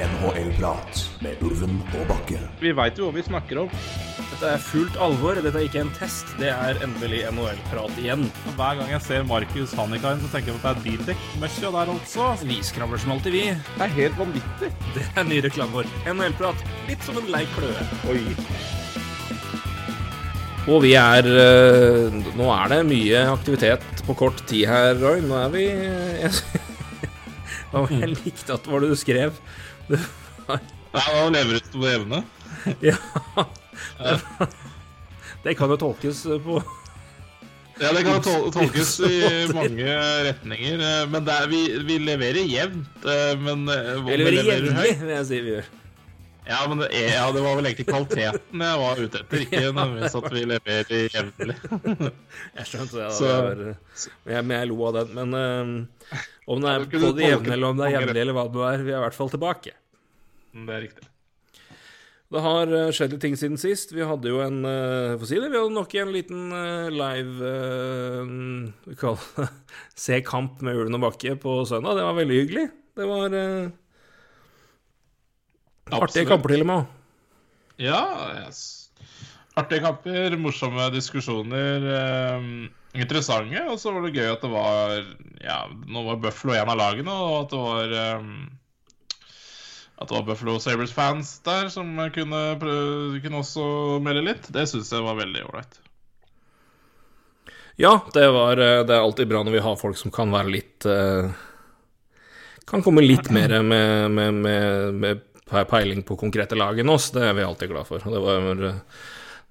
NHL-prat med Ulven og Bakke. Vi veit jo hva vi snakker om. Dette er fullt alvor. Dette er ikke en test. Det er endelig NHL-prat igjen. Hver gang jeg ser Markus Hannikainen, så tenker jeg på at det er Bildekk-møkkja der altså. Vi skravler som alltid, vi. Det er helt vanvittig. Det er ny reklame vår. NHL-prat. Litt som en lei kløe. Oi. Og vi er øh, Nå er det mye aktivitet på kort tid her, Roy. Nå er vi jeg, jeg likte at hva du skrev. Det var, lever du på evne. ja. Det, det kan jo tolkes på Ja, det kan tol tolkes i mange retninger. eh, Men vi, vi leverer jevnt. eh, Men eh, om vi Eller leverer jevnlig, vil jeg si vi gjør. Ja, men det, er, ja, det var vel egentlig kvaliteten jeg var ute etter, ikke nødvendigvis at vi leverer jevnlig. Jeg skjønte det. da. Så- det var, jeg, men jeg lo av den. Men um, om det er kunne på det jevne eller om det er jevnlig eller hva det er, vi er i hvert fall tilbake. Det er riktig. Det har eh, skjedd litt ting siden sist. Vi hadde jo en uh, Få si det, vi hadde nok en liten eh, live uh, Se kamp med Ulven og Bakke på søndag. Det var veldig hyggelig. Det var uh, artige kamper til og med. Ja, yes. artige kamper, morsomme diskusjoner. eh, interessante. Og så var det gøy at det var Ja, nå var Buffalo en av lagene, og at det var eh, At det var Buffalo Sabres-fans der som kunne, prøve, kunne også melde litt. Det syns jeg var veldig ålreit. Ja, det var eh, Det er alltid bra når vi har folk som kan være litt eh, Kan komme litt mer med, med, med, med peiling på konkrete lag enn oss. Det er vi alltid glad for. Det var, eh,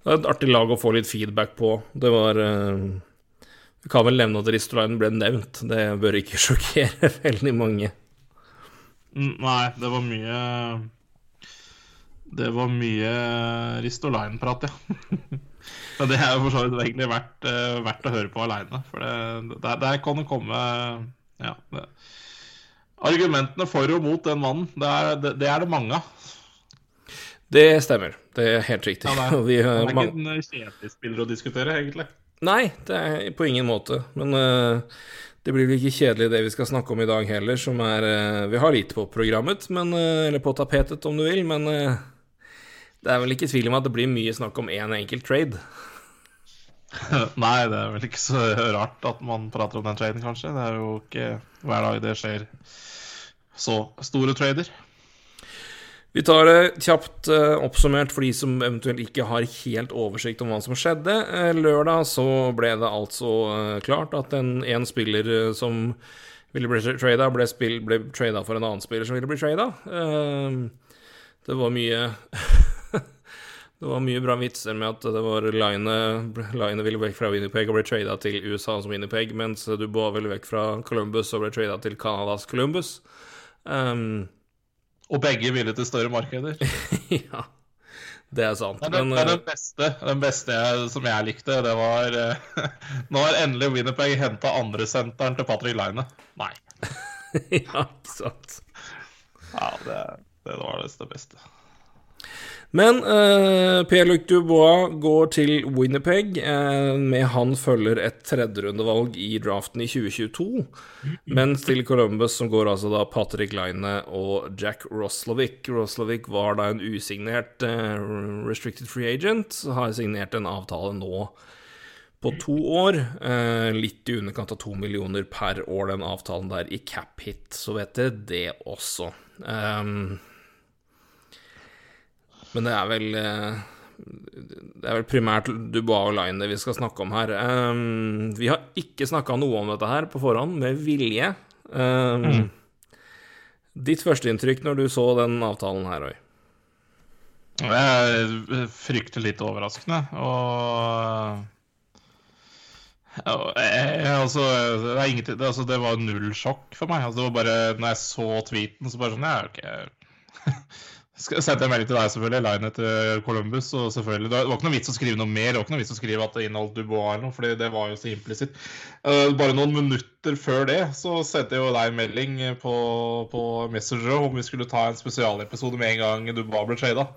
det var et artig lag å få litt feedback på. Det var eh, Vi kan vel nevne at Ristolainen ble nevnt. Det bør ikke sjokkere veldig mange. Mm, Nei, det var mye Det var mye Ristolainen-prat, ja. Men det er jo for så vidt egentlig verdt, eh, verdt å høre på aleine. For det, der, der kan det komme Ja. Det. Argumentene for og mot den mannen, det er det, det, er det mange av. Det stemmer. Det er helt riktig. Ja, det er- Han er ikke en kjedelig spiller å diskutere, egentlig. Nei, det er på ingen måte. Men uh, det blir vel ikke kjedelig det vi skal snakke om i dag heller, som er uh, Vi har lite på programmet, men, uh, eller på tapetet om du vil, men det er vel ikke tvil om at det blir mye snakk om én enkelt trade. Nei, det er vel ikke så rart at man prater om den traden, kanskje. Det er jo ikke hver dag det skjer så store trader. Vi tar det kjapt eh, oppsummert for de som eventuelt ikke har helt oversikt om hva som skjedde. Eh, lørdag så ble det altså eh, klart at en, en spiller som ville bli trada, ble, spill, ble trada for en annen spiller som ville bli trada. Det var mye Det var mye bra vitser med at det var Line Line ville vekk fra Winnipeg og ble trada til USA som Winnipeg, mens Dubois ville vekk fra Columbus og ble trada til Canadas Columbus. Um, Og begge ville til større markeder. ja, det er sant. Men, den, Men, men eh, den beste, den beste jeg, som jeg likte, det var eh, Nå har endelig Winnipeg henta andresenteren til Patrick Line. Nei. ja, ikke sant. Ja, det, det var det beste. Men uh, Pierre-Luc Dubois går til Winnipeg. eh, med han følger et tredjerundevalg i draften i 2022. Mens til Columbus som går altså da Patrick Line og Jack Roslovic. Roslovic var da en usignert eh, restricted free agent. Har signert en avtale nå på to år. eh, litt i underkant av to millioner per år, den avtalen der i cap hit. Så vet dere det også. Um, men det er vel eh, Det er vel primært Dubois og Line vi skal snakke om her. Um, vi har ikke snakka noe om dette her på forhånd, med vilje. Um, Ditt førsteinntrykk når du så den avtalen her, Roy? Det er fryktelig litt overraskende. Og jeg, altså, det, ingenting, det, altså, det var null sjokk for meg. Altså, det var bare, når jeg så tweeten, så bare sånn Ja, ok. Sendte jeg melding til deg, selvfølgelig. Line til Columbus. Og selvfølgelig, Det var ikke noe vits å skrive noe mer. Det var ikke noe vits å skrive at det inneholdt Dubois eller noe, fordi det var jo så implisitt. Eh, bare noen minutter før det så sendte jeg jo deg en melding på, på Messenger om vi skulle ta en spesialepisode med en gang Dubois ble trada.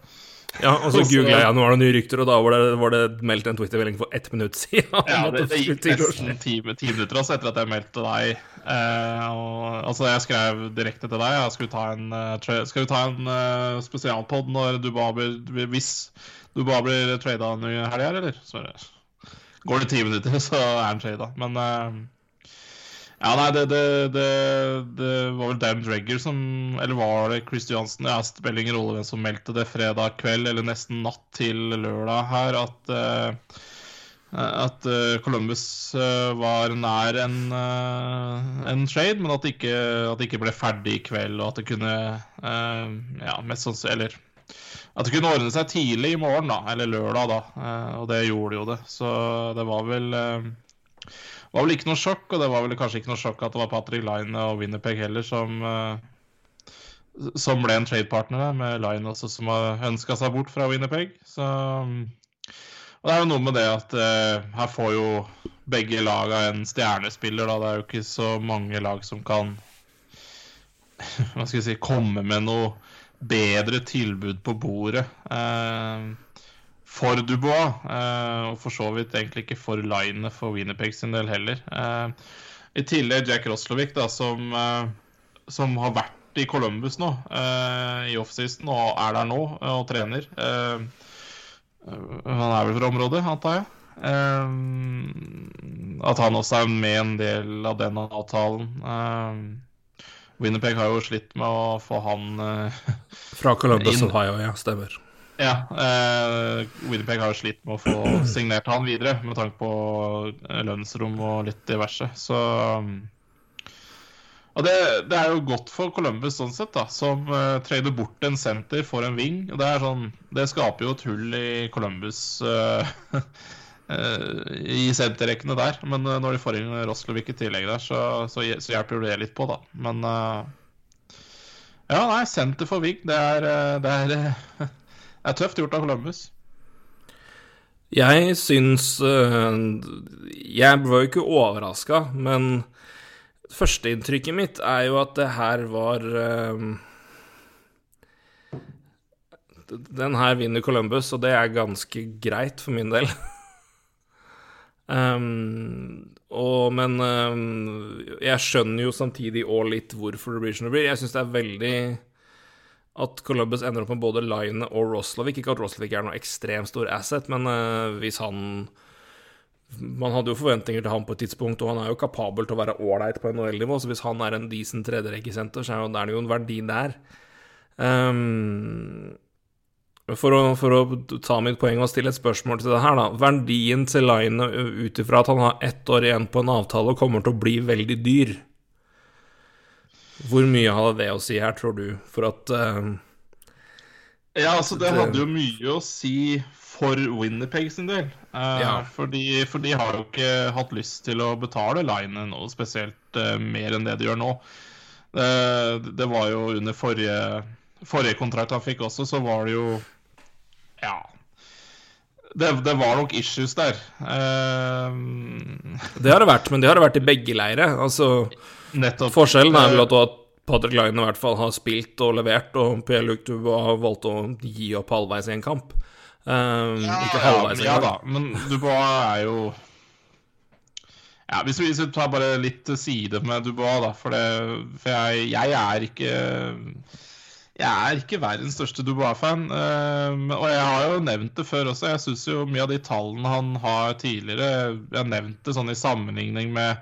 Ja, og så googla jeg nå var det nye rykter, og da var det, var det meldt en Twitter-melding for ett minutt siden. Ja, det, det gikk nesten ti, minutter også etter at jeg meldte deg. Eh, og, altså, jeg skrev direkte til deg. Jeg skulle ta en, uh, skal vi ta en uh, spesialpod når bare Hvis Dubai blir trada i helga, eller? Så går det ti minutter, så er han trada. Men eh, ja, nei, det, det, det, det var vel Dan Dregger som Eller var det Chris Johnson? Ja, spiller ingen rolle hvem som meldte det fredag kveld, eller nesten natt til lørdag her, at uh, at eh, Columbus eh, var nær en, en trade, men at det, ikke, at det ikke ble ferdig i kveld, og at det kunne Ja, mest sannsynlig Eller at det kunne ordne seg tidlig i morgen, da. Eller lørdag, da. og det gjorde jo det. Så det var vel var vel ikke noe sjokk, og det var vel kanskje ikke noe sjokk at det var Patrick Line og Winnerpeg heller som eh, som ble en tradepartner med Line også, som har ønska seg bort fra Winnerpeg. Så og det er jo noe med det at eh, her får jo begge laga en stjernespiller, da. Det er jo ikke så mange lag som kan Hva skal jeg si komme med noe bedre tilbud på bordet eh, for Dubois. Eh, og for så vidt egentlig ikke for Line for Winnerpeg sin del heller. Eh, I tillegg Jack Roslovic, da, som, eh, som har vært i Columbus nå i offseason og er der nå og trener. Han er vel fra området, antar jeg. At han også er med en del av den avtalen. Winnerpeg har jo slitt med å få han Fra Columbus, Inn- Ohio, ja, stemmer. Ja. Eh, Winnerpeg har jo slitt med å få signert han videre, med tanke på eh, lønnsrom og litt diverse. Så um, Og det, det er jo godt for Columbus sånn sett, da, som uh, trader bort en senter for en wing. Det sånn, det skaper jo et hull i Columbus uh, uh, i senterrekkene der. Men uh, når de får inn Roslovic i tillegg der, så, så, så hjelper det litt på, da. Men ja, nei, senter for wing, det er, det er det er tøft gjort av Columbus. Jeg syns øh, Jeg var jo ikke overraska, men førsteinntrykket mitt er jo at det her var øh, Den her vinner Columbus, og det er ganske greit for min del. Um, og, men um, jeg skjønner jo samtidig òg litt hvorfor det blir som det blir. Jeg syns det er veldig at Columbus ender opp med både Line og Roslovic. Ikke at Roslovic er noe ekstremt stor asset, men eh, hvis han Man hadde jo forventninger til han på et tidspunkt, og han er jo kapabel til å være ålreit på NHL-nivå, så hvis han er en decent tredjerekkesenter, så er det jo en verdi der. Um, for, å, for å ta mitt poeng og stille et spørsmål til det her, da. Verdien til Line ut ifra at han har ett år igjen på en avtale og kommer til å bli veldig dyr. Hvor mye hadde det å si her, tror du, for at uh, Ja, altså Det hadde jo mye å si for Winnerpeg sin del. Uh, Ja. fordi, for de har jo ikke hatt lyst til å betale Line noe spesielt uh, mer enn det de gjør nå. Eh, det var jo under forrige, forrige kontrakt han fikk også, så var det jo Ja. Det, det var nok issues der. Uh... Det har det vært, men det har det vært i begge leire. Altså, nettopp. forskjellen er vel at, at Patrick Line i hvert fall har spilt og levert, og Pierre-Luc Dubois har valgt å gi opp halvveis i en kamp. Um, ikke halvveis ja, engang. da, men Dubois er jo Ja, Hvis vi, hvis vi tar bare litt side med Dubois, da, for, det, for jeg, jeg er ikke Jeg er ikke verdens største Dubois-fan. eh, og jeg har jo nevnt det før også. Jeg syns jo mye av de tallene han har tidligere Jeg har nevnt det sånn i sammenligning med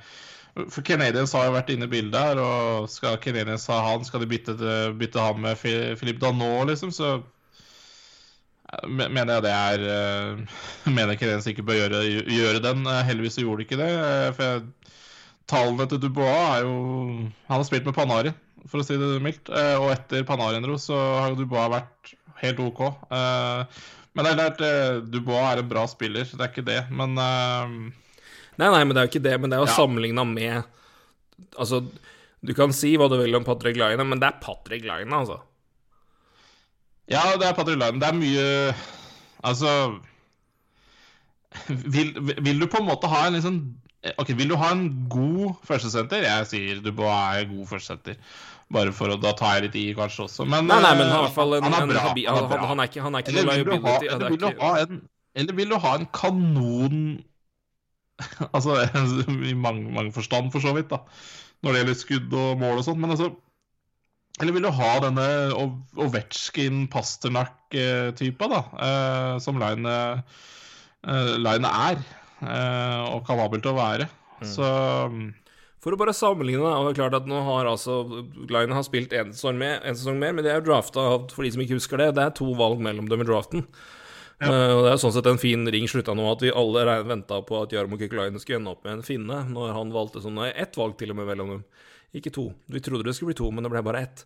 For Canadiens har jo vært inne i bildet her, og skal Canadiens ha han, skal de bytte, bytte han med Filip Danot, liksom, så Mener jeg det er eh, Mener Canadiens ikke bør gjøre, gjøre den. Eh, Heldigvis så gjorde de ikke det. eh, For jeg, tallene til Dubois er jo Han har spilt med Panarin, for å si det mildt. Og etter Panarin dro, så har jo Dubois vært helt OK. Men det er klart, Dubois er en bra spiller, det er ikke det. Men Nei, nei, men det er jo ikke det. Men det er jo Ja. sammenligna med Altså, du kan si hva du vil om Patrick Line, men det er Patrick Line, altså. Ja, det er Patrick Line. Det er mye Altså vil, vil du på en måte ha en liksom Ok, Vil du ha en god førstesenter? Jeg sier Dubois er god førstesenter. Bare for å Da tar jeg litt i, kanskje også. Men, Nei, nei, men i hvert fall en, han er bra. Han er bra. han, er ikke, han er ikke Eller vil, ha, eller, er vil ha en, eller vil du ha en kanon Altså i mange, mange forstand, for så vidt, da. Når det gjelder skudd og mål og sånt. Men altså Eller vil du ha denne Ov- Ovetsjkin-Pasternak-typa, da? Eh, som Line eh, Line er. Eh, og kapabel til å være. Så For å bare sammenligne, da, det er klart at nå har altså Line har spilt en sesong, sesong mer, men det er jo drafta for de som ikke husker det, det er to valg mellom dem i draften. Eh, og Det er sånn sett en fin ring slutta nå, at vi alle venta på at Jarmo Kykelainen skulle ende opp med en finne, når han valgte sånn nei, ett valg til og med mellom dem. Ikke to. Vi trodde det skulle bli to, men det ble bare ett.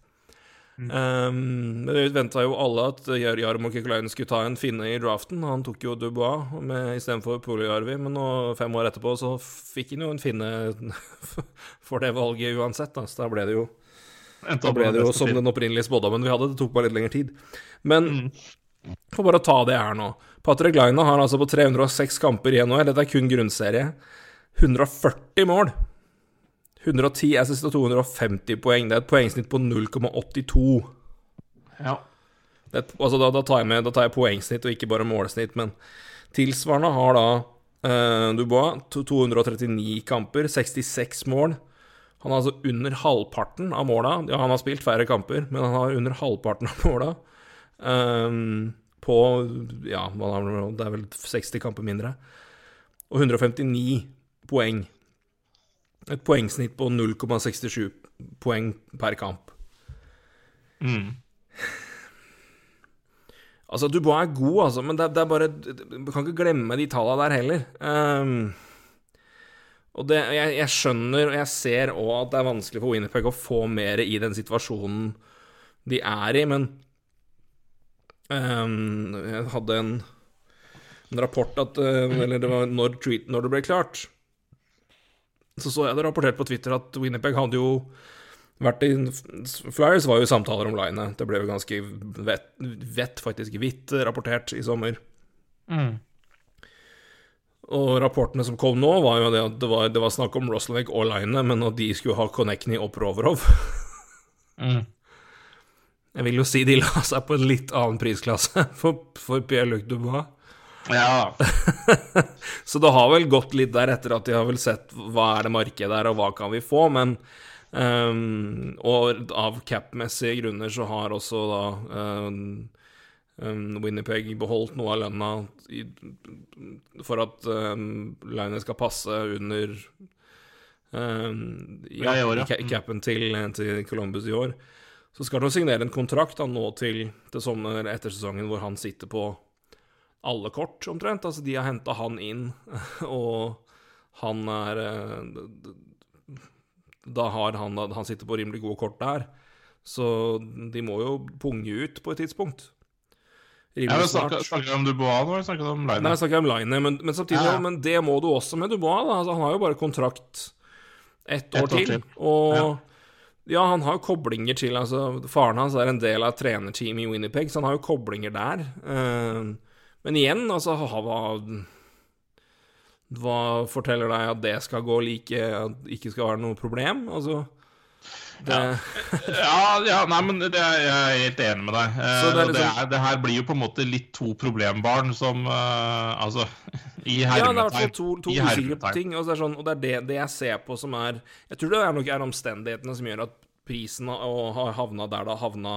Um, men vi venta jo alle at Jar Jarmo Kykelainen skulle ta en finne i draften. Han tok jo Dubois med- istedenfor Puliarvi, men nå, fem år etterpå så fikk han jo en finne for det valget uansett, da. Så da ble det jo da ble det jo som den opprinnelige spådommen vi hadde. Det tok bare litt lengre tid. Men får bare ta det her nå. Patrick Laina har altså på 306 kamper i NHL, dette er kun grunnserie, 140 mål. 110 assist og 250 poeng. Det er et poengsnitt på 0,82. Ja. Det Altså da, da, tar jeg med, da tar jeg poengsnitt og ikke bare målsnitt, men tilsvarende har da eh, Dubois 239 kamper, 66 mål. Han har altså under halvparten av måla. Ja, han har spilt færre kamper, men han har under halvparten av måla. Ehm, på Ja, det er vel 60 kamper mindre. Og 159 poeng. Et poengsnitt på 0,67 poeng per kamp. Mm. Altså, Dubois er god, altså, men det, det er bare Du kan ikke glemme de tallene der heller. Um, og det, jeg, jeg skjønner og jeg ser òg at det er vanskelig for Winnerpeg å få mer i den situasjonen de er i, men Jeg hadde en, en rapport at eh, Eller det var når, når det ble klart, så så jeg det rapportert på Twitter at Winnerpeg hadde jo vært i Flyers var jo samtaler om linet. Det ble jo ganske vett, vett faktisk hvitt rapportert i sommer. Mm. Og rapportene som kom nå, var jo det at det var, det var snakk om Roslevik og linet, men at de skulle ha Konechny og Provorov. Mm. Jeg vil jo si de la seg på en litt annen prisklasse for, for Pierre-Luc Dubois. Ja. Så det har vel gått litt der etter at de har vel sett hva er det markedet er, og hva kan vi få, men um, Og av cap-messige grunner så har også da um, ehm, Winnipeg beholdt noe av lønna i, for at um, Line skal passe under um, ja, i i capen til, til Columbus i år. Så skal han signere en kontrakt da, nå til, til sommer etter sesongen hvor han sitter på alle kort, omtrent. Altså, de har henta han inn, og han er eh, Da har han Han sitter på rimelig gode kort der. Så de må jo punge ut på et tidspunkt. Rimelig snart. snakker, du om Dubois nå, eller snakker om Line? Nei, jeg snakker om Line, men, men samtidig ja. Men det må du også med Dubois. Da. Altså, han har jo bare kontrakt ett år, et år til. til. Og Ja. Ja. han har koblinger til altså, Faren hans er en del av trenerteamet i Winnerpeg, så han har jo koblinger der. Eh, men igjen, altså hva, hva forteller deg at det skal gå like At det ikke skal være noe problem? Altså det, Ja, ja, nei, men det jeg er helt enig med deg. Eh, det liksom- det her blir jo på en måte litt to problembarn som uh, Altså, i Ja, det er i hvert fall to, to usikre ting. Og det er, sånn, og det, er det, det jeg ser på som er Jeg tror det er nok er omstendighetene som gjør at prisen har havna der det har havna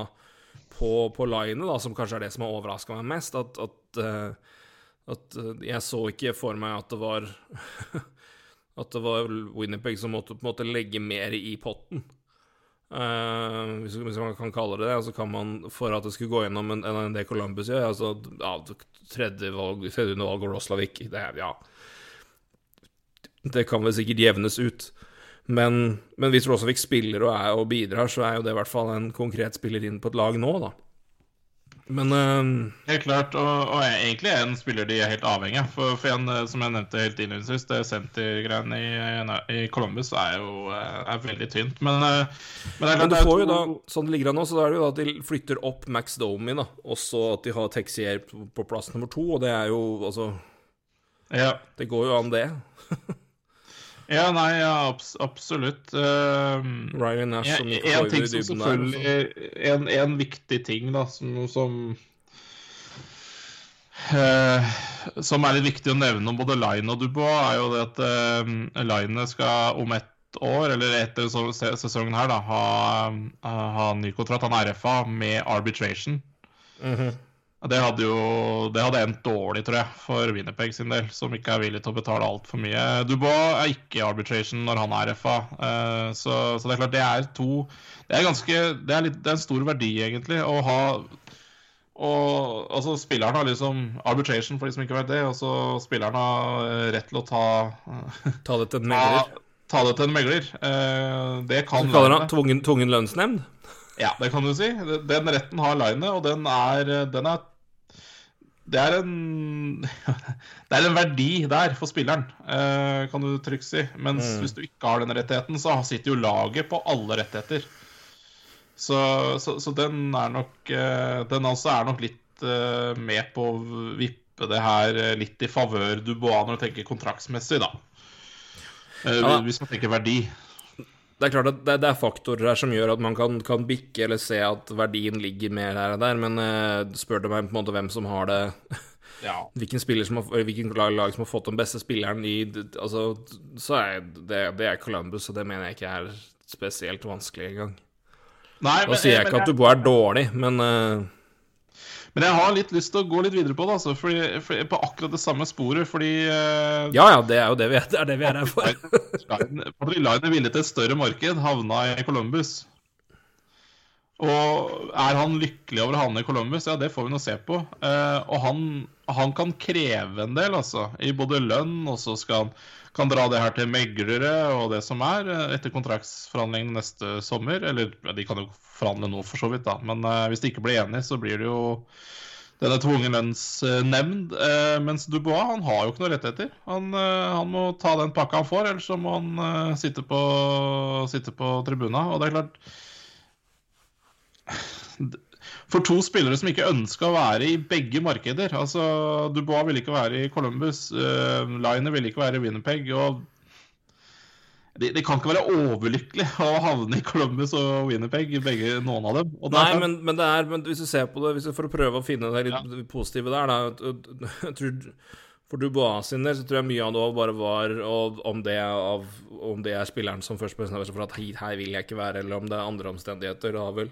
på, på linet, da, som kanskje er det som har overraska meg mest. At, at, eh, at eh, jeg så ikke for meg at det var At det var Winnerpeg som måtte på en måte legge mer i potten. Uh, hvis, hvis man kan kalle det det. Altså kan man, for at det skulle gå gjennom en, en det Columbus gjør altså, ja, Tredje valg, tredje valg Roslavik det, ja. det kan vel sikkert jevnes ut. Men, men hvis Roslavik spiller og, er, og bidrar, så er jo det i hvert fall en konkret spiller inn på et lag nå, da. Men uh, Helt klart, og, og er egentlig en spiller de er helt avhengig av. For, for en, eh, som jeg nevnte helt innledningsvis, det sentergreiene i, i Columbus er jo eh, er veldig tynt. Men, uh, men det er Men du det er får jo da, sånn det ligger an nå, så er det jo da at de flytter opp Max Domi, da. Også at de har Texier på på plass nummer to, og det er jo altså ja. Det går jo an, det. Ja, nei, ja, abs absolutt. Uh, Ryan Nash som gikk en ting som der. en, en viktig ting da, som, som uh, Som er litt viktig å nevne om både Line og Dubois, er jo det at uh, Line skal om ett år, eller etter sesongen her, da, ha, ha ny kontrakt. Han er RFA med arbitration. Mhm. Det hadde jo det hadde endt dårlig, tror jeg, for Winnerpeg sin del, som ikke er villig til å betale altfor mye. Dubois er ikke i arbitration når han er FA, eh, så, så det er klart det er to Det er ganske Det er, litt, det er en stor verdi, egentlig, å ha og altså Spilleren har liksom arbitration, for de som ikke vet det, og så spilleren har eh, rett til å ta Ta det til en megler. ta det til en megler. Eh, Det kan Du kaller det tvungen, tvungen lønnsnemnd? Ja, det kan du si. Den retten har Line, og den er, den er Det er en Det er en verdi der for spilleren, eh, kan du trygt si. Mens Mm. hvis du ikke har den rettigheten, så sitter jo laget på alle rettigheter. Så, så, så den er nok eh, Den altså er nok litt eh, med på å vippe det her litt i favør Dubois når du tenker kontraktsmessig, da. Hvis man tenker verdi. Det er klart at det, det er faktorer her som gjør at man kan, kan bikke eller se at verdien ligger mer her og der, men uh, spør du meg på en måte hvem som har det Ja. Hvilken som har, hvilken lag, lag som har fått den beste spilleren i Altså, så er det, det er Columbus, og det mener jeg ikke er spesielt vanskelig engang. Da sier jeg ikke at Dubois er dårlig, men eh, Men jeg har litt lyst til å gå litt videre på det, altså, fordi, fordi, på akkurat det samme sporet, fordi uh, Ja ja, det er jo det vi er, det er, det vi er her for. Patrick Line villig til et større marked, havna i Columbus. Og er han lykkelig over å havne i Columbus? Ja, det får vi nå se på. Uh, og han, han kan kreve en del, altså. I både lønn, og så skal han kan dra det her til meglere og det som er, eh, etter kontraktsforhandlingene neste sommer. Eller de kan jo forhandle nå, for så vidt, da. Men uh, hvis de ikke blir enige, så blir det jo denne tvungen lønnsnemnd. Uh, mens Dubois han har jo ikke noen rettigheter. Han, uh, han må ta den pakka han får, ellers så må han sitte, på, sitte på tribuna. Og det er klart For to spillere som ikke ønska å være i begge markeder altså Dubois ville ikke være i Columbus, uh, Liner ville ikke være i Winnerpeg. og de, de kan ikke være overlykkelig å havne i Columbus og Winnerpeg, begge, noen av dem. Og er Nei, men, men det er men hvis du ser på det hvis du, For å prøve å finne det litt positive der, da jeg tror, For Dubois sin del så tror jeg mye av det bare var og, om, det av, om det er spilleren som først bestemmer seg for at hei, her vil jeg ikke være, eller om det er andre omstendigheter. Det har vel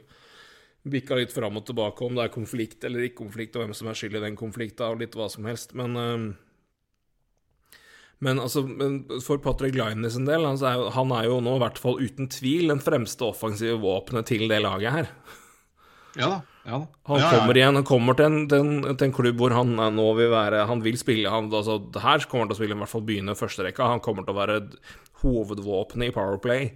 bikka litt fram og tilbake om det er konflikt eller ikke konflikt, og hvem som er skyld i den konflikten, og litt hva som helst. Men men altså, for Patrick Liney sin del, altså er jo, han er jo nå i hvert fall uten tvil den fremste offensive våpenet til det laget her. Ja da. Ja da. Han ja, kommer igjen, han kommer til en, til, en, til en klubb hvor han er nå vil være Han vil spille han, altså, Her kommer han til å spille i hvert fall begynne førsterekka. Han kommer til å være hovedvåpenet i Powerplay.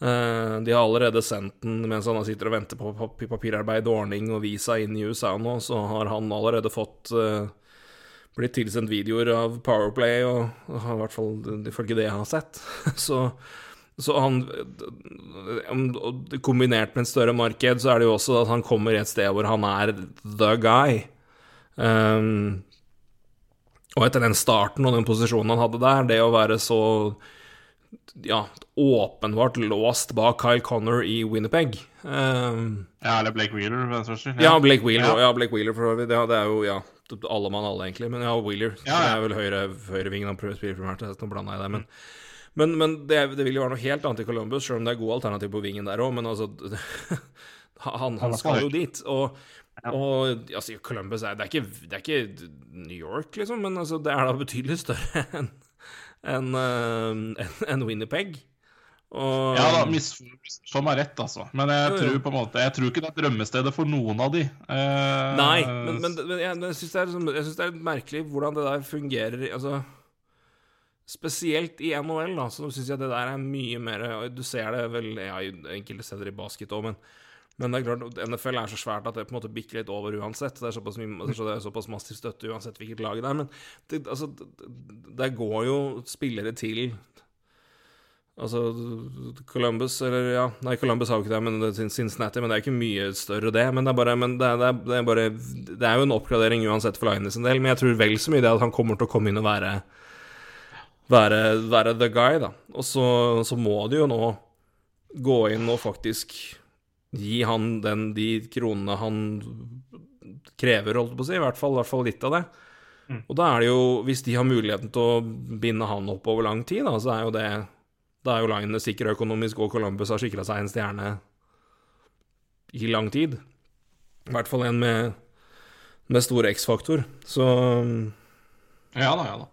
Eh, de har allerede sendt den mens han sitter og venter på papirarbeid papirarbeid, ordning og visa inn i USA nå, så har han allerede fått eh, blitt tilsendt videoer av Powerplay, og, og i hvert fall ifølge det jeg har sett. så så han Kombinert med et større marked, så er det jo også at han kommer et sted hvor han er the guy. Um, og etter den starten og den posisjonen han hadde der, det å være så ja, åpenbart låst bak Kyle Connor i Winnerpeg um, Ja, eller Blake Wheeler, for den saks skyld. ja, Blake Wheeler, Ja. ja. Blake Wheeler for så vidt. Ja, det er jo ja, alle mann alle, egentlig. Men ja, Wheeler. Ja, ja. Det er vel høyre, høyrevingen han prøver å spille primært. Nå blanda jeg det. Men, men, men det, det vil jo være noe helt annet i Columbus, selv om det er gode alternativ på vingen der òg. Men altså han, han skal jo dit. Og, og altså, Columbus er, det, er ikke, det er ikke New York, liksom, men altså, det er da betydelig større enn enn, eh, enn- enn Winnerpeg. Og, Ja da, misforstå meg rett, altså. Men jeg tror på en måte Jeg tror ikke det er drømmestedet for noen av de. Eh, Nei, men, men, men jeg, jeg syns det, liksom- det er merkelig hvordan det der fungerer. Altså Spesielt i NHL, da, så syns jeg det der er mye mer Du ser det vel ja, enkelte steder i basket òg, men, men det er klart, NFL er så svært at det på en måte bikker litt over uansett. Det er såpass, så det er såpass massiv støtte uansett hvilket lag det er. Men det, altså, det går jo spillere til Altså Columbus, eller ja Nei, Columbus har jo ikke det, men det er Cincinnati, men det er ikke mye større, det. Men det er bare, det det er, det er bare Det er jo en oppgradering uansett for Line sin del, men jeg tror vel så mye det at han kommer til å komme inn og være være, være the guy, da. Og så, så må de jo nå gå inn og faktisk gi han den, de kronene han krever, holdt på å si. I hvert fall, i hvert fall litt av det. Mm. Og da er det jo, hvis de har muligheten til å binde han opp over lang tid, da, så er jo det Da er jo Line sikker økonomisk, og Columbus har sikra seg en stjerne i lang tid. I hvert fall en med, med stor X-faktor. Så Ja da, ja da.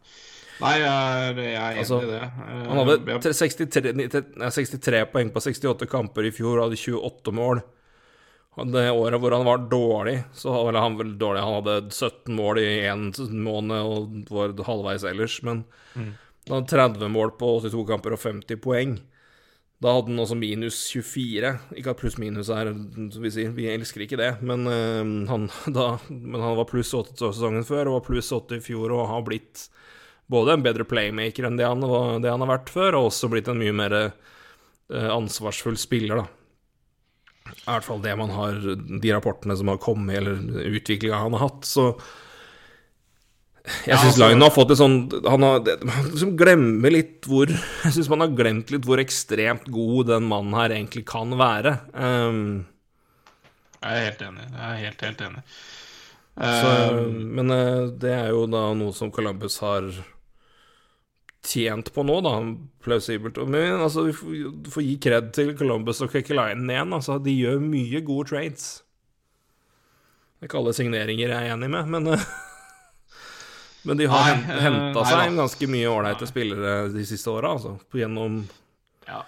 Nei, jeg er, jeg er enig Altså, i det. Eh, Han hadde 63, ni- te- nei, 63 poeng på 68 kamper i fjor, hadde 28 mål. Det året hvor han var dårlig, så var han vel dårlig. Han hadde 17 mål i én måned og var halvveis ellers, men Mm. han hadde 30 mål på 82 kamper og 50 poeng. Da hadde han også minus 24. Ikke at pluss-minus er som vi sier, vi elsker ikke det, men, øh, han, da, men han var pluss 80 sesongen før og var pluss 80 i fjor og har blitt både en bedre playmaker enn det han, det han har vært før, og også blitt en mye mer eh, ansvarsfull spiller, da. I hvert fall det man har De rapportene som har kommet, eller utviklinga han har hatt, så Jeg Ja, syns altså- Line har fått et sånn Han har liksom glemmer litt hvor Jeg syns man har glemt litt hvor ekstremt god den mannen her egentlig kan være. Um, Jeg er helt enig. Jeg er helt, helt enig. så, Eh, men eh, det er jo da noe som Columbus har tjent på nå, da, plausibelt. Men altså, vi får, gi kred til Columbus og Kekelainen igjen. Altså, de gjør mye gode trades. Det er ikke alle signeringer jeg er enig med, men Men de har Nei, eh, henta seg ganske mye ålreite spillere de siste åra, altså. Gjennom ja.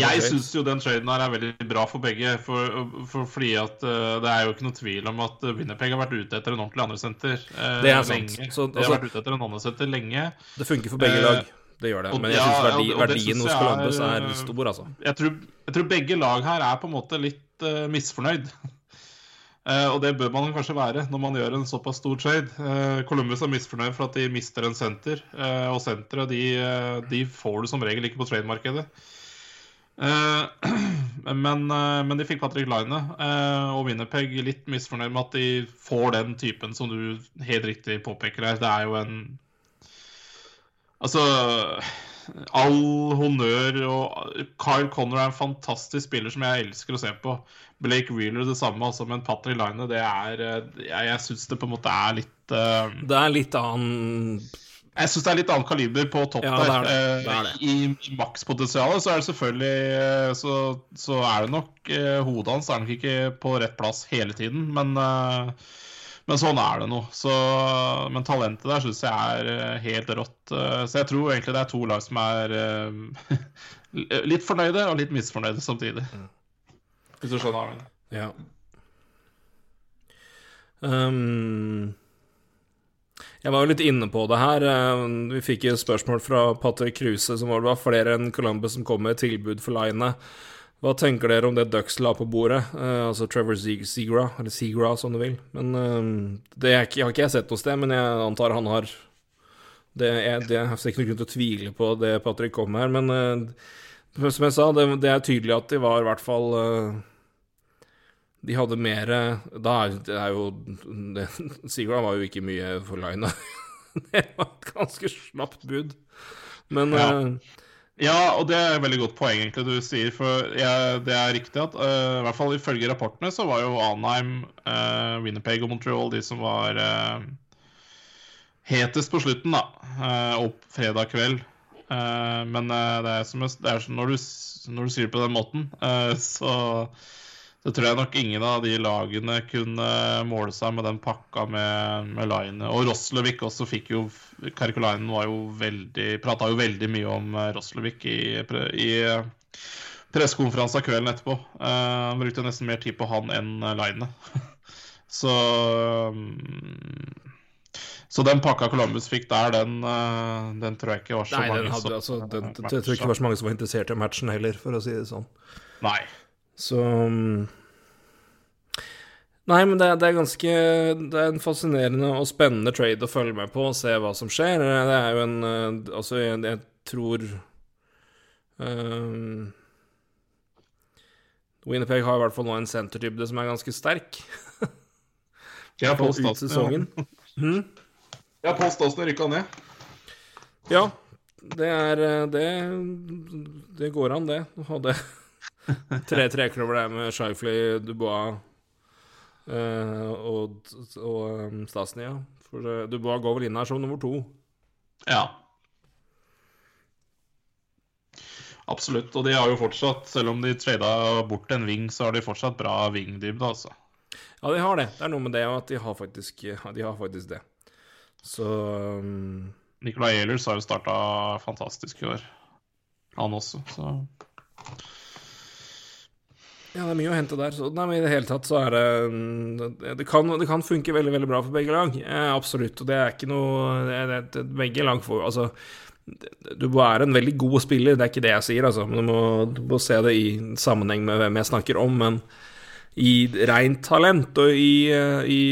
Jeg syns jo den traden her er veldig bra for begge. For, for fordi at uh, det er jo ikke noe tvil om at Winnerpeg har vært ute etter en ordentlig andresenter uh, Det er sant. lenge. Så, de har altså- vært ute etter en andresenter lenge. Det funker for begge Eh, lag, det gjør det. Men jeg syns verdi, verdien hos Columbus er, er eh, stor, altså. Jeg tror, jeg tror begge lag her er på en måte litt uh, misfornøyd. Uh, og det bør man kanskje være når man gjør en såpass stor trade. Uh, Columbus er misfornøyd for at de mister en senter, uh, og senteret de, eh, de får du som regel ikke på trademarkedet. Eh, men, eh, men de fikk Patrick Line, eh, og Winnerpeg litt misfornøyd med at de får den typen som du helt riktig påpeker her. Det er jo en Altså All honnør og Kyle Connor er en fantastisk spiller som jeg elsker å se på. Blake Wheeler det samme, altså, men Patrick Line det er Jeg, jeg syns det på en måte er litt uh... Det er litt annen Jeg syns det er litt annet kaliber på topp Ja, der. det er det. Eh, Det er det. I, i makspotensialet så er det selvfølgelig eh, så, så er det nok eh, Hodet hans er nok ikke på rett plass hele tiden, men eh, men sånn er det nå. Så, men talentet der syns jeg er helt rått. Så jeg tror egentlig det er to lag som er eh, litt fornøyde og litt misfornøyde samtidig. Hvis du skjønner hva jeg mener. Ja. Um, jeg var jo litt inne på det her. eh, Vi fikk jo spørsmål fra Patrick Kruse, som var det var flere enn Columbus som kom med tilbud for linet. Hva tenker dere om det Ducks la på bordet? Uh, altså Trevor Seagra, eller Seagra, som du vil. Men uh, Det er har ikke jeg sett noe sted, men jeg antar han har Det er, det er ikke noe grunn til å tvile på det Patrick kom med her, men uh, som jeg sa, det, det er tydelig at de var i hvert fall de hadde mer Da er jo det, Sigurd var jo ikke mye for Line. det var et ganske slapt bud. Men Ja. Uh, Ja, og det er et veldig godt poeng egentlig du sier. For jeg, det er riktig at uh, i hvert fall ifølge rapportene så var jo Anheim, uh, Winnerpeg og Montreal de som var eh, hetest på slutten, da. eh, opp fredag kveld. Eh, men eh, det er som det er som når du, når du sier det på den måten, eh, så så tror jeg nok ingen av de lagene kunne måle seg med den pakka med, med Line. Og Roslevik også fikk jo Karikolainen var jo veldig Prata jo veldig mye om eh, Roslevik i, i eh, pressekonferansen kvelden etterpå. Uh, Han brukte nesten mer tid på han enn Line. Så mm, Så den pakka Columbus fikk der, den, den tror jeg ikke var så Nei, mange den hadde, som altså, den, jeg tror ikke det var så mange som var interessert i matchen heller, for å si det sånn. Nei. Så um, Nei, men det, det er ganske Det er en fascinerende og spennende trade å følge med på og se hva som skjer. Det er jo en eh, Altså, jeg, jeg tror um, Winnerpeg har i hvert fall nå en sentertybde som er ganske sterk. Ja, På Stassen, sesongen. Ja, Pål Stassen rykka ned. Ja, Det er eh, Det, det går an, det. Å ha det. Tre trekløver der med Shifley, Dubois eh, og, og um, Stasny, ja. For eh, Dubois går vel inn her som nummer to. Ja. Absolutt. Og de har jo fortsatt, selv om de trada bort en wing, så har de fortsatt bra wingdybde, altså. Ja, de har det. Det er noe med det at de har faktisk, de har faktisk det. Så um, Nicolay Ehlers har jo starta fantastisk i år, han også, så Ja, det er mye å hente der. Så nei, men i det hele tatt så er det mm, Det kan, det kan funke veldig, veldig bra for begge lag. Eh, absolutt. Og det er ikke noe det er, det, Begge lag får Altså du være en veldig god spiller, det er ikke det jeg sier, altså. Du må, du må se det i sammenheng med hvem jeg snakker om. Men i rent talent og i, i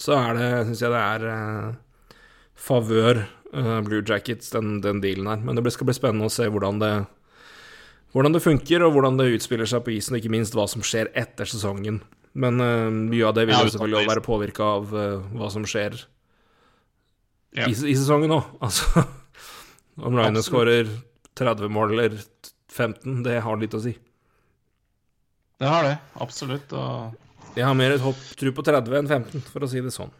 Så er det, syns jeg det er uh, favør uh, Blue Jackets, den, den, dealen her. Men det skal bli spennende å se hvordan det hvordan det funker, og hvordan det utspiller seg på isen, og ikke minst hva som skjer etter sesongen. Men uh, mye av det vil jo selvfølgelig være påvirka av hva som skjer ja. i, i, sesongen òg. Altså Om Line skårer 30 mål eller 15, det har litt å si. Det har det, absolutt. Og... Jeg har mer et hopp tru på 30 enn 15, for å si det sånn.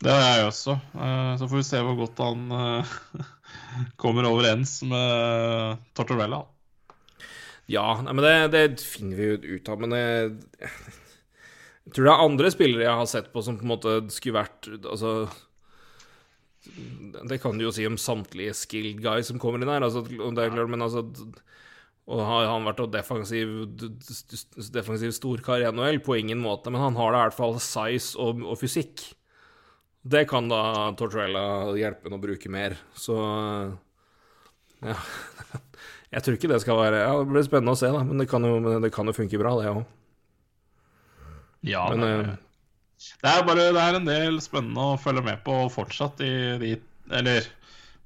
Det har jeg også. Uh, så får vi se hvor godt han kommer overens med Tortorella. Ja, nei, men det, det, finner vi jo ut av. Men jeg, jeg tror det er andre spillere jeg har sett på som på en måte skulle vært Altså det kan du jo si om samtlige skilled guys som kommer inn her. Altså, det er klart, men altså Og har han vært defensiv, defensiv storkar i NHL? På ingen måte, men han har da i hvert fall size og, og fysikk. Det kan da Tortorella hjelpe ham å bruke mer, så Ja. Jeg tror ikke det skal være Ja, det blir spennende å se, da, men det kan jo, det kan jo funke bra, det òg. Ja, men, det, det er bare det er en del spennende å følge med på fortsatt i de Eller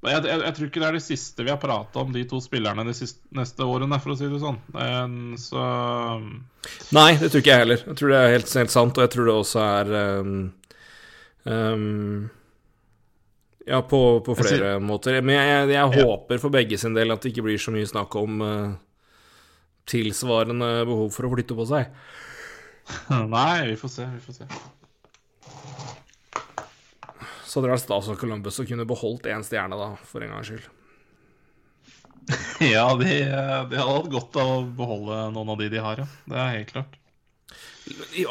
jeg, jeg, jeg, tror ikke det er det siste vi har prata om, de to spillerne de siste, neste årene, for å si det sånn. Så Nei, det tror ikke jeg heller. Jeg tror det er helt, helt sant, og jeg tror det også er um, um, Ja, på, på flere jeg måter. Men jeg, jeg ja. håper for begge sin del at det ikke blir så mye snakk om uh, tilsvarende behov for å flytte på seg. Nei, vi får se. Vi får se. Så hadde det vært stas om Columbus å kunne beholdt én stjerne, da, for en gangs skyld. ja, de, de, hadde hatt godt av å beholde noen av de de har, ja. Det er helt klart.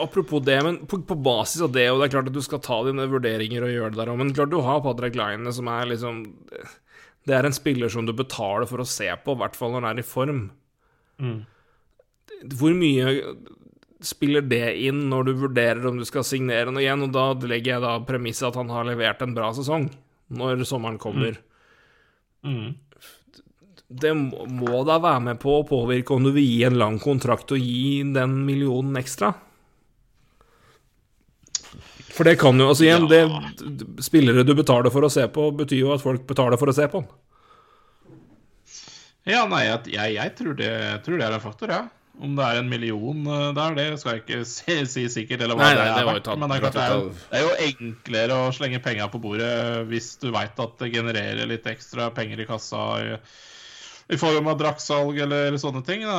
Apropos det, men på, på, basis av det, og det er klart at du skal ta dine vurderinger og gjøre det der òg, men klart du har Patrick Line, som er liksom Det er en spiller som du betaler for å se på, i hvert fall når han er i form. Mm. Hvor mye spiller det inn når du vurderer om du skal signere noe igjen, og da legger jeg da premisset at han har levert en bra sesong når sommeren kommer. Mm. Mm. Det må da være med på å påvirke om du vil gi en lang kontrakt og gi den millionen ekstra. For det kan jo altså igjen, ja. det Spillere du betaler for å se på, betyr jo at folk betaler for å se på den. Ja, nei, jeg, jeg, tror, det, tror det er en faktor, ja. Om det er en million eh, der, det skal jeg ikke si, si sikkert. Eller hva nei, nei, det er verdt. Men det er, klart, det, er jo, det er, jo, enklere å slenge penger på bordet hvis du veit at det genererer litt ekstra penger i kassa i, form av draktsalg eller sånne ting. Da.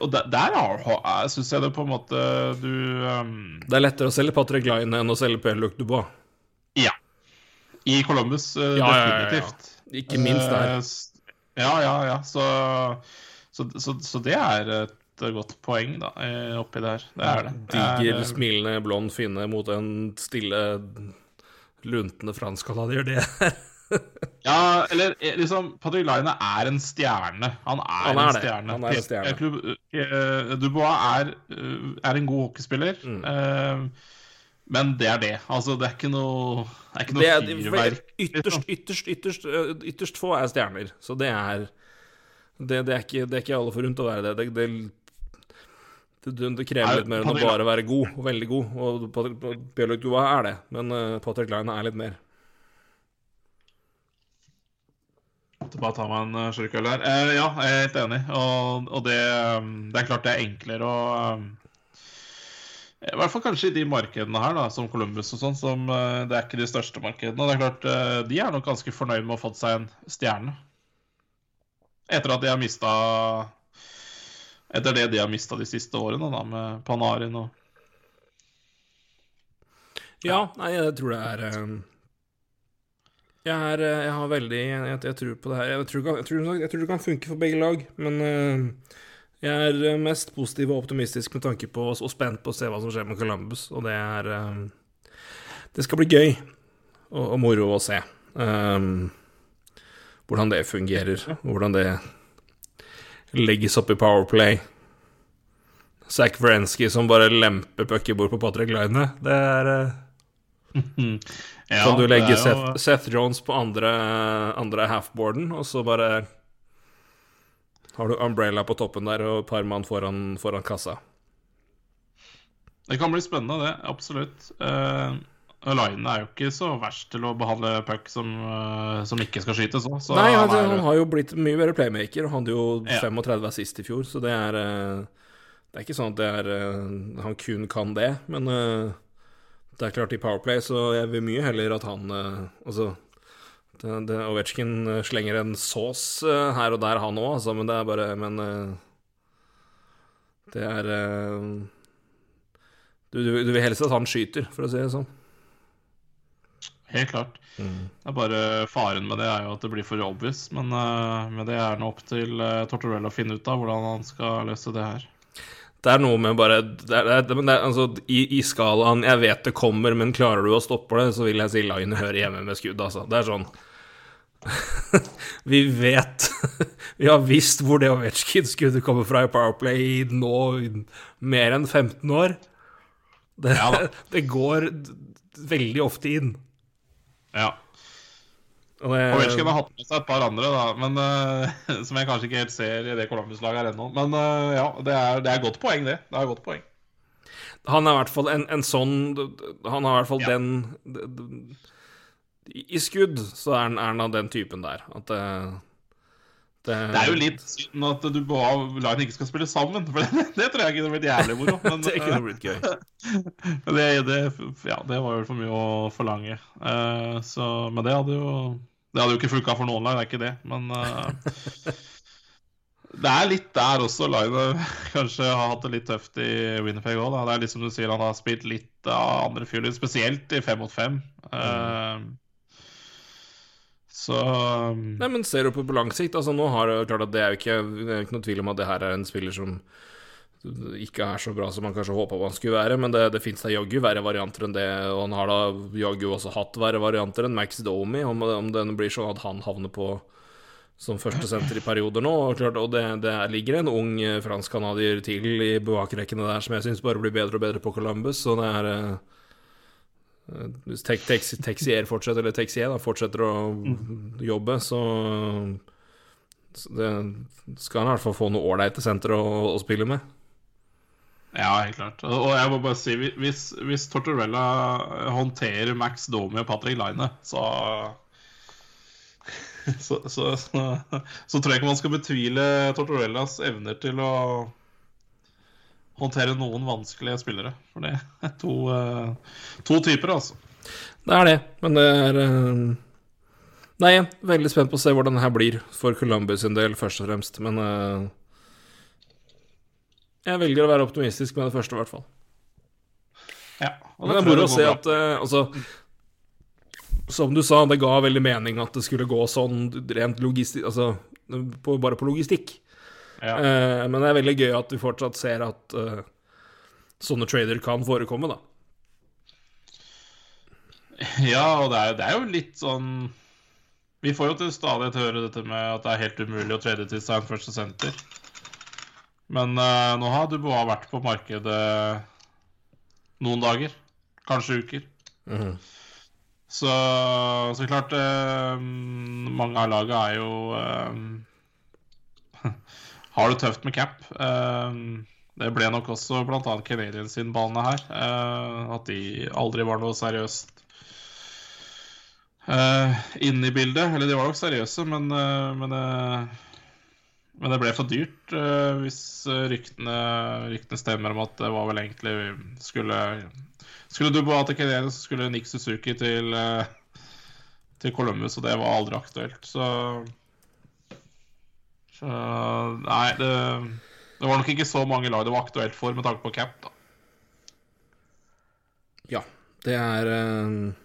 Og der, der syns jeg det på en måte du um... Det er lettere å selge Patrick Line enn å selge Per-Luc Dubois. Ja. I Columbus, uh, ja, definitivt. Ja, ja, Ikke minst der. Uh, ja, ja, ja. Så så, så, så, det er et godt poeng da, oppi der. Det er det. Diger, smilende, blond finne mot en stille, luntende fransk-canadier, det ja, eller eh, liksom Patrick Line er en stjerne. Han er, han er en stjerne. Han er en stjerne. Eh, Dubois er, uh, er, en god hockeyspiller. Mm. Men det er det. Altså, det er ikke noe Det er ikke noe fyrverk. Ytterst, ytterst, ytterst, ytterst få er stjerner. Så det er det, det, er ikke, det, er ikke, alle forunt å være det. Det, det krever litt mer enn å bare være god, og veldig god. Og Bjørløk Dua er det, men uh, Patrick Line er litt mer. Måtte bare ta meg en uh, slurk øl her. Uh, ja, jeg er helt enig. Og, og det, um, det, er klart det er enklere å um, I hvert fall kanskje i de markedene her, da, som Columbus og sånn, som eh, det er ikke de største markedene. Og det er klart, eh, De er nok ganske fornøyd med å ha fått seg en stjerne. Etter at de har mista Etter det de har mista de siste årene, da, med Panarin og Ja, nei, jeg tror det er eh, jeg, er, eh, jeg har veldig jeg, jeg tror på det her. Jeg tror, jeg, tror, jeg tror, det kan funke for begge lag, men uh, jeg er eh, mest positiv og optimistisk med tanke på og spent på å se hva som skjer med Columbus, og det er Det skal bli gøy og, og moro å se um, hvordan det fungerer, hvordan det legges opp i Powerplay. Zack Wrenski som bare lemper puckybord på Patrick Line. Det er uh, ja, Kan du legge jo... Seth, Seth, Jones på andre, andre halfboarden, og så bare har du Umbrella på toppen der og et par mann foran, foran, kassa. Det kan bli spennende, det. Absolutt. Uh, Line er jo ikke så verst til å behandle puck som, uh, som ikke skal skytes òg. Nei, han, er... han, har jo blitt mye bedre playmaker. Han hadde jo ja. 35 assist i fjor, så det er uh, Det er ikke sånn at det er Han kun kan det, men det er klart, i Powerplay så jeg vil mye heller at han Altså det, det, Ovetsjkin eh, slenger en sås uh, her og der, han òg, altså, men det er bare Men det er du, du, du, vil helst at han skyter, for å si det sånn. Helt klart. Mm. Det er bare Faren med det er jo at det blir for obvious, men, men det er nå opp til Tortorella å finne ut av hvordan han skal løse det her. Det er noe med bare det er, det er, altså, i, i, skalaen 'jeg vet det kommer, men klarer du å stoppe det', så vil jeg si Line hører hjemme med skudd, altså. Det er sånn Vi vet Vi har visst hvor det Ovetsjkin-skuddet kommer fra i Powerplay i nå mer enn 15 år. Det, ja, det går veldig ofte inn. Ja. Ovetsjkin har hatt med seg et par andre, da, men, uh, som jeg kanskje ikke helt ser i det Columbus-laget her ennå. Men uh, ja, det er, det er godt poeng, det. Det er godt poeng. Han er i hvert fall en, en sånn Han har i hvert fall ja. den I skudd så er han, er han av den typen der. At det, det, det er jo litt synd at du bare Line ikke skal spille sammen. For det, det tror jeg kunne blitt jævlig moro. Men, det kunne blitt gøy. det, det, ja, det var jo for mye å forlange. Uh, så, men det hadde jo det hadde jo ikke funka for noen lag, det er ikke det, men uh, Det er litt der også Line kanskje har hatt det litt tøft i Winnerpeg òg. Det er litt som du sier, han har spilt litt av andre fyrlyd, spesielt i fem mot fem. Uh, så Nei, men ser du på på lang sikt, altså nå har det klart at det er jo ikke, det er ikke noe tvil om at det her er en spiller som ikke er så bra som man kanskje håpa han skulle være, men det, det fins da jaggu verre varianter enn det, og han har da jaggu også hatt verre varianter enn Max Domi, om, om det blir sånn at han havner på som førstesenter i perioder nå. Og, klart, og det, det, ligger en ung eh, fransk-canadier til i bakrekkene der som jeg syns bare blir bedre og bedre på Columbus, så det er eh, Hvis Texier fortsetter, eller Texier da, fortsetter å jobbe, så, så det, skal han i hvert fall få noe ålreite senter å, å spille med. Ja, helt klart. Og jeg må bare si, hvis, hvis Tortorella håndterer Max Domi og Patrick Line, så så, så, så, så, tror jeg ikke man skal betvile Tortorellas evner til å håndtere noen vanskelige spillere. For det er to, uh, to typer, altså. Det er det, men det er uh... Nei, veldig spent på å se hvordan det her blir for Columbus sin del, først og fremst. Men uh... Jeg velger å være optimistisk med det første, i hvert fall. Ja, og det er moro å se at uh, Altså, som du sa, det ga veldig mening at det skulle gå sånn rent logistisk Altså på, bare på logistikk. Ja. Uh, men det er veldig gøy at vi fortsatt ser at uh, sånne trader kan forekomme, da. Ja, og det er, det er jo litt sånn Vi får jo til stadighet høre dette med at det er helt umulig å trade til en første senter. Men uh, nå har Dubois vært på markedet noen dager. Kanskje uker. Mm. Så, så klart uh, Mange av laga er jo uh, Har det tøft med cap. det ble nok også bl.a. Canadiens sin bane her. at de aldri var noe seriøst inne i bildet. Eller de var nok seriøse, men, men Men det ble for dyrt uh, hvis ryktene, ryktene, stemmer om at det var vel egentlig Skulle, skulle Dubois til Kenyan, så skulle Nick Suzuki til, uh, til Columbus, og det var aldri aktuelt. Så, så Nei, det, det, var nok ikke så mange lag det var aktuelt for med tanke på cap, da. Ja, det er uh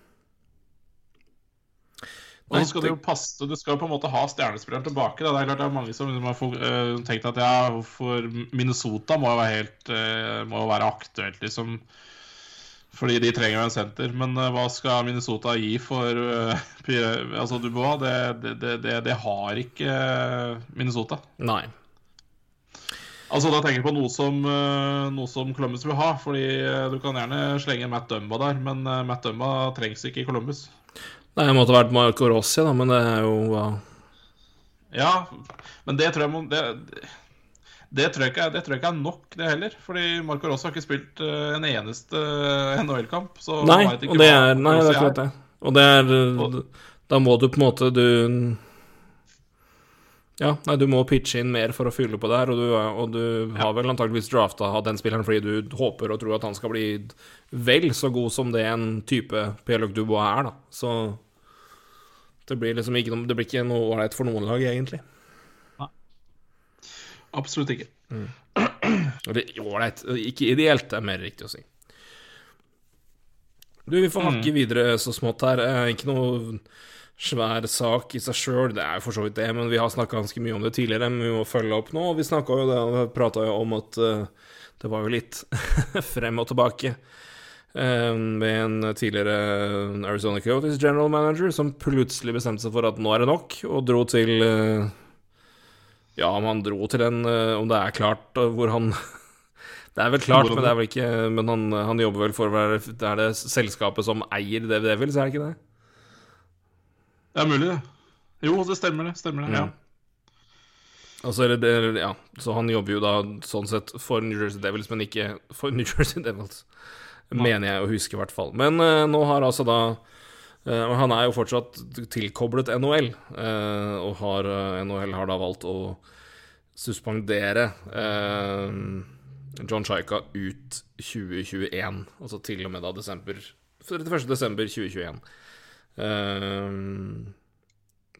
og så skal det jo passe Du skal jo på en måte ha stjernespilleren tilbake. Da. Det er klart det er mange som liksom har uh, tenkt at ja, for Minnesota må jo være helt uh, Må jo være aktuelt, liksom. Fordi de trenger jo en senter. Men uh, hva skal Minnesota gi for altså Dubois? Det, det, det, det, har ikke Minnesota. Nei. Altså Da tenker jeg på noe som, noe som Columbus vil ha. Fordi du kan gjerne slenge Matt Dumba der, men Matt Dumba trengs ikke i Columbus. Nei, det måtte vært Marco Rossi, da, men det er jo hva Ja, men det tror jeg må det, det, tror jeg ikke, det tror jeg ikke er nok, det heller. Fordi Marco Rossi har ikke spilt uh, en eneste uh, NHL-kamp. Nei, og det er, nei, det er klart det. Og det er og, Da må du på en måte Du ja, nei, du må pitche inn mer for å fylle på der, og du, og du har vel antakeligvis drafta den spilleren fordi du håper og tror at han skal bli vel så god som det en type Pierre-Luc Dubois er, da. Så det blir liksom ikke, det blir ikke noe ålreit for noen lag, egentlig. Nei. Absolutt ikke. Mm. Ålreit, ikke ideelt, er mer riktig å si. Du, vi får hakke mm. videre så smått her. Eh, ikke noe svær sak i seg sjøl, det er jo for så vidt det, men vi har snakka ganske mye om det tidligere, men vi må følge opp nå. Vi snakka jo det, og prata jo om at uh, det var jo litt frem og tilbake Eh, med en tidligere Arizona Coyotes general manager som plutselig bestemte seg for at nå er det nok, og dro til eh, Ja, om han dro til en eh, Om det er klart hvor han Det er vel klart, men det er vel ikke Men han, han jobber vel for å være Det er det selskapet som eier Dave Devils, er det ikke det? Det er mulig, det. Jo, det stemmer, det. Stemmer det, ja. Altså, det, ja, så han jobber jo da sånn sett for New Jersey Devils, men ikke for New Jersey Devils. Mener jeg å huske, i hvert fall. Men uh, nå har altså da uh, Han er jo fortsatt tilkoblet NHL, uh, eh, og har, NHL har da valgt å suspendere John Chaika ut 2021, altså til og med da desember 31. desember 2021.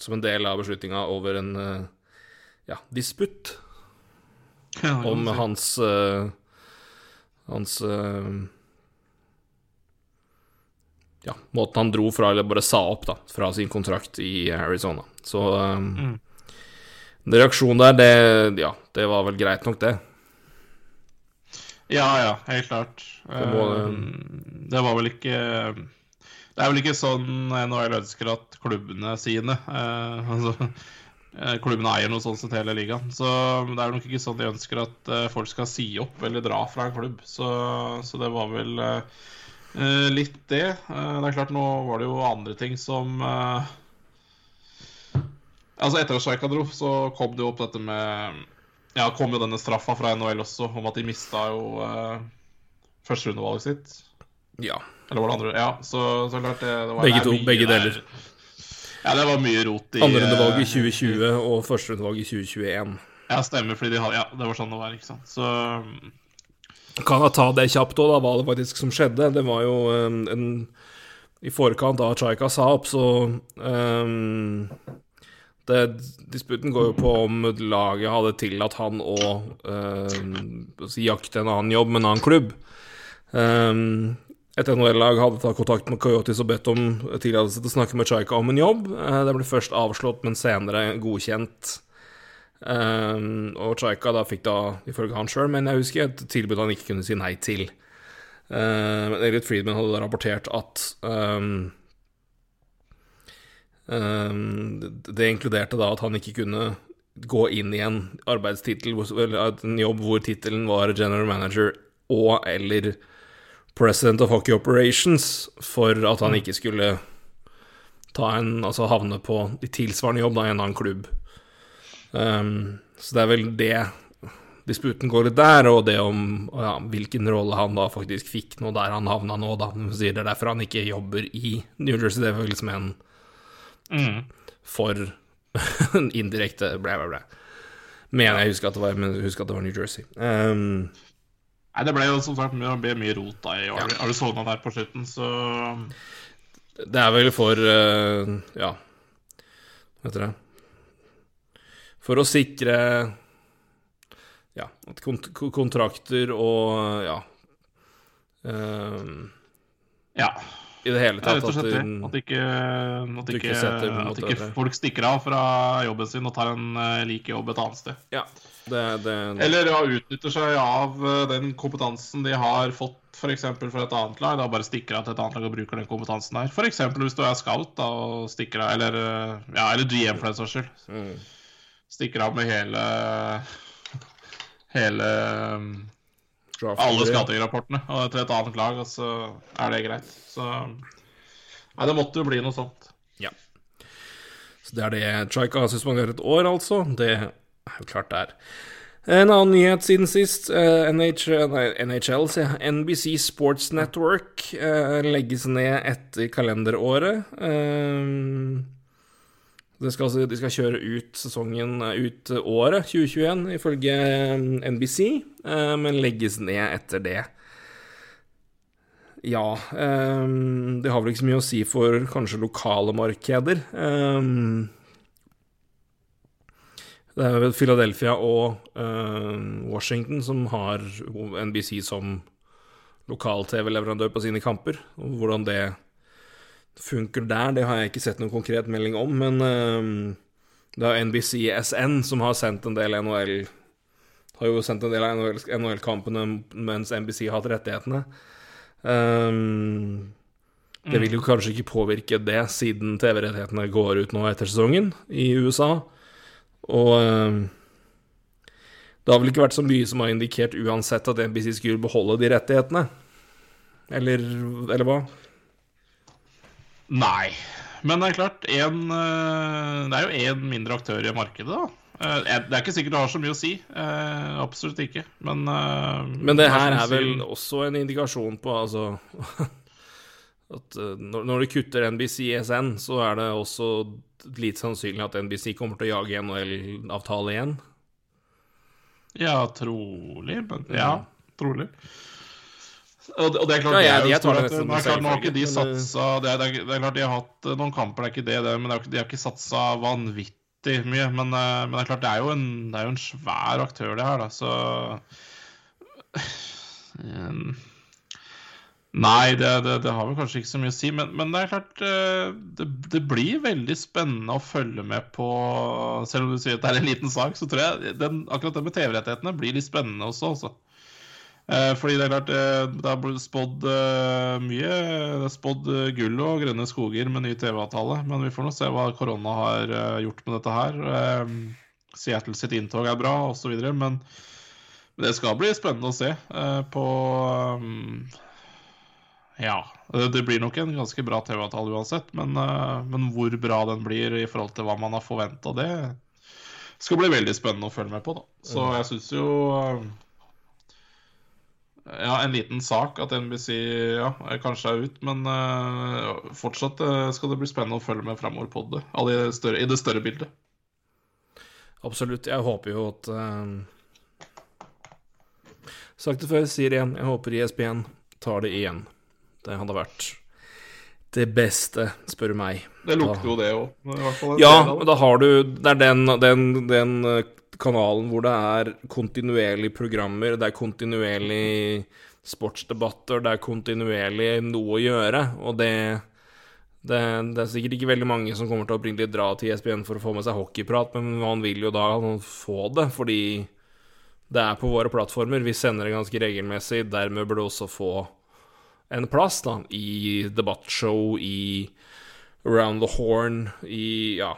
som en del av beslutninga over en ja, disputt ja, om hans hans ja, måten han dro fra, eller bare sa opp, da, fra sin kontrakt i Arizona. Så um, mm. reaksjonen der, det Ja, det var vel greit nok, det. Ja, ja, helt klart. Det, må, um, det var vel ikke Det er vel ikke sånn NHL ønsker at klubbene sine uh, altså, uh, Klubbene eier noe sånt sett hele ligaen. Så det er nok ikke sånn de ønsker at uh, folk skal si opp eller dra fra en klubb. Så, så det var vel uh, Uh, litt det. Uh, det er klart, nå var det jo andre ting som uh, Altså, etter at Sjajka dro, så kom det jo opp dette med Ja, kom jo denne straffa fra NHL også, om at de mista jo uh, førsterundevalget sitt. Ja. Eller var det andre? Ja, så, så klart det, det var Begge to. Begge deler. Ja, det var mye rot i Andrerundevalget i 2020 og førsterundevalget i 2021. Ja, stemmer, fordi de hadde Ja, det var sånn det var, ikke sant. Så kan jeg ta det kjapt òg, da, hva det faktisk som skjedde. Det var jo en, en I forkant av Chaika sa opp, så um, det, Disputen går jo på om laget hadde tillatt han å uh, jakte en annen jobb med en annen klubb. Um, et NHL-lag hadde tatt kontakt med Coyotes og bedt om tillatelse til å snakke med Chaika om en jobb. Uh, det ble først avslått, men senere godkjent. Um, og Chaika da fikk da, ifølge han sjøl, men jeg husker, et tilbud han ikke kunne si nei til. Uh, men Elliot Friedman hadde da rapportert at um, um, Det inkluderte da at han ikke kunne gå inn i en arbeidstittel, en jobb hvor tittelen var general manager og eller president of hockey operations, for at han mm. ikke skulle ta en, altså havne på tilsvarende jobb da, i en annen klubb. Um, så det er vel det disputen går litt der, og det om ja, hvilken rolle han da faktisk fikk nå der han havna nå, da. Han sier det er derfor han ikke jobber i New Jersey det Devils liksom en mm. for indirekte blæ, blæ, blæ. Mener jeg husker at det var, men husker at det var New Jersey. Um, Nei, det ble jo som sagt mye, ble mye rot da i Ari- Arizona der på slutten, så det er vel for uh, Ja, hva heter det For å sikre Ja, kont kontrakter og ja um, ja. I det hele Det tatt rett og slett det. at ikke, at ikke setter at ikke folk stikker av fra jobben sin og tar en eh, like jobb et annet sted. Ja, det, det Eller ja, utnytter seg av eh, den kompetansen de har fått f.eks. fra et annet lag. Da bare stikker av til et annet lag og bruker den kompetansen der. F.eks. hvis du er scout da, og stikker av, eller, ja, eller GM for den saks skyld. mm, Stikker av med hele Hele um, draft- alle scouting-rapportene og til et annet lag, og så er det greit. Så Nei, det måtte jo bli noe sånt. Ja. Så det er det Chaika har suspendert et år, altså. Det er jo klart det er. En annen nyhet siden sist. eh, nei, NHL, sier jeg. NBC Sports Network eh, legges ned etter kalenderåret. Eh, det skal, altså- de skal kjøre ut sesongen, eh, ut året 2021, ifølge eh, NBC, eh, men legges ned etter det. Ja Det har vel ikke så mye å si for kanskje lokale markeder. Det er Philadelphia og Washington som har NBC som lokal-TV-leverandør på sine kamper. Hvordan det funker der, det har jeg ikke sett noen konkret melding om, men ehm, det er NBC SN som har sendt en del NHL Har jo sendt en del av NHL-kampene mens NBC har hatt rettighetene. Um, det vil jo kanskje ikke påvirke det, siden TV-rettighetene går ut nå etter sesongen i USA. Og um, det har vel ikke vært så mye som har indikert uansett at NBC skulle beholde de rettighetene. Eller, eller hva? Nei. Men det er klart, en, eh, det er jo én mindre aktør i markedet, da. Eh, Det er ikke sikkert det har så mye å si. Eh, Absolutt ikke. Men Men det her er vel også en indikasjon på altså At når når du kutter NBC SN, så er det også lite sannsynlig at NBC kommer til å jage NHL-avtale igjen. Ja, trolig. Men ja, trolig. Og det, er klart, Ja, ja, de er er klart, Nå har ikke de eh, satsa det er, det, er, er klart de har hatt eh, noen kamper, det er ikke det, det men det er, de har ikke satsa vanvittig mye. Men, eh, men det er klart, det er jo en, det er jo en svær aktør, det her, da, så Eh, Nei, det, det, har vel kanskje ikke så mye å si, men, men det er klart eh, det, det blir veldig spennende å følge med på Selv om du sier at det er en liten sak, så tror jeg den, akkurat det med TV-rettighetene blir litt spennende også. Altså. Eh, fordi det er klart eh, det har blitt spådd eh, mye. Det er spådd gull og grønne skoger med ny TV-avtale, men vi får nå se hva korona har gjort med dette her. Seattle sitt inntog er bra, osv., men men det skal bli spennende å se på Ja. Det blir nok en ganske bra TV-avtale uansett, men, men hvor bra den blir i forhold til hva man har forventa, det skal bli veldig spennende å følge med på. da. Så jeg syns jo Ja, en liten sak at NBC ja, kanskje er ut, men uh, fortsatt uh, skal det bli spennende å følge med framover på det. i det større, I det større bildet. Absolutt. Jeg håper jo at uh, Sagt det før, sier det igjen. Jeg håper ISBN tar det igjen. Det hadde vært det beste, spør du meg. Det lukter jo det òg. Ja, men da har du Det er den, den, den kanalen hvor det er kontinuerlig programmer, det er kontinuerlig sportsdebatter, det er kontinuerlig noe å gjøre, og det det, det er sikkert ikke veldig mange som kommer til å opprinnelig dra til ESPN for å få med seg hockeyprat, men man vil jo da få det, fordi det er på våre plattformer. Vi sender det ganske regelmessig, dermed bør du også få en plass da, i debattshow, i Around the Horn, i ja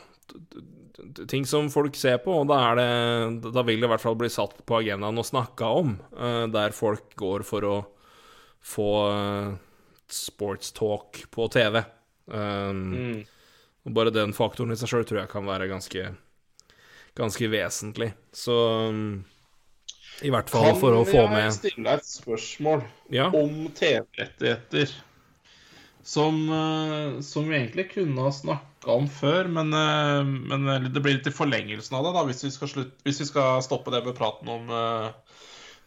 ting som folk ser på, og da, er det, da vil det i hvert fall bli satt på agendaen og snakka om, eh, der folk går for å få uh, sportstalk på TV. Um, Mm. og bare den faktoren i seg sjøl tror jeg kan være ganske, ganske vesentlig. Så um, i hvert fall for å få Kan jeg stille deg et spørsmål Ja. om TV-rettigheter? Som, eh, som vi egentlig kunne ha snakka om før, men, eh, men eh, det blir litt i forlengelsen av det, da, hvis vi skal, slutt, hvis vi skal stoppe det med praten om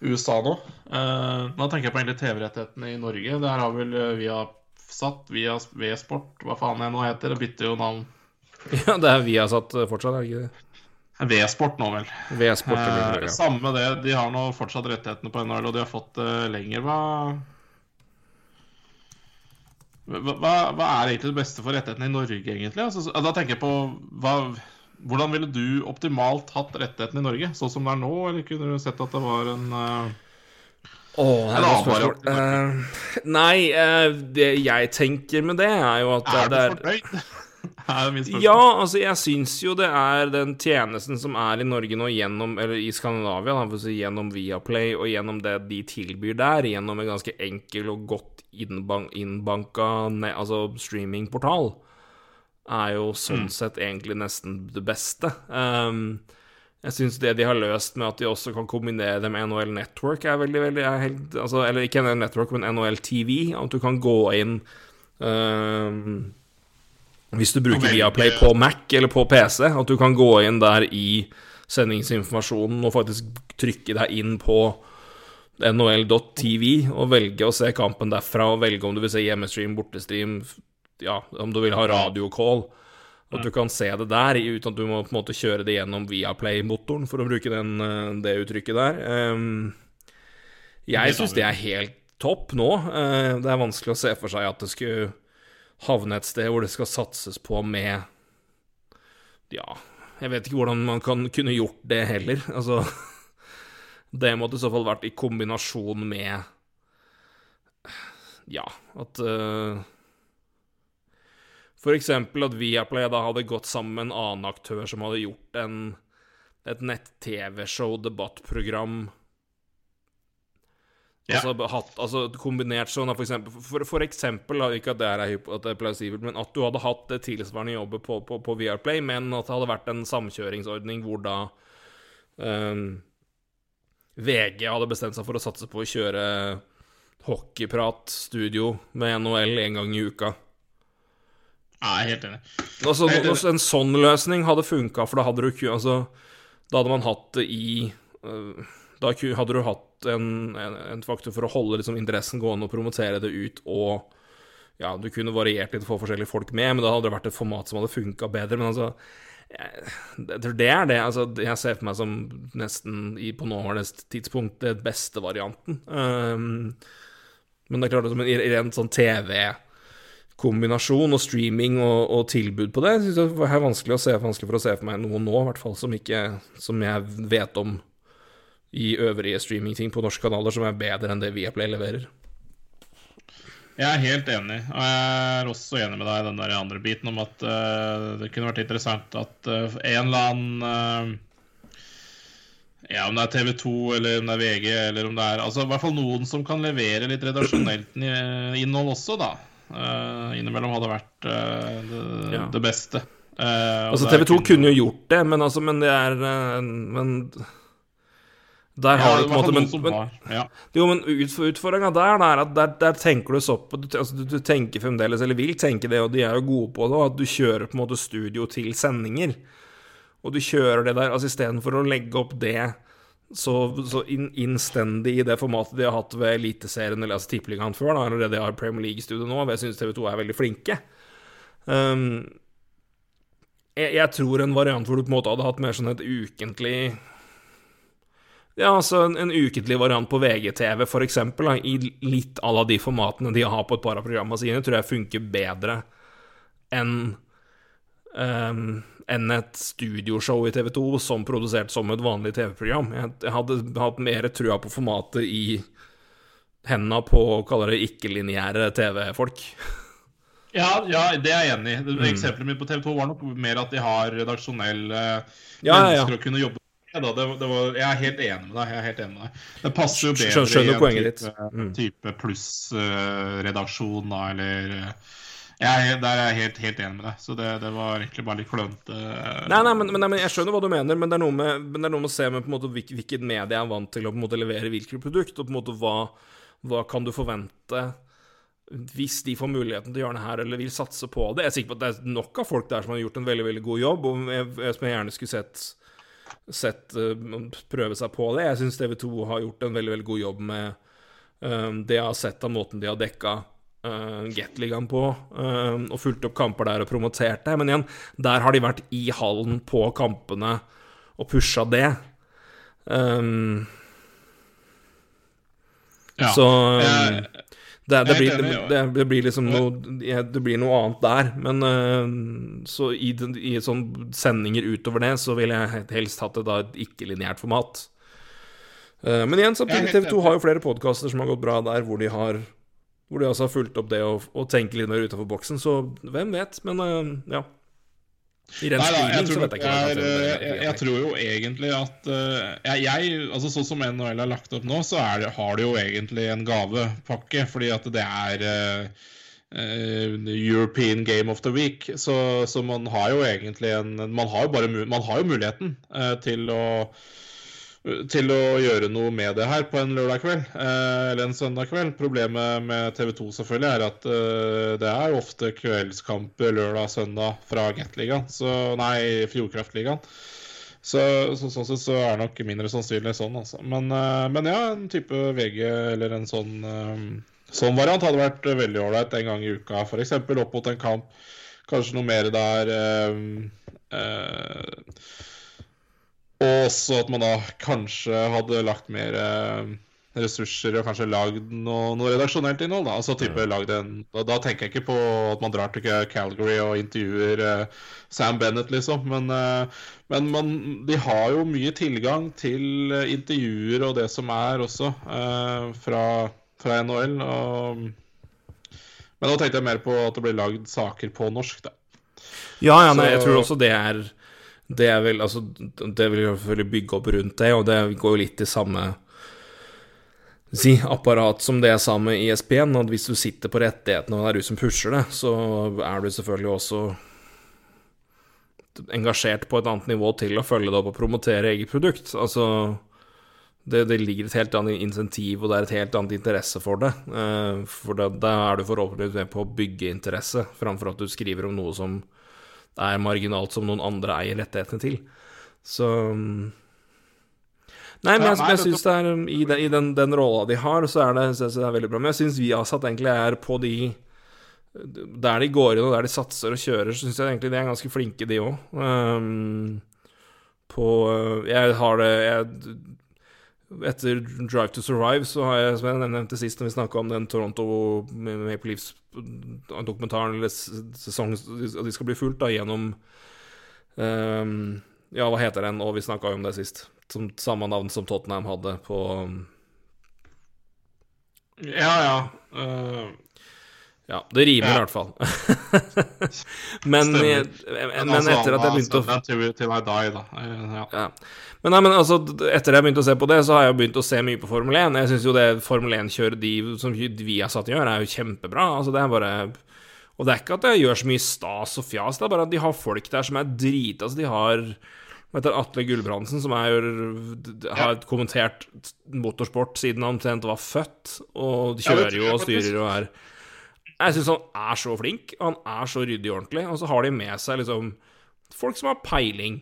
USA nå. Eh, nå tenker jeg på egentlig TV-rettighetene i Norge. Der har vel via vi satt via V-sport, hva faen jeg nå heter. Det bytter jo navn. Ja, det er Viasat fortsatt, er det ikke det? V-sport nå, vel. V-sport Eh. Samme det. De har nå fortsatt rettighetene på NHL, og de har fått det lenger. Hva hva, hva- er egentlig det beste for rettighetene i Norge, egentlig? Altså, da tenker jeg på hva, Hvordan ville du optimalt hatt rettighetene i Norge? Sånn som det er nå, eller kunne du sett at det var en godt annen spørsmål. Uh, nei, uh, det jeg tenker med det, er jo at Er du det fornøyd? Ja, altså jeg syns jo det er den tjenesten som er i Norge nå gjennom, eller i Skandinavia, da, si, gjennom Viaplay og gjennom det de tilbyr der, gjennom en ganske enkel og godt innbanka altså streamingportal, er jo sånn sett egentlig nesten det beste. Um, jeg syns det de har løst med at de også kan kombinere det med NHL Network, er veldig, veldig er helt, altså, Eller ikke NHL Network, men NHL TV. At du kan gå inn um, hvis du bruker Viaplay på Mac eller på PC, at du kan gå inn der i sendingsinformasjonen og faktisk trykke deg inn på nhl.tv og velge å se kampen derfra, og velge om du vil se hjemmestream, bortestream, ja, om du vil ha radiocall. At du kan se det der, uten at du må på en måte kjøre det gjennom Viaplay-motoren, for å bruke den, eh, det uttrykket der. Um, jeg syns det er helt topp nå. Eh, Det er vanskelig å se for seg at det skulle havne et sted hvor det skal satses på med Ja, jeg vet ikke hvordan man kan kunne gjort det heller. Altså Det måtte i så fall vært i kombinasjon med Ja, at uh, For eksempel at Viaplay da hadde gått sammen med en annen aktør som hadde gjort en, et nett-TV-show, debattprogram Ja. Altså, hatt, altså kombinert sånn for eksempel, for, for eksempel, ikke at det, er, at det er plausibelt, men at du hadde hatt det tilsvarende jobbet på, på, på Viaplay, men at det hadde vært en samkjøringsordning hvor da ehm, VG hadde bestemt seg for å satse på å kjøre hockeyprat-studio med NHL en gang i uka. Ja, jeg er helt enig. Altså, helt enig. også en sånn løsning hadde funka, for da hadde du Altså, da hadde man hatt det i øh, Da hadde du hatt en, en, en faktor for å holde liksom, interessen gående og promotere det ut, og ja, du kunne variert litt, få forskjellige folk med, men da hadde det vært et format som hadde funka bedre. Men altså jeg, tror det er det. Altså, jeg ser for meg som nesten i, på nåværende tidspunkt det beste varianten. Um, men det er klart at som en rent sånn TV kombinasjon og streaming og, og tilbud på det, syns jeg er vanskelig, se, vanskelig for å se for meg noe nå, i hvert fall som, ikke, som jeg vet om i øvrige streamingting på norske kanaler som er bedre enn det Viaplay leverer. Jeg er helt enig. Og jeg er også enig med deg i den der andre biten om at uh, det kunne vært interessant at uh, en eller annen uh, Ja, om det er TV 2 eller om det er VG eller om det er Altså i hvert fall noen som kan levere litt redaksjonelt innhold også, da. Innimellom hadde vært det, Ja. det beste. Altså, TV 2 kunne jo gjort det, men altså, men det er Men der ja, har det du på en måte men, men, har. Ja. Jo, men utf utfordringa der, er at der, der tenker du så på du, altså, du, du tenker fremdeles, eller vil tenke det, og de er jo gode på det, at du kjører på en måte studio til sendinger. Og du kjører det der altså istedenfor å legge opp det så, så inn, innstendig i det formatet de har hatt ved Eliteserien eller altså Tippeligaen før, da, eller det de har i Premier League-studio nå, hvor jeg syns TV 2 er veldig flinke. Um, jeg, jeg tror en variant hvor du på en måte hadde hatt mer sånn et ukentlig ja, altså en, en ukentlig variant på VGTV, for eksempel, da, i litt à la de formatene de har på et par av programmene sine, tror jeg funker bedre enn um, enn et studioshow i TV 2 som produsert som et vanlig TV-program. Jeg, jeg hadde hatt mer trua på formatet i henda på, kaller det, ikke-lineære TV-folk. Ja, ja, det er jeg enig i. Mm. Eksempelet mitt på TV 2 var nok mer at de har redaksjonelle Ja, ja, ja. mennesker å kunne jobbe. Det, det var, jeg er helt enig med deg. Jeg er helt enig med deg. Det passer jo bedre Skjønner- i en type, Mm. type pluss-redaksjon, da, eller eh, jeg, er- Der er jeg helt, helt enig med deg. Så det, det var egentlig bare litt klønete. eh, Nei, nei, men, men, men jeg skjønner hva du mener, men det er noe med, det er noe med å se med på en måte hvil- hvilket medie jeg er vant til å på en måte levere hvilket produkt, og på en måte hva, hva kan du forvente hvis de får muligheten til å gjøre det her, eller vil satse på det Jeg er sikker på at det er nok av folk der som har gjort en veldig veldig god jobb, og jeg, som jeg gjerne skulle sett, sett uh, prøve seg på det. Jeg syns TV2 har gjort en veldig veldig god jobb med um, det jeg har sett av måten de har dekka uh, Gateligaen på, og fulgt opp kamper der og promotert det. Men igjen, der har de vært i hallen på kampene og pusha det. Um, Ja. så um, det, det, blir, det, det, blir liksom noe Det blir noe annet der. Men øh, så i, i sånn sendinger utover det, så ville jeg helst hatt det da et ikke-lineært format. Eh, men igjen, samtidig, TV 2 har jo flere podkaster som har gått bra der, hvor de har Hvor de altså har fulgt opp det og, og tenker litt mer utenfor boksen. Så hvem vet? Men øh, ja. I den Nei da, jeg tror, jeg er, jeg, jeg tror jo egentlig at eh, jeg, altså Sånn som NHL har lagt opp nå, så det, har det jo egentlig en gavepakke. Fordi at det er uh, uh, European Game of the Week. Så, så man har jo egentlig en Man har jo, bare, man har jo muligheten uh, til å til å gjøre noe med det her på en lørdag kveld eh, eller en søndag kveld. Problemet med TV 2 selvfølgelig er at eh, det er ofte kveldskamper lørdag-søndag fra Gatligaen, Nei, Fjordkraftligaen. Så, så sånn sett så er det nok mindre sannsynlig sånn, altså. Men, eh, men ja, en type VG eller en sånn Sånn variant hadde vært veldig ålreit en gang i uka. F.eks. opp mot en kamp. Kanskje noe mer der øh, eh, og også at man da kanskje hadde lagt mer eh, ressurser og kanskje lagd noe, noe redaksjonelt innhold. Da. Altså type lagd en, da, da tenker jeg ikke på at man drar til Calgary og intervjuer uh, Sam Bennett, liksom. Men, uh, men man, de har jo mye tilgang til intervjuer og det som er også uh, fra, fra NHL. Og, men nå tenkte jeg mer på at det blir lagd saker på norsk, da. Ja, ja, nei, jeg tror også det er Det er vel Altså, det vil selvfølgelig bygge opp rundt det, og det går jo litt i samme Si, apparat som det er sammen med ISP-en, at hvis du sitter på rettighetene og det er du som pusher det, så er du selvfølgelig også engasjert på et annet nivå til å følge det opp og promotere eget produkt. Altså det, det ligger et helt annet insentiv, og det er et helt annet interesse for det. Eh, for da er du forhåpentligvis med på å bygge interesse, framfor at du skriver om noe som er marginalt som noen andre eier rettighetene til. Så mm. Nei, men jeg, jeg syns det er um, I den, i den, den rolla de har, så er det, så det er veldig bra. Men jeg syns Viasat egentlig er på de Der de går inn og der de satser og kjører, så syns jeg egentlig de er ganske flinke, de òg. Um, på Jeg har det jeg, Etter Drive to Survive så har jeg, som jeg nevnte sist når vi snakka om den Toronto Maple Leafs-dokumentaren eller sesong at de skal bli fulgt da gjennom um, Ja, hva heter den? Og vi snakka jo om det sist. Som samme navn som Tottenham hadde på um, Ja, ja. eh, Ja, det rimer i Ja. hvert fall. men, jeg, men altså, etter at jeg begynte å til, til I die, da. Eh, Ja. Ja. Men, nei, men altså, etter jeg begynte å se på det, så har jeg begynt å se mye på Formel 1. Jeg syns jo det Formel 1-kjøret de som vi har satt i gjør, er jo kjempebra. Altså, det er bare Og det er ikke at jeg gjør så mye stas og fjas, det er bare at de har folk der som er drita. Altså, de har Etter Atle Gulbrandsen, som er, har kommentert motorsport siden han omtrent var født, og kjører jo og styrer og er Jeg syns han er så flink, og han er så ryddig og ordentlig, og så har de med seg liksom folk som har peiling.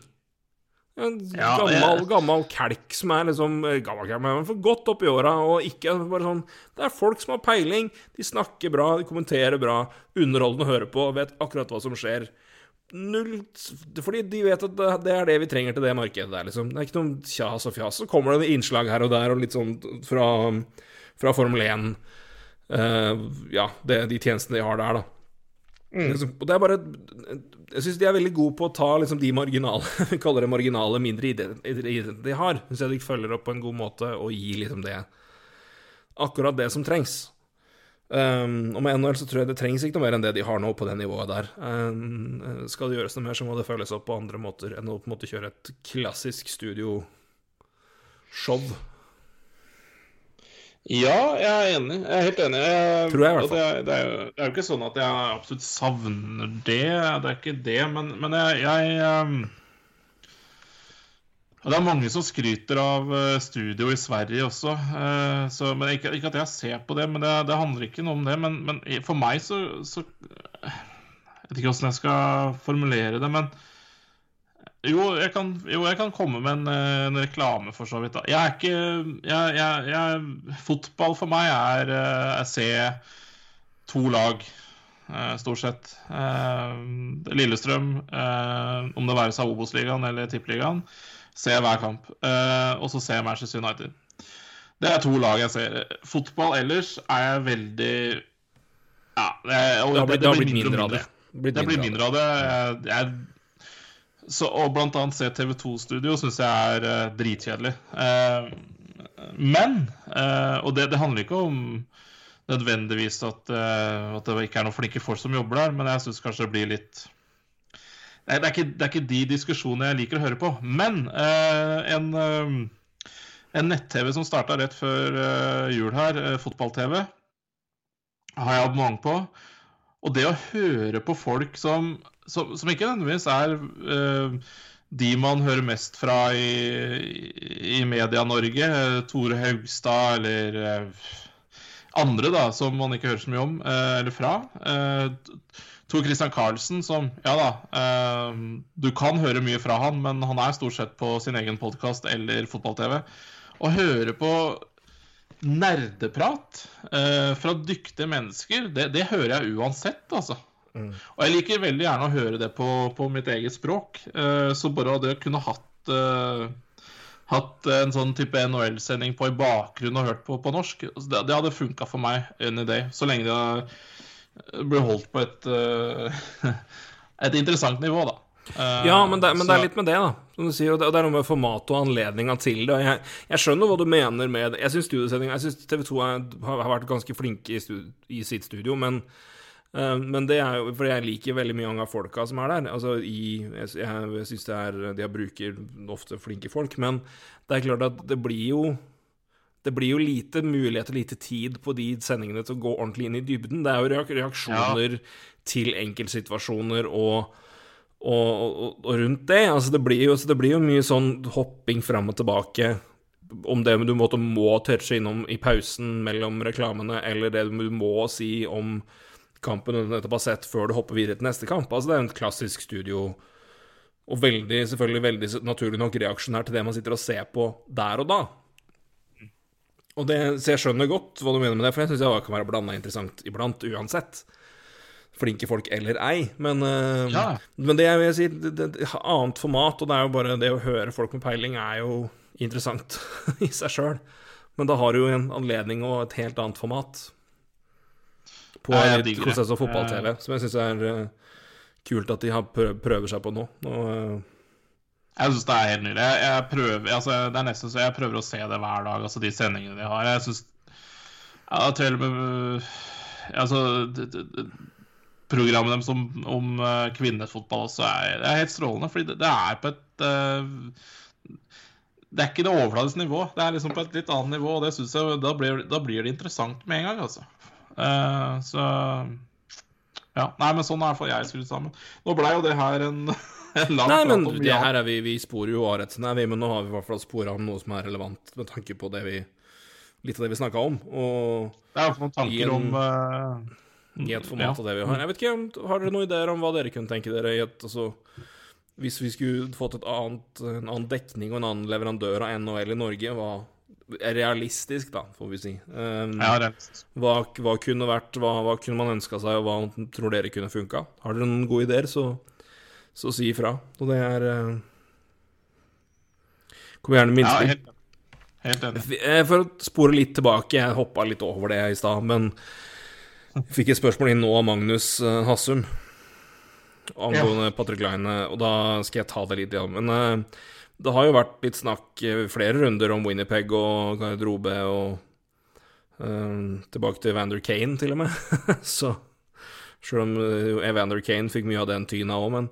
En Ja, gammel, gammel kelk som er liksom eh, Gammel kelk, men for godt opp i åra, og ikke bare sånn Det er folk som har peiling, de snakker bra, de kommenterer bra, underholdende å høre på, vet akkurat hva som skjer. Null Fordi de vet at det- det er det vi trenger til det markedet der, liksom. Det er ikke noe kjas og fjas. Så kommer det innslag her og der, og litt sånn fra, fra Formel 1. Eh, ja, det, de tjenestene de har der, da. Mm. og det er bare Jeg syns de er veldig gode på å ta liksom, de marginale Vi kaller det marginale mindre idrettene de har. Syns jeg de følger opp på en god måte og gir liksom det Akkurat det som trengs. Um, og med NHL så tror jeg det trengs ikke noe mer enn det de har nå på det nivået der. Um, skal det gjøres noe mer, så må det følges opp på andre måter enn å på en måte kjøre et klassisk studioshow. Ja, jeg er enig. Jeg er helt enig. Jeg, Tror jeg i hvert fall. Det, det, er jo, det er jo ikke sånn at jeg absolutt savner det. Det er ikke det, men, men jeg, jeg ehm, det er mange som skryter av eh, studio i Sverige også. eh, Så, men ikke, ikke at jeg ser på det, men det, det handler ikke noe om det. Men, men for meg så, så Jeg vet ikke åssen jeg skal formulere det, men jo jeg, kan, jo, jeg kan komme med en, eh, en reklame, for så vidt. Jeg er ikke jeg, jeg, jeg, Fotball for meg er Jeg ser to lag, eh, stort sett. Eh, Lillestrøm, eh, om det være seg Obos-ligaen eller Tippeligaen, ser jeg hver kamp. Eh, og så ser jeg Manchester United. Det er to lag jeg ser. Fotball ellers er jeg veldig Ja, det, Det det har blitt mindre av det. Det blir mindre av det. Jeg, så, og blant annet se TV2-studio syns jeg er uh, dritkjedelig. Uh, men eh, Og det, det handler ikke om nødvendigvis at, at det ikke er noen flinke folk som jobber der, men jeg syns kanskje det blir litt det, er ikke, det er ikke de diskusjonene jeg liker å høre på. Men en, en nett-TV som starta rett før uh, jul her, uh, fotball-TV, har jeg abonnement på. Og det å høre på folk som, som, som ikke nødvendigvis er uh, de man hører mest fra i, i Media-Norge, eh, Tore Haugstad eller eh, andre da, som man ikke hører så mye om, eller fra. Tor Christian Karlsen, som Ja da, du kan høre mye fra han, men han er stort sett på sin egen podkast eller fotball-TV. Å høre på nerdeprat fra dyktige mennesker, det, det hører jeg uansett, altså. Mm. Og jeg liker veldig gjerne å høre det på, på mitt eget språk. Uh, så bare det å kunne hatt uh, Hatt en sånn type NHL-sending på i bakgrunnen og hørt på på norsk, det, det hadde funka for meg any day. Så lenge det blir holdt på et uh, Et interessant nivå, da. Ja, men det, men det er litt med det, da. Som du sier, og det, er noe med format og anledninga til det. og Jeg, jeg skjønner hva du mener med det. Jeg syns TV 2 er, har, vært ganske flinke i, i sitt studio, men men det er jo For jeg liker veldig mye av folka som er der. Altså i Jeg, jeg syns det er De bruker ofte flinke folk, men det er klart at det blir jo det blir jo lite mulighet og lite tid på de sendingene til å gå ordentlig inn i dybden. Det er jo reaksjoner reaksjoner til enkeltsituasjoner og, og, og, og rundt det. Altså det, blir jo, det blir jo mye sånn hopping fram og tilbake om det du måtte må touche innom i pausen mellom reklamene, eller det du må si om kampen du nettopp har sett, før du hopper videre til neste kamp. Altså det er en klassisk studio, og veldig, selvfølgelig veldig naturlig nok reaksjonær til det man sitter og ser på der og da. Og det, så jeg skjønner godt hva du mener med det, for jeg syns det kan være blanda interessant iblant, uansett. Flinke folk eller ei. Men, eh, Ja. men det jeg vil si, det, det, det, annet format, og det er jo bare det å høre folk med peiling, er jo interessant i seg sjøl. Men da har du jo en anledning og et helt annet format på Ja, jeg litt digger og fotball-TV, som jeg syns er eh, kult at de prøver seg på nå. Og, eh, Jeg syns det er helt nydelig. Jeg, jeg prøver, altså, det er nesten så jeg prøver å se det hver dag, altså de sendingene de har. Jeg syns ja, til og med Altså det, det, Programmet deres om, om eh, kvinnefotball også er, det er helt strålende, fordi det, det er på et uh, Det er ikke det overfladiske nivå. Det er liksom på et litt annet nivå, og det synes jeg, da, blir, da blir det interessant med en gang, altså. Eh, så Ja. Nei, men sånn er iallfall jeg skrudd sammen. Nå blei jo det her en, en lang Nei, men det her er vi, vi sporer jo her, vi, men nå har vi i hvert fall spora om noe som er relevant med tanke på det vi Litt av det vi snakka om, og Det er i noen I tanker en- om uh, i et format av det vi har. Jeg vet ikke, Har dere noen ideer om hva dere kunne tenke dere i et altså, Hvis vi skulle fått et annet, en annen dekning og en annen leverandør av NHL i Norge, hva realistisk, da, får vi si. Um, Ja, hva, hva kunne vært, hva, hva kunne man ønska seg, og hva tror dere kunne funka? Har dere noen gode ideer, så, så si ifra. Og det er uh, Kom gjerne med Ja, innspill. helt, helt enig. Eh, For å spore litt tilbake, jeg hoppa litt over det i stad, men jeg fikk et spørsmål inn nå av Magnus eh, Hassum angående Patrick Line, og da skal jeg ta det litt, igjen. Men eh, det har jo vært litt snakk eh, flere runder om Winnerpeg og garderobe og um, tilbake til Evander Kane, til og med. Så Sjøl om uh, Evander Kane fikk mye av den tyna òg, men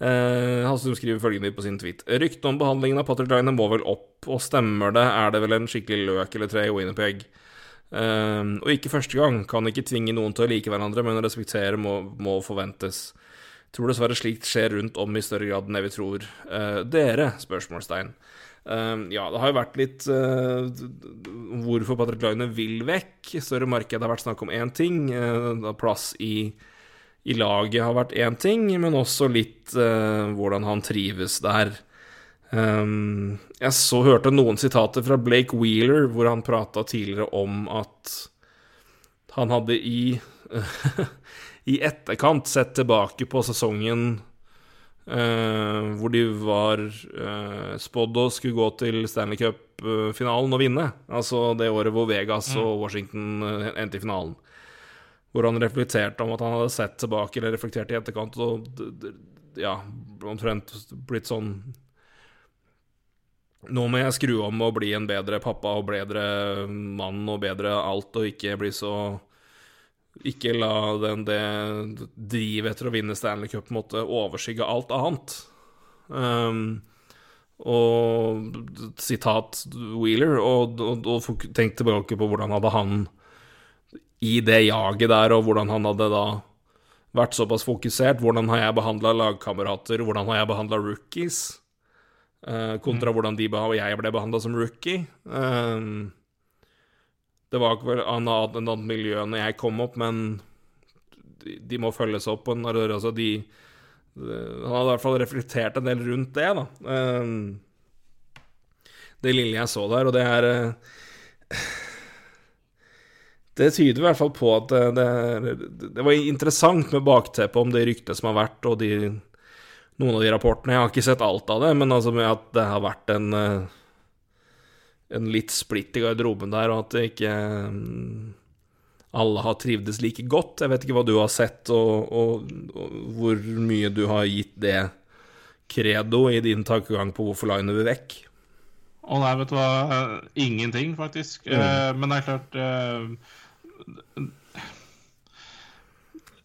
uh, som skriver følgende på sin tweet. Ryktene om behandlingen av Patrick Line må vel opp, og stemmer det, er det vel en skikkelig løk eller tre i Winnipeg. Eh, og ikke første gang. Kan ikke tvinge noen til å like hverandre, men å respektere må, må forventes. Tror dessverre slikt skjer rundt om i større grad enn det vi tror. Eh, dere? spørsmålstegn. Uh, ja, det har jo vært litt uh, hvorfor Patrick Laine vil vekk. Større marked har vært snakk om én ting. Uh, plass i, i, laget har vært én ting, men også litt hvordan han trives der. Um, jeg så hørte noen sitater fra Blake Wheeler, hvor han prata tidligere om at han hadde i i etterkant sett tilbake på sesongen eh, hvor de var eh, spådd å skulle gå til Stanley Cup-finalen og vinne. Altså det året hvor Vegas mm. og Washington uh, endte i finalen. Hvor han reflekterte om at han hadde sett tilbake, eller reflekterte i etterkant, og ja, omtrent blitt sånn Nå må jeg skru om og bli en bedre pappa og bedre mann og bedre alt, og ikke bli så ikke la den, det drivet etter å vinne Stanley Cup måtte overskygge alt annet. Um, og sitat Wheeler, og, og, og tenk tilbake på hvordan hadde han i det jaget der, og hvordan han hadde da vært såpass fokusert. Hvordan har jeg behandla lagkamerater, hvordan har jeg behandla rookies? Uh, kontra mm. hvordan de jeg ble behandla som rookie. Um, det var vel annet enn annet miljø når jeg kom opp, men de, de må følges opp. Og når, altså de, han hadde i hvert fall reflektert en del rundt det, da. Ehm, det lille jeg så der, og det er eh, Det tyder i hvert fall på at det, det, det var interessant med bakteppet om det ryktet som har vært, og de, noen av de rapportene. Jeg har ikke sett alt av det, men altså med at det har vært en eh, en litt splitt i garderoben der, og at det ikke mm, alle har trivdes like godt. Jeg vet ikke hva du har sett, og, og, og hvor mye du har gitt det credo i din tankegang på hvorfor Liner vil vekk. Å nei, vet du hva. Ingenting, faktisk. Mm. Uh, men det er klart uh,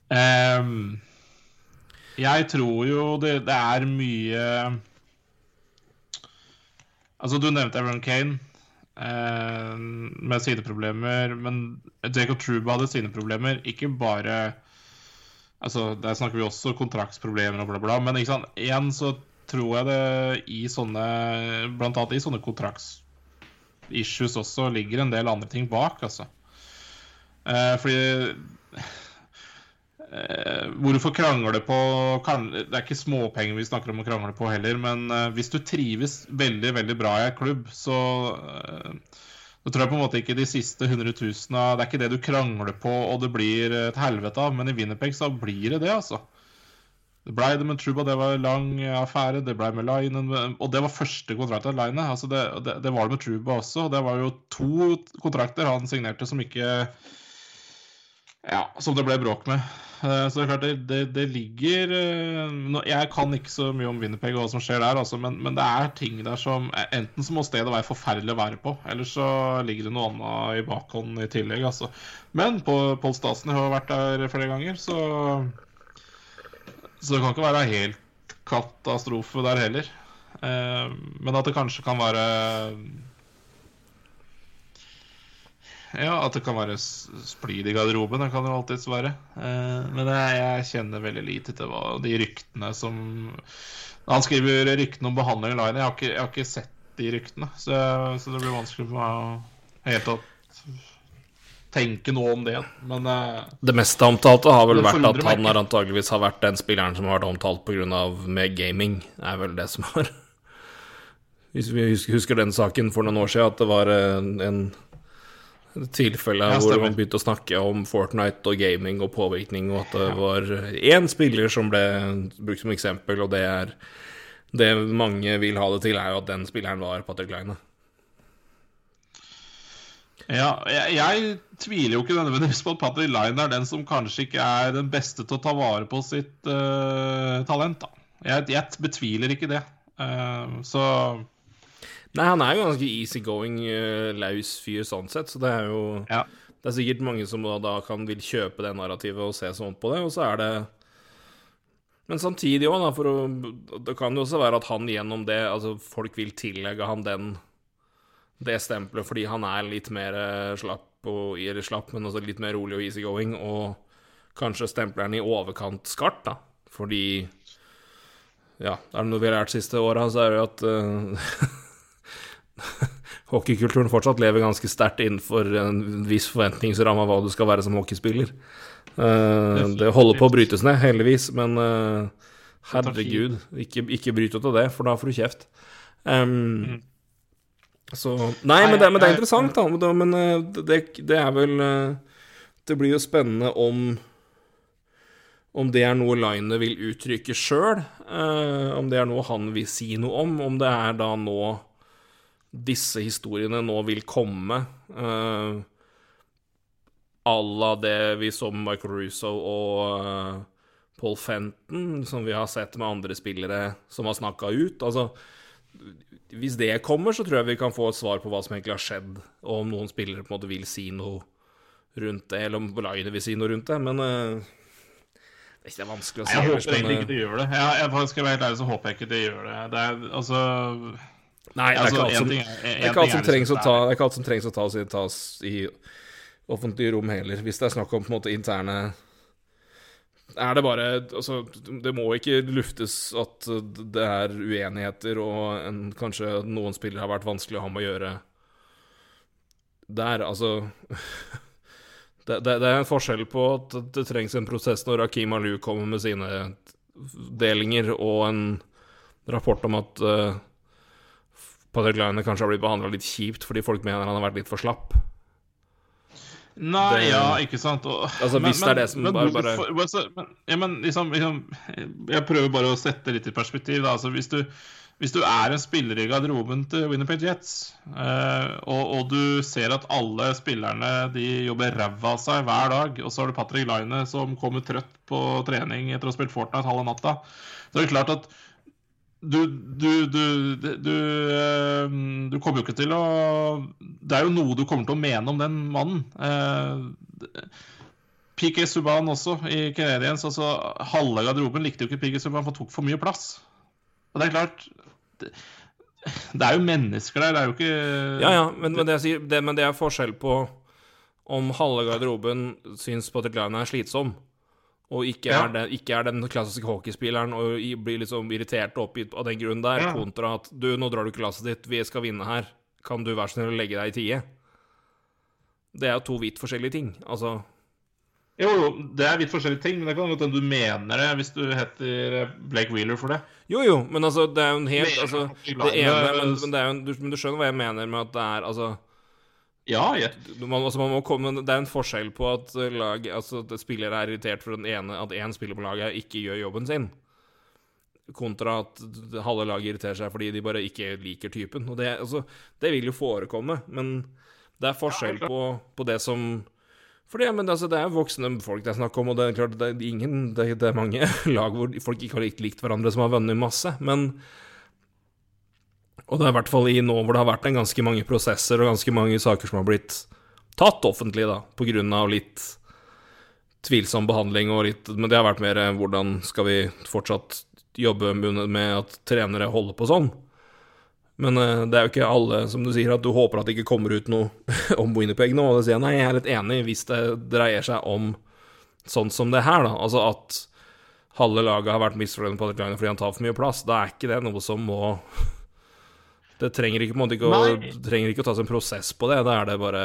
um, Jeg tror jo det, det, er mye Altså, du nevnte Aaron Kane eh, med sine problemer. Men Jacob Truba hadde sine problemer. Ikke bare Altså, Der snakker vi også kontraktsproblemer og bla, bla. Men igjen så tror jeg det i sånne Blant annet i sånne kontraktsissues også ligger en del andre ting bak, altså. Eh, fordi Eh, hvorfor krangle på kan, Det er ikke småpenger vi snakker om å krangle på heller, men eh, hvis du trives veldig veldig bra i en klubb, så eh, da tror jeg på en måte ikke de siste 100 000 Det er ikke det du krangler på og det blir et helvete av, men i Winnerpeg så blir det det, altså. Det blei det med Truba, det var en lang affære. Det blei med Linen, og det var første kontrakt av Line. Altså det, det, det, var det med Truba også. og Det var jo to kontrakter han signerte som ikke Ja, som det ble bråk med. Eh, så det er klart, det, det, det ligger eh, Jeg kan ikke så mye om Winnerpeg og hva som skjer der, altså, men, men, det er ting der som Enten så må stedet være forferdelig å være på, eller så ligger det noe annet i bakhånd i tillegg. Altså. Men på Pål Stasen har vært der flere ganger, så Så det kan ikke være helt katastrofe der heller. Eh, men at det kanskje kan være ja, at det kan være splid i garderoben. Det kan jo alltids være. Eh, men jeg, kjenner veldig lite til hva, de ryktene som Han skriver ryktene om behandling i line. Jeg har ikke, jeg har ikke sett de ryktene, så, så, det blir vanskelig for meg å helt å tenke noe om det. Men eh, Det meste omtalte har vel vært at han har antageligvis har vært den spilleren som har vært omtalt pga. med gaming, er vel det som har Hvis vi husker den saken for noen år siden, at det var en, en tilfelle ja, hvor man begynte å snakke om Fortnite og gaming og påvirkning, og at det var én spiller som ble brukt som eksempel, og det er Det mange vil ha det til, er jo at den spilleren var Patrick Line. Ja, jeg, jeg, tviler jo ikke nødvendigvis på at Patrick Line er den som kanskje ikke er den beste til å ta vare på sitt uh, talent. da. Jeg, jeg, betviler ikke det. Uh, så Nei, han er jo ganske easygoing, uh, laus fyr sånn sett, så det er jo ja. Det er sikkert mange som da, da, kan vil kjøpe det narrativet og se sånn på det, og så er det Men samtidig òg, da, for å Det kan jo også være at han gjennom det Altså, folk vil tillegge han den det stempelet fordi han er litt mer eh, slapp og eller slapp, men også litt mer rolig og easygoing, og kanskje stempler han i overkant skarpt, da, fordi ja, er det noe vi har lært siste åra, så er det jo at uh, hockeykulturen fortsatt lever ganske sterkt innenfor en viss forventningsramme av hva du skal være som hockeyspiller. Uh, det holder på å brytes ned, heldigvis, men uh, herregud, ikke, ikke bryt ut av det, for da får du kjeft. Um, så Nei, men det, men det er interessant, da. Men eh, det, det er vel Det blir jo spennende om om det er noe Line vil uttrykke sjøl, uh, om det er noe han vil si noe om, om det er da nå disse historiene nå vil komme Uh, à la det vi så med Michael Russo og uh, Paul Fenton, som vi har sett med andre spillere som har snakka ut. Altså, hvis det kommer, så tror jeg vi kan få et svar på hva som egentlig har skjedd, og om noen spillere på en måte vil si noe rundt det, eller om Line vil si noe rundt det. Men uh, det er ikke vanskelig å si. Jeg håper egentlig ikke det gjør det. Jeg, jeg skal være helt ærlig, så håper jeg ikke det gjør det. Det er altså Nei, det er ikke alt som, trengs å tas i, tas i offentlige rom heller. Hvis det er snakk om på en måte interne Er det bare Altså, det må ikke luftes at det er uenigheter, og en, kanskje noen spillere har vært vanskelig å ha med å gjøre der, altså det, det, det er en forskjell på at det trengs en prosess når Akim Alu kommer med sine delinger, og en rapport om at uh, Patrick Line kanskje har blitt behandla litt kjipt fordi folk mener han har vært litt for slapp. Nei, Det- ja, ikke sant. Og, Altså, hvis det er det som men, bare- hvorfor- altså, men, ja, men liksom, liksom Jeg prøver bare å sette litt i perspektiv. Da. Altså, hvis, du, hvis du er en spiller i garderoben til Winnerpeg Jets, eh, og, og du ser at alle spillerne de jobber ræva av seg hver dag, og så har du Patrick Line som kommer trøtt på trening etter å ha spilt Fortnite halve natta, så er det klart at du, du, du, du, eh, du kommer jo ikke til å Det er jo noe du kommer til å mene om den mannen. Eh, PK Subhaan også, i Canadiens. Altså, halve garderoben likte jo ikke PK Subhaan, for han tok for mye plass. Og det er klart Det, det er jo mennesker der, det er jo ikke Ja, ja, men, men, det, sier, det, men det er forskjell på om halve garderoben syns Patrick Line er slitsom, og ikke, Ja. er, det, ikke er den klassiske hockeyspilleren og blir liksom irritert og oppgitt av den grunnen der, Ja. kontra at du, nå drar du ikke lasset ditt, vi skal vinne her, kan du være så snill å legge deg i tide? Det er jo to vidt forskjellige ting. Altså Jo, jo, det er vidt forskjellige ting, men det kan godt hende du mener det hvis du heter Blake Wheeler for det. Jo, jo, men altså, det er jo en helt altså, Det ene men, men, det en- du, men du skjønner hva jeg mener med at det er altså Ja, ja. man, altså man må komme, Det er en forskjell på at lag, altså at spillere er irritert for den ene, at én spiller på laget ikke gjør jobben sin, kontra at halve laget irriterer seg fordi de bare ikke liker typen. Og det, altså, det vil jo forekomme, men det er forskjell på, på det som for det, men altså, det er voksne folk det er snakk om, og det er klart det er ingen Det, det er mange lag hvor folk ikke har likt, likt hverandre, som har vunnet masse, men Og det er i hvert fall i nå hvor det har vært en ganske mange prosesser og ganske mange saker som har blitt tatt offentlig, da, på grunn av litt tvilsom behandling og litt Men det har vært mer eh, hvordan skal vi fortsatt jobbe med at trenere holder på sånn? Men eh, det er jo ikke alle, som du sier, at du håper at det ikke kommer ut noe om Winnipeg nå. Og da sier jeg nei, jeg er litt enig hvis det dreier seg om sånn som det her, da. Altså at halve laget har vært misfornøyd med Patrick Liner fordi han tar for mye plass. Da er ikke det noe som må Det trenger ikke, ikke, å, trenger ikke å tas en prosess på det. Da er det bare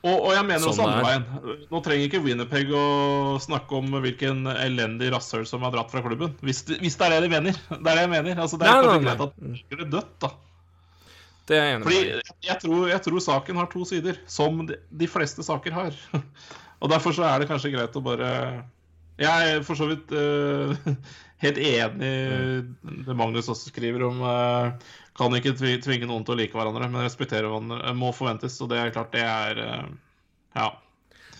Og, og jeg mener Sånn også andre veien. Nå trenger ikke Winnerpeg å snakke om hvilken elendig rasshøl som har dratt fra klubben. Hvis hvis det er det de mener. Det er det jeg mener. Altså, det er Nei, nei, greit at de er dødt, da. Det er jeg enig Fordi jeg tror, jeg tror saken har to sider, som de, de fleste saker har. Og derfor så er det kanskje greit å bare Jeg er for så vidt uh, helt enig i det Magnus også skriver om eh, Kan ikke tvinge noen til å like hverandre, men respektere hverandre må forventes. Og det er klart, det er eh, Ja.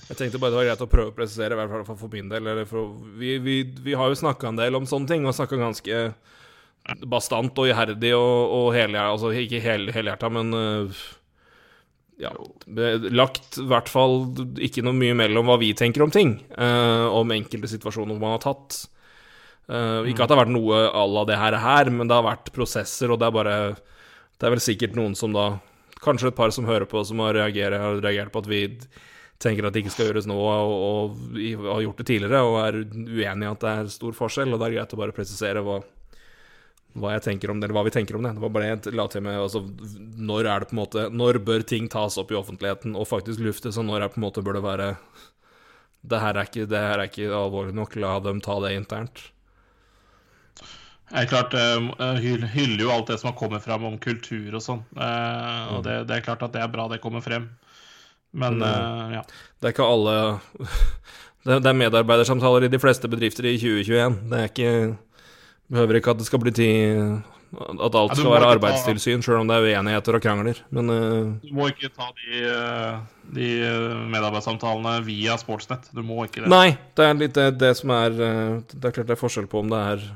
Jeg tenkte bare det var greit å prøve å presisere, i hvert fall for, min del. For, vi, vi, vi har jo snakka en del om sånne ting, og snakka ganske bastant og iherdig og, og helhjerta Altså ikke hel, helhjerta, men øh, ja, lagt i hvert fall ikke noe mye mellom hva vi tenker om ting, øh, om enkelte situasjoner man har tatt. Øh, ikke at det har vært noe à la det her, men det har vært prosesser, og det er bare Det er vel sikkert noen som da Kanskje et par som hører på, som har reagert, har reagert på at vi tenker at det ikke skal gjøres nå, og, og og har gjort det tidligere, og er uenig i at det er stor forskjell, og det er greit å bare presisere hva, hva jeg tenker om det, eller hva vi tenker om det. Det var bare la til med altså, Når er det på en måte Når bør ting tas opp i offentligheten og faktisk luftes, og når er på en måte bør det være Det her er ikke, det her er ikke alvorlig nok, la dem ta det internt. Det er klart, uh, hyller jo alt det som har kommet fram om kultur og sånn. Uh, og det, det, er klart at det er bra det kommer frem. Men uh, ja. Det er ikke alle det, er medarbeidersamtaler i de fleste bedrifter i 2021. Det er ikke Behøver ikke at det skal bli tid At alt skal være arbeidstilsyn, sjøl om det er uenigheter og krangler, men Du må ikke ta de, de medarbeidersamtalene via Sportsnett. Du må ikke det. Nei, det er litt det, det som er Det er klart det er forskjell på om det er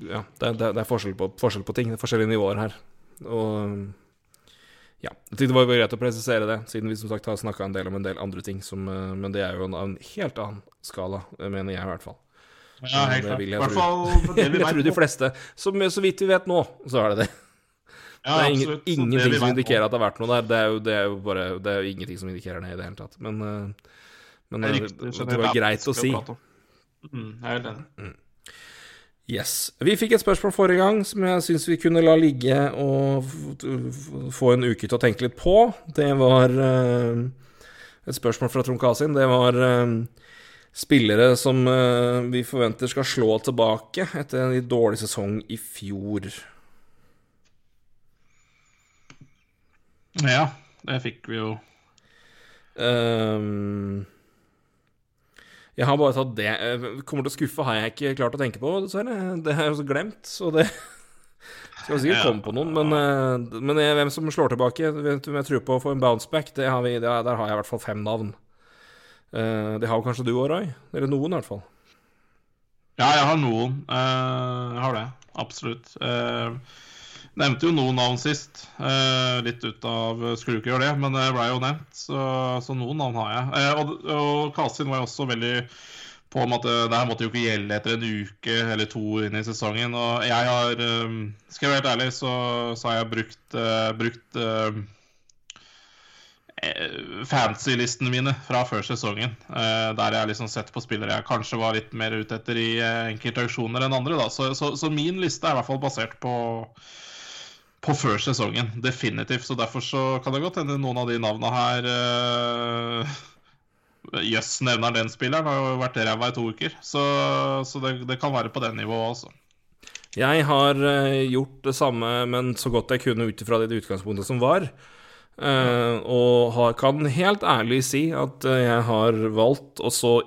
ja, det, det, det er forskjell på, forskjell på, ting. Det er forskjellige nivåer her. Og ja, jeg tenkte det var greit å presisere det, siden vi som sagt har snakka en del om en del andre ting. Som, eh, men det er jo en, en, helt annen skala, mener jeg i hvert fall. Ja, helt klart. Jeg, jeg, tror, det jeg tror de fleste. Som, så vidt vi vet nå, så er det det. Ja, det er ingen, ingenting som indikerer at det har vært noe der. Det er jo, det er jo bare Det er jo ingenting som indikerer det i det hele tatt. Men, eh, men det, riktig, det var greit å si. Mm, jeg er helt enig. Mm. Yes. Vi fikk et spørsmål forrige gang som jeg syns vi kunne la ligge og få en uke til å tenke litt på. Det var uh, et spørsmål fra Trond Kasin. Det var uh, spillere som uh, vi forventer skal slå tilbake etter en litt dårlig sesong i fjor. Ja, det fikk vi jo. Um, jeg har bare tatt det eh, Kommer til å skuffe har jeg ikke klart å tenke på, dessverre. Det har jeg også glemt, så det Skal sikkert komme på noen, men, men jeg, hvem som slår tilbake, vet du, jeg tror på å få en bounceback, der har jeg i hvert fall fem navn. Eh, det har kanskje du òg, Roy? Eller noen, i hvert fall. Ja, jeg har noen. Jeg har det. Absolutt. Nevnte jo noen navn sist. Eh, litt ut av Skulle ikke gjøre det, men det ble jo nevnt. Så, så noen navn har jeg. Eh, og, og Kasin var jo også veldig på om at det, her måtte jo ikke gjelde etter en uke eller to inn i sesongen. Og jeg har eh, Skal jeg være helt ærlig, så, så har jeg brukt, uh, brukt uh, fancy-listene mine fra før sesongen. Uh, der jeg liksom sett på spillere jeg kanskje var litt mer ute etter i enkelte auksjoner enn andre. Da. Så, så, så, min liste er i hvert fall basert på på før sesongen. Definitivt. Så derfor så kan det godt hende noen av de navna her uh, Jøss, yes, nevner den spilleren. Har jo vært ræva i to uker. Så, så det, det, kan være på det nivået også. Jeg har uh, gjort det samme, men så godt jeg kunne ut ifra det utgangspunktet som var. Uh, og har, kan helt ærlig si at jeg har valgt, og så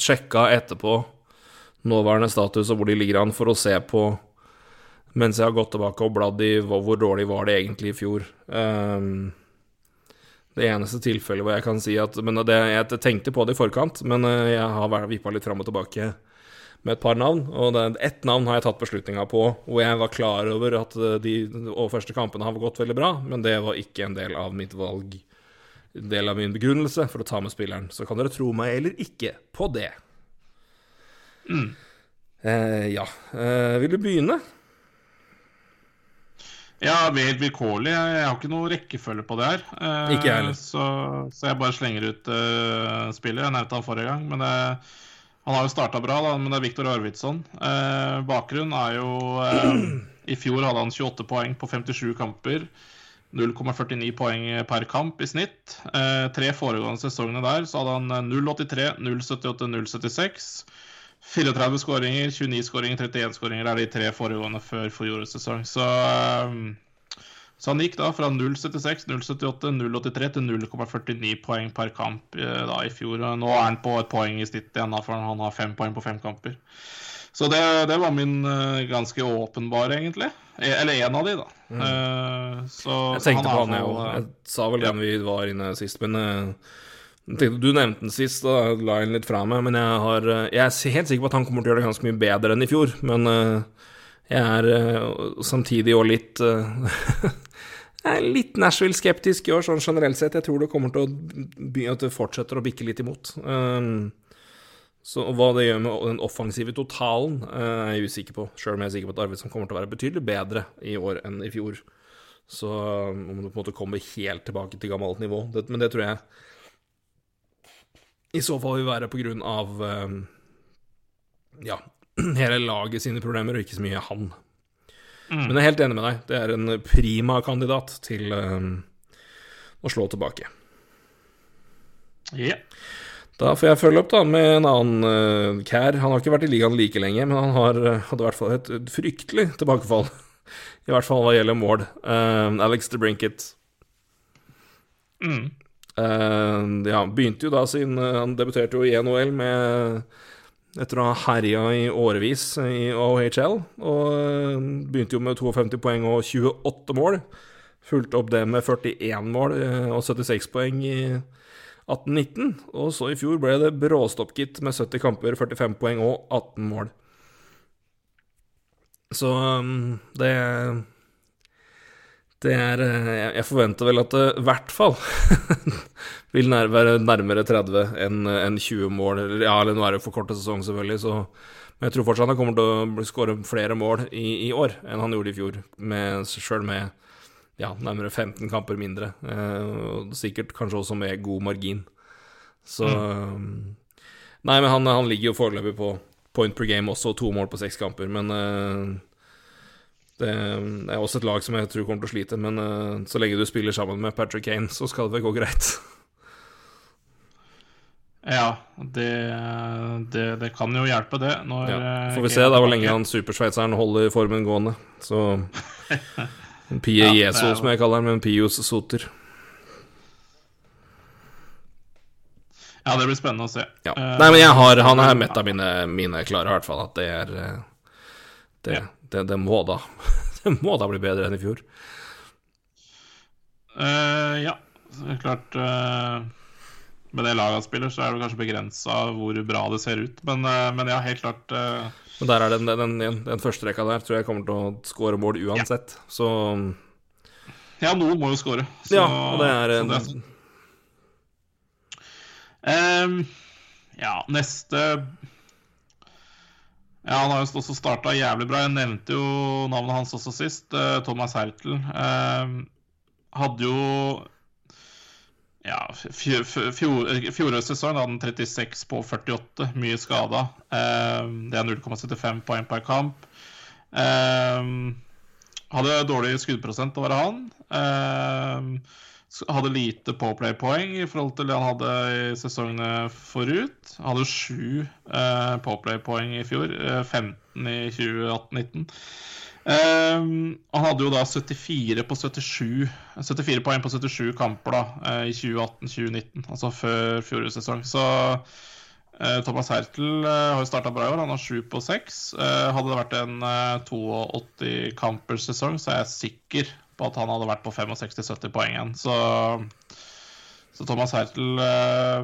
sjekka etterpå nåværende status og hvor de ligger an, for å se på mens jeg har gått tilbake og bladd i hvor, hvor dårlig var det egentlig i fjor. Um, det eneste tilfellet hvor jeg kan si at Men det, jeg tenkte på det i forkant, men eh, jeg har vippa litt fram og tilbake med et par navn. Og ett navn har jeg tatt beslutninga på, hvor jeg var klar over at eh, de første kampene har gått veldig bra, men det var ikke en del av mitt valg. En del av min begrunnelse for å ta med spilleren. Så kan dere tro meg eller ikke på det. Mm. Eh, ja. Eh, vil du begynne? Ja, helt vilkårlig. Jeg har ikke noe rekkefølge på det her. Eh, ikke jeg heller. Så, så, jeg bare slenger ut uh, spillet. Jeg nevnte han forrige gang. Men det, han har jo starta bra, da, men det er Viktor Arvidsson. Eh, bakgrunnen er jo uh, I fjor hadde han 28 poeng på 57 kamper. 0,49 poeng per kamp i snitt. Uh, tre foregående sesongene der så hadde han 0,83, 0,78, 0,76. 34 skåringer, 29 skåringer, 31 skåringer er de tre foregående før fjorårets sesong. Så, um, så, han gikk da fra 0,76, 0,78, 0,83 til 0,49 poeng per kamp eh, da i fjor. Og nå er han på et poeng i snitt igjen, da, for han har fem poeng på fem kamper. Så det, det var min uh, ganske åpenbare, egentlig. E, eller én av de, da. Mm. Så, jeg tenkte på han, jeg òg. Jeg sa vel den vi var inne sist, men du nevnte den sist, og la den litt fra meg, men jeg, har, eh, jeg, er helt sikker på at han kommer til å gjøre det ganske mye bedre enn i fjor. Men uh, jeg er uh, samtidig òg litt Jeg er litt Nashville-skeptisk i år, sånn generelt sett. Jeg tror det kommer til å at det fortsetter å bikke litt imot. Um, så hva det gjør med den offensive totalen, er jeg usikker på. Sjøl om jeg er sikker på at Arvidsson kommer til å være betydelig bedre i år enn i fjor. Så om det på en måte kommer helt tilbake til gammelt nivå. Men det tror jeg i så fall vil være på grunn av uh, ja, hele laget sine problemer, og ikke så mye han. Mm. Men jeg er helt enig med deg. Det er en prima kandidat til um, å slå tilbake. Ja. Da får jeg følge opp da med en annen uh, Kær. Han har ikke vært i ligaen like lenge, men han har, hadde i hvert fall et fryktelig tilbakefall. I hvert fall hva gjelder mål. Uh, Alex de Brinket. Mm. Uh, ja, begynte jo da sin uh, Han debuterte jo i NHL med etter å ha herja i årevis i OHL. Og uh, begynte jo med 52 poeng og 28 mål. Fulgte opp det med 41 mål og 76 poeng i 18-19. Og så i fjor ble det bråstopp-gitt med 70 kamper, 45 poeng og 18 mål. Så det Det er Jeg forventer vel at det i hvert fall vil være nærmere 30 enn en 20 mål. Ja, eller nå er det for kort sesong, selvfølgelig, så Men jeg tror fortsatt han kommer til å skåre flere mål i, i, år enn han gjorde i fjor, med, sjøl med ja, nærmere 15 kamper mindre. Eh, sikkert kanskje også med god margin. Så mm. Nei, men han, han ligger jo foreløpig på point per game også, to mål på seks kamper. Men uh, det er også et lag som jeg tror kommer til å slite. Men uh, så lenge du spiller sammen med Patrick Kane, så skal det vel gå greit. Ja, det, det, det, kan jo hjelpe, det. Når, ja, får vi se da hvor lenge han supersveitseren holder formen gående. Så Pie ja, Jesu, som jeg kaller han, men Pius Soter. Ja, det blir spennende å se. Ja. Nei, men jeg har, han er mett av mine, mine klare, i hvert fall. At det er eh, Det, ja. Det, det må da Det må da bli bedre enn i fjor. Uh, ja, klart uh, Med det laget han spiller, så er det kanskje begrensa hvor bra det ser ut. Men, men ja, helt klart Men der er den, den, den, den første rekka der tror jeg kommer til å skåre mål uansett, ja. så Ja, noen må jo skåre. Ja, og det er, det er Um, ja, neste Ja, han har jo også starta jævlig bra. Jeg nevnte jo navnet hans også sist. Uh, Thomas Hertel. Uh, hadde jo ja, fjorårets sesong hadde han 36 på 48, mye skada. Det er 0,75 poeng per kamp. hadde dårlig skuddprosent å være han. Hadde lite påplay-poeng i forhold til det han hadde i sesongene forut. Han hadde sju eh, påplay-poeng i fjor, eh, 15 i 2018-19. Eh, han hadde jo da 74, på 77, 74 poeng på 77 kamper da, eh, i 2018-2019, altså før fjorårets sesong. Så eh, Thomas Hertel eh, har jo starta bra i år, han har sju på seks. hadde det vært en 82 kampers sesong, så er jeg sikker på at han hadde vært på 65-70 poeng igjen. Så, så Thomas Hertel uh,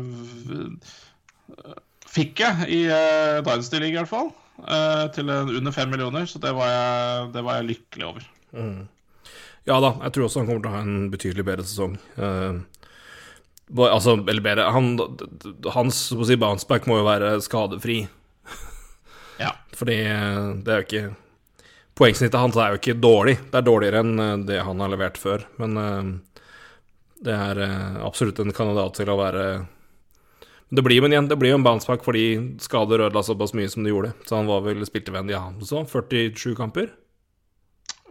fikk jeg i uh, Dynasty-ligaen i hvert fall. Uh, til under fem millioner, så det var jeg, det var jeg lykkelig over. Mm. Ja da, jeg tror også han kommer til å ha en betydelig bedre sesong. Uh, altså, eller bedre han, Hans si, bounceback må jo være skadefri. ja. Fordi det er jo ikke Poengsnittet hans er jo ikke dårlig. Det er dårligere enn eh, det han har levert før. Men uh, det er uh, absolutt en kandidat til å være det blir det blir jo en bounceback fordi skader ødela såpass mye som de gjorde. Så han var vel spiltevenn, ja, så 47 kamper?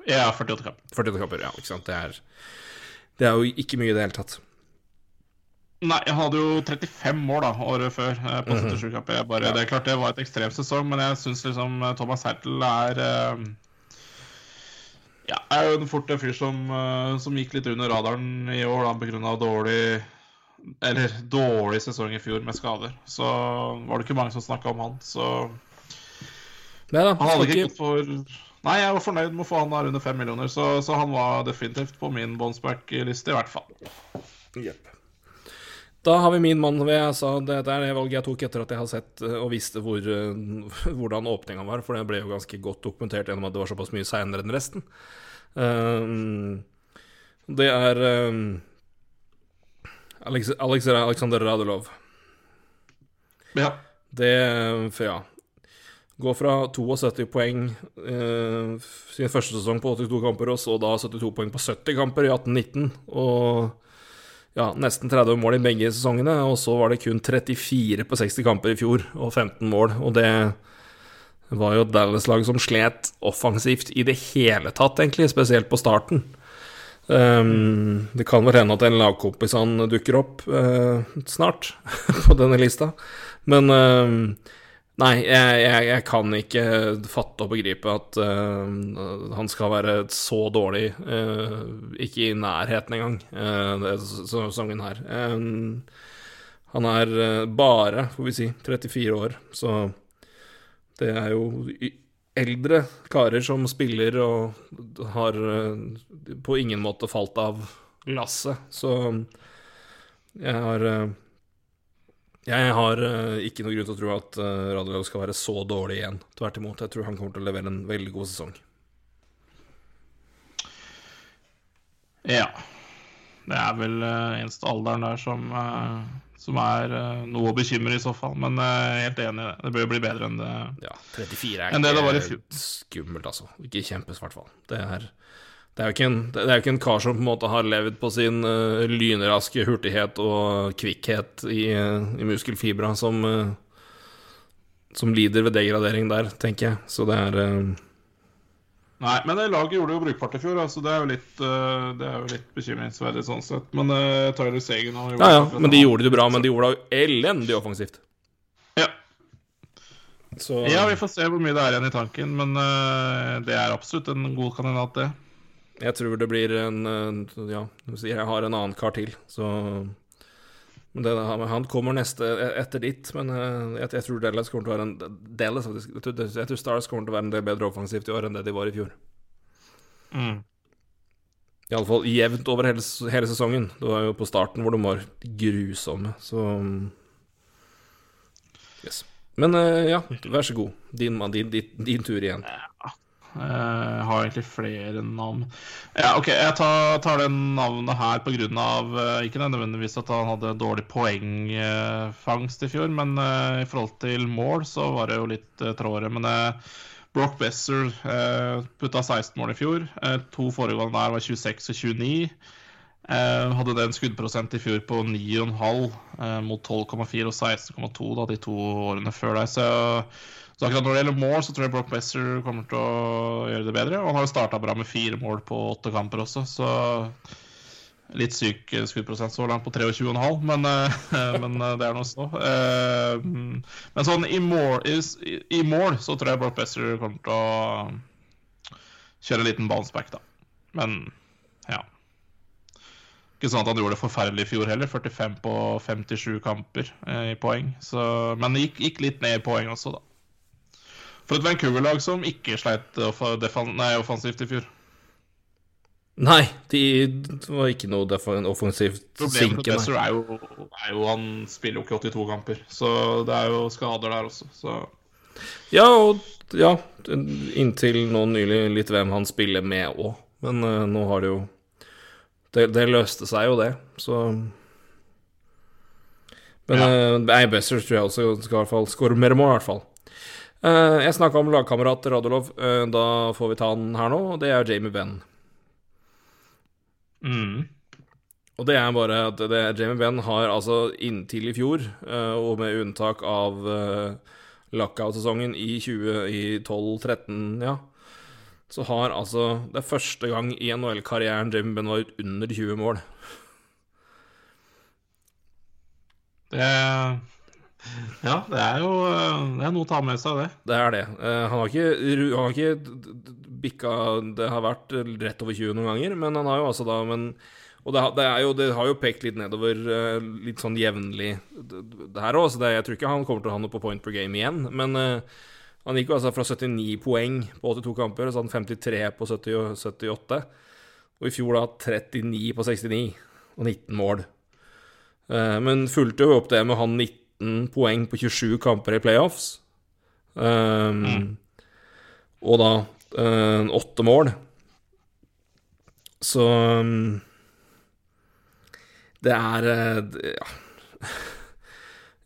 Ja, 48 kamper. 48 kamper, ja, ikke sant. Det er, det er jo ikke mye i det hele tatt. Nei, jeg hadde jo 35 mål da, året før på 77 mm -hmm. kamper. Bare, ja. Det er klart det var et ekstremt sesong, men jeg syns liksom Thomas Hertel er ja, jeg er jo fort en fyr som, uh, som, gikk litt under radaren i år da, pga. dårlig Eller dårlig sesong i fjor med skader. Så var det ikke mange som snakka om han, så Nei da, Han hadde ikke gått for Nei, jeg var fornøyd med å få han der under fem millioner, så, så han var definitivt på min bounceback-liste, i hvert fall. Yep. Da har vi min mann ved. Jeg sa det er det valget jeg tok etter at jeg har sett eh, og visste hvor, uh, hvordan åpninga var, for det ble jo ganske godt dokumentert gjennom at det var såpass mye seinere enn resten. Um, det er Alex, Alex, Alexander Radulov. Ja. Det For ja. Gå fra 72 poeng sin første sesong på 82 kamper, og så da 72 poeng på 70 kamper i 18-19. Og ja, nesten 30 mål i begge sesongene, og så var det kun 34 på 60 kamper i fjor, og 15 mål. Og det var jo Dallas-lag som slet offensivt i det hele tatt, egentlig, spesielt på starten. Um, det kan vel hende at en lagkompis han dukker opp uh, snart på denne lista, men uh, Nei, jeg, jeg, jeg, kan ikke fatte og begripe at uh, han skal være så dårlig, ikke i nærheten engang, uh, sesongen her. han er bare, får vi si, 34 år, så det er jo eldre karer som spiller og har eh, på ingen måte falt av lasset. Så jeg har eh, Jeg har uh, ikke noe grunn til å tro at Radulov skal være så dårlig igjen. Tvert imot. Jeg tror han kommer til å levere en veldig god sesong. Ja. Det er vel eneste alderen der som som er uh, noe å bekymre i så fall. Men uh, helt enig i det. Det bør jo bli bedre enn det, ja, 34 er ikke det det skummelt, altså. Ikke kjempes, i hvert fall. Det er, det, er en, det er, jo ikke en, kar som på en måte har levd på sin uh, lynraske hurtighet og kvikkhet i, i muskelfibra, som, som lider ved degradering der, tenker jeg. Så det er Nei, men det laget gjorde jo brukbart i fjor, altså det er jo litt, uh, det er jo litt bekymringsverdig sånn sett. Men uh, Tyler Sagen har gjort Ja, ja, men de gjorde det bra, men de gjorde det elendig offensivt. Ja. Så... Ja, vi får se hvor mye det er igjen i tanken, men uh, det er absolutt en god kandidat, det. Jeg tror det blir en Ja, jeg har en annen kar til, så det, han kommer neste etter ditt, men jeg, jeg, tror Dallas kommer til å være en Dallas, jeg tror Stars kommer til å være en del bedre offensivt i år enn det de var i fjor. Mm. Iallfall jevnt over hele, hele, sesongen. Det var jo på starten hvor de var grusomme, så Yes. Men ja, vær så god. Din, din, din, din tur igjen. Ja. Jeg eh, har egentlig flere navn. Ja, ok, Jeg tar, tar det navnet her pga. Eh, ikke nødvendigvis at han hadde dårlig poengfangst i fjor, men uh, i forhold til mål så var det jo litt trådere. Men Brock Besser putta 16 mål i fjor. to foregående der var 26 og 29. hadde det en skuddprosent i fjor på 9,5 mot 12,4 og 16,2 de to årene før der. Så så akkurat når det gjelder mål, så tror jeg Brock Besser kommer til å gjøre det bedre. Og han har jo starta bra med fire mål på åtte kamper også, så litt syk skuddprosent så langt på 23,5, men, eh, men eh, det er noe så. Eh, men sånn i mål, i, i mål, så tror jeg Brock Besser kommer til å kjøre en liten bounceback, da. Men ja. Ikke sånn at han gjorde det forferdelig i fjor heller. 45 på 57 kamper i poeng. Så, men det gikk, gikk litt ned i poeng også, da. For et Vancouver-lag som ikke sleit nei, offensivt i fjor. Nei, de var ikke noe offensivt Problemet med Besser er, er, jo Han spiller jo ikke 82 kamper, så det er jo skader der også, så Ja, og ja, inntil nå nylig litt hvem han spiller med òg. Men uh, nå har det jo det, det, løste seg jo, det, så Men ja. uh, Besser tror jeg også skal i hvert fall skåre mer mål, i hvert fall. Uh, jeg snakka om lagkamerat Radulov. Uh, da får vi ta han her nå, og det er Jamie Benn. Mm. Og det er bare at det, Jamie Benn har altså inntil i fjor, uh, og med unntak av lockout-sesongen i 2012-13, ja, så har altså Det er første gang i NHL-karrieren Jamie Benn var under 20 mål. Det ja, det er jo det er noe å ta med seg, det. Det er det. Uh, han, har ikke, han har ikke bikka Det har vært rett over 20 noen ganger, men han har jo altså da men, Og det, det, jo, det, har jo pekt litt nedover, litt sånn jevnlig, det her òg, så jeg tror ikke han kommer til å ha noe på point per game igjen. Men han gikk jo altså fra 79 poeng på 82 kamper, og så hadde han 53 på 70, 78. Og i fjor da 39 på 69, og 19 mål. Men fulgte jo opp det med han 19 13 poeng på 27 kamper i playoffs. Um, mm. Og da uh, åtte mål. Så um, det er uh, Ja.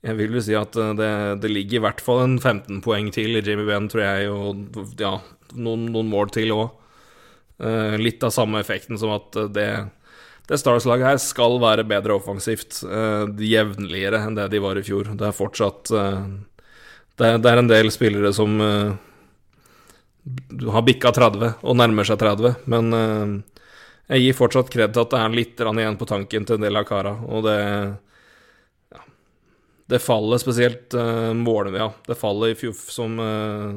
Jeg vil jo si at eh, det, det, ligger i hvert fall en 15 poeng til i Jimmy Benn, tror jeg, og ja, noen, noen mål til òg. Uh, litt av samme effekten som at det det Stars-laget her skal være bedre offensivt, uh, jevnligere enn det de var i fjor. Det er fortsatt uh, det, det, er, en del spillere som uh, har bikka 30 og nærmer seg 30, men eh, jeg gir fortsatt kred til at det er litt igjen på tanken til en del av kara, og det Det fallet, spesielt uh, målet Ja, det fallet i fjor som eh,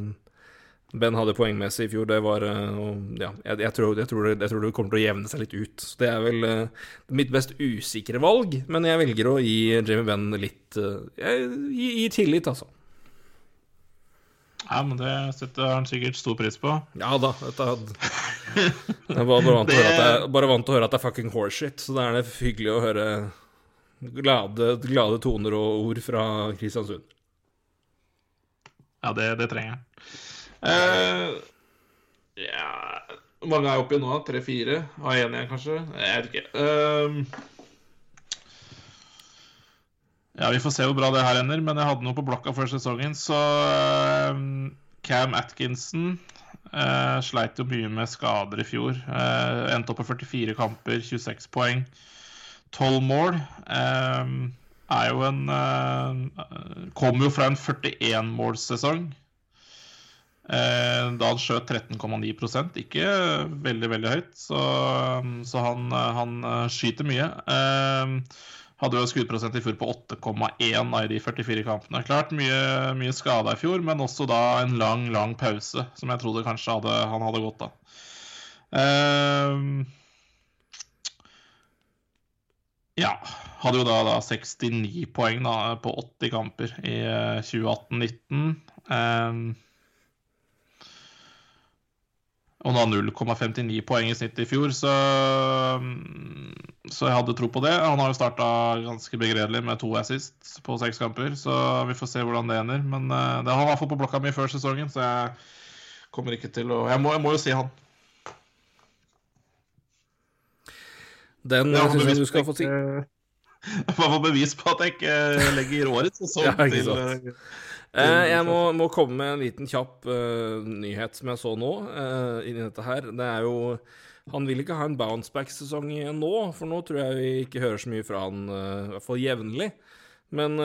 Ben hadde poengmessig i fjor, det var og, Ja, jeg, jeg, tror, jeg, tror det, jeg, tror, det, kommer til å jevne seg litt ut. Så det er vel mitt best usikre valg, men jeg velger å gi Jamie Ben litt Jeg gi, tillit, altså. Ja, men det setter han sikkert stor pris på. Ja da. Dette. Jeg var bare vant, det... jeg, bare vant til å høre at det er fucking horseshit, så da er det hyggelig å høre glade, glade toner og ord fra Kristiansund. Ja, det, det trenger jeg. Uh, ja Hvor mange er jeg oppe i nå? Tre-fire? Har én igjen, kanskje? Jeg vet ikke. Uh, ja, Vi får se hvor bra det her ender, men jeg hadde noe på blokka før sesongen. Så uh, Cam Atkinson uh, sleit jo mye med skader i fjor. Uh, endte opp på 44 kamper, 26 poeng. 12 mål. er jo en Kommer jo fra en 41-målssesong. Da han skjøt 13,9% ikke veldig veldig høyt. Så, så han, han skyter mye. Hadde jo skuddprosent i fjor på 8,1 av de 44 kampene. Klart mye, mye skada i fjor, men også da en lang, lang pause, som jeg trodde kanskje hadde, han hadde gått av. Ja. Hadde jo da, da 69 poeng da, på 80 kamper i 2018-19. Og nå har 0,59 poeng i snitt i fjor, så, så, jeg hadde tro på det. Han har jo starta ganske begredelig med to assist på seks kamper, så vi får se hvordan det ender. Men uh, det har han i hvert fall på blokka mi før sesongen, så jeg kommer ikke til å Jeg må, jeg må jo si han. Den ja, syns jeg du skal få si. Jeg får bevis på at jeg ikke legger årets sesong ja, til uh, Eh, jeg må, må, komme med en liten kjapp uh, nyhet som jeg så nå, uh, inni dette her. Det er jo Han vil ikke ha en bounceback-sesong igjen nå, for nå tror jeg vi ikke hører så mye fra han, uh, i hvert fall jevnlig. Men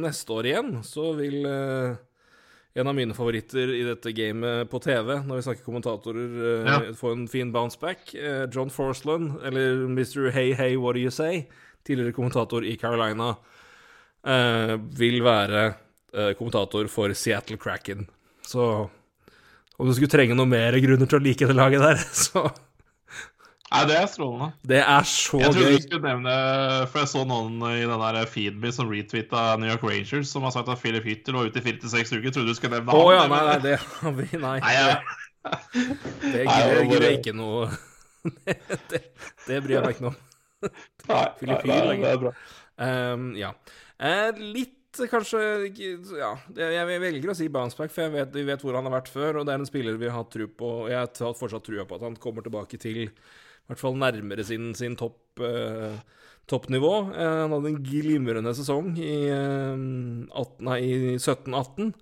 neste år igjen så vil en av mine favoritter i dette gamet på TV, når vi snakker kommentatorer, ja. få en fin bounceback. John Forsland, eller Mr. Hey Hey What Do You Say, tidligere kommentator i Carolina, vil være Eh, kommentator for Seattle Cracken. Så om du skulle trenge noe mer grunner til å like det laget der, så Nei, det er strålende. Det er så gøy. Jeg trodde du skulle nevne For jeg så noen i den der feeden min som retweeta New York Rangers, som har sagt at Philip Hytter lå ute i fire til seks uker. Trodde du skulle nevne. Oh, ja, nei, nei, det har vi Nei. nei ja. Det jeg ikke noe det, det, bryr jeg meg ikke noe om. Philip Hytter lenger. Um, ja. Uh, litt kanskje Ja, jeg velger å si bounceback, for jeg vet, vi vet hvor han har vært før, og det er en spiller vi har hatt tru på. Og jeg har fortsatt trua på at han kommer tilbake til i hvert fall nærmere sin, sin topp, eh, toppnivå. Eh, han hadde en glimrende sesong i, eh, i 17-18.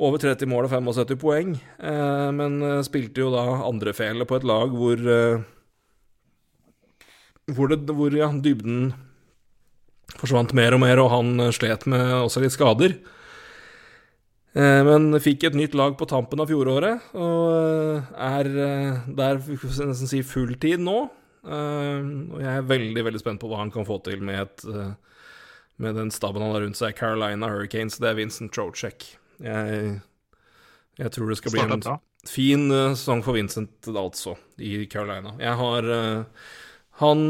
Over 30 mål og 75 poeng, eh, men eh, spilte jo da andrefele på et lag hvor eh, hvor, det, hvor ja, dybden forsvant mer og mer, og han eh, slet med også litt skader. Eh, men fikk et nytt lag på tampen av fjoråret, og eh, er der nesten si fulltid nå. Og jeg er veldig veldig spent på hva han kan få til med, et, med den staben han har rundt seg. Carolina Hurricanes, det er Vincent Trocek. Jeg, jeg tror det skal bli en fin sesong for Vincent, altså, i Carolina. Jeg har han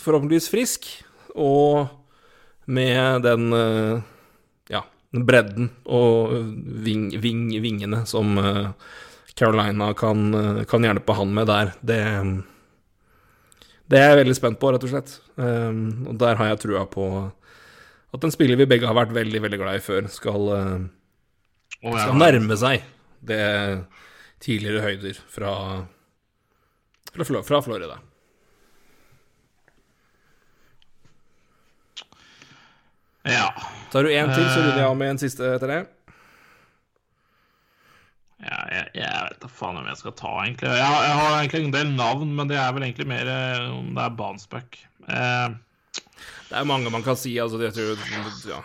forhåpentligvis frisk, og med den eh, ja, bredden og ving, ving, vingene som eh, Carolina kan, eh, kan, hjelpe han med der, det det er jeg veldig spent på, rett og slett. Um, og der har jeg trua på at en spiller vi begge har vært veldig veldig glad i før, skal, skal nærme seg det tidligere høyder fra, fra Florida. Ja. Tar du én til, så runder jeg av med en siste etter det. Ja, jeg, jeg vet da faen om jeg skal ta, egentlig. Jeg, jeg, har egentlig en del navn, men det er vel egentlig mer eh, om det er Bansback. Eh. Det er mange man kan si, altså. Jeg tror Ja.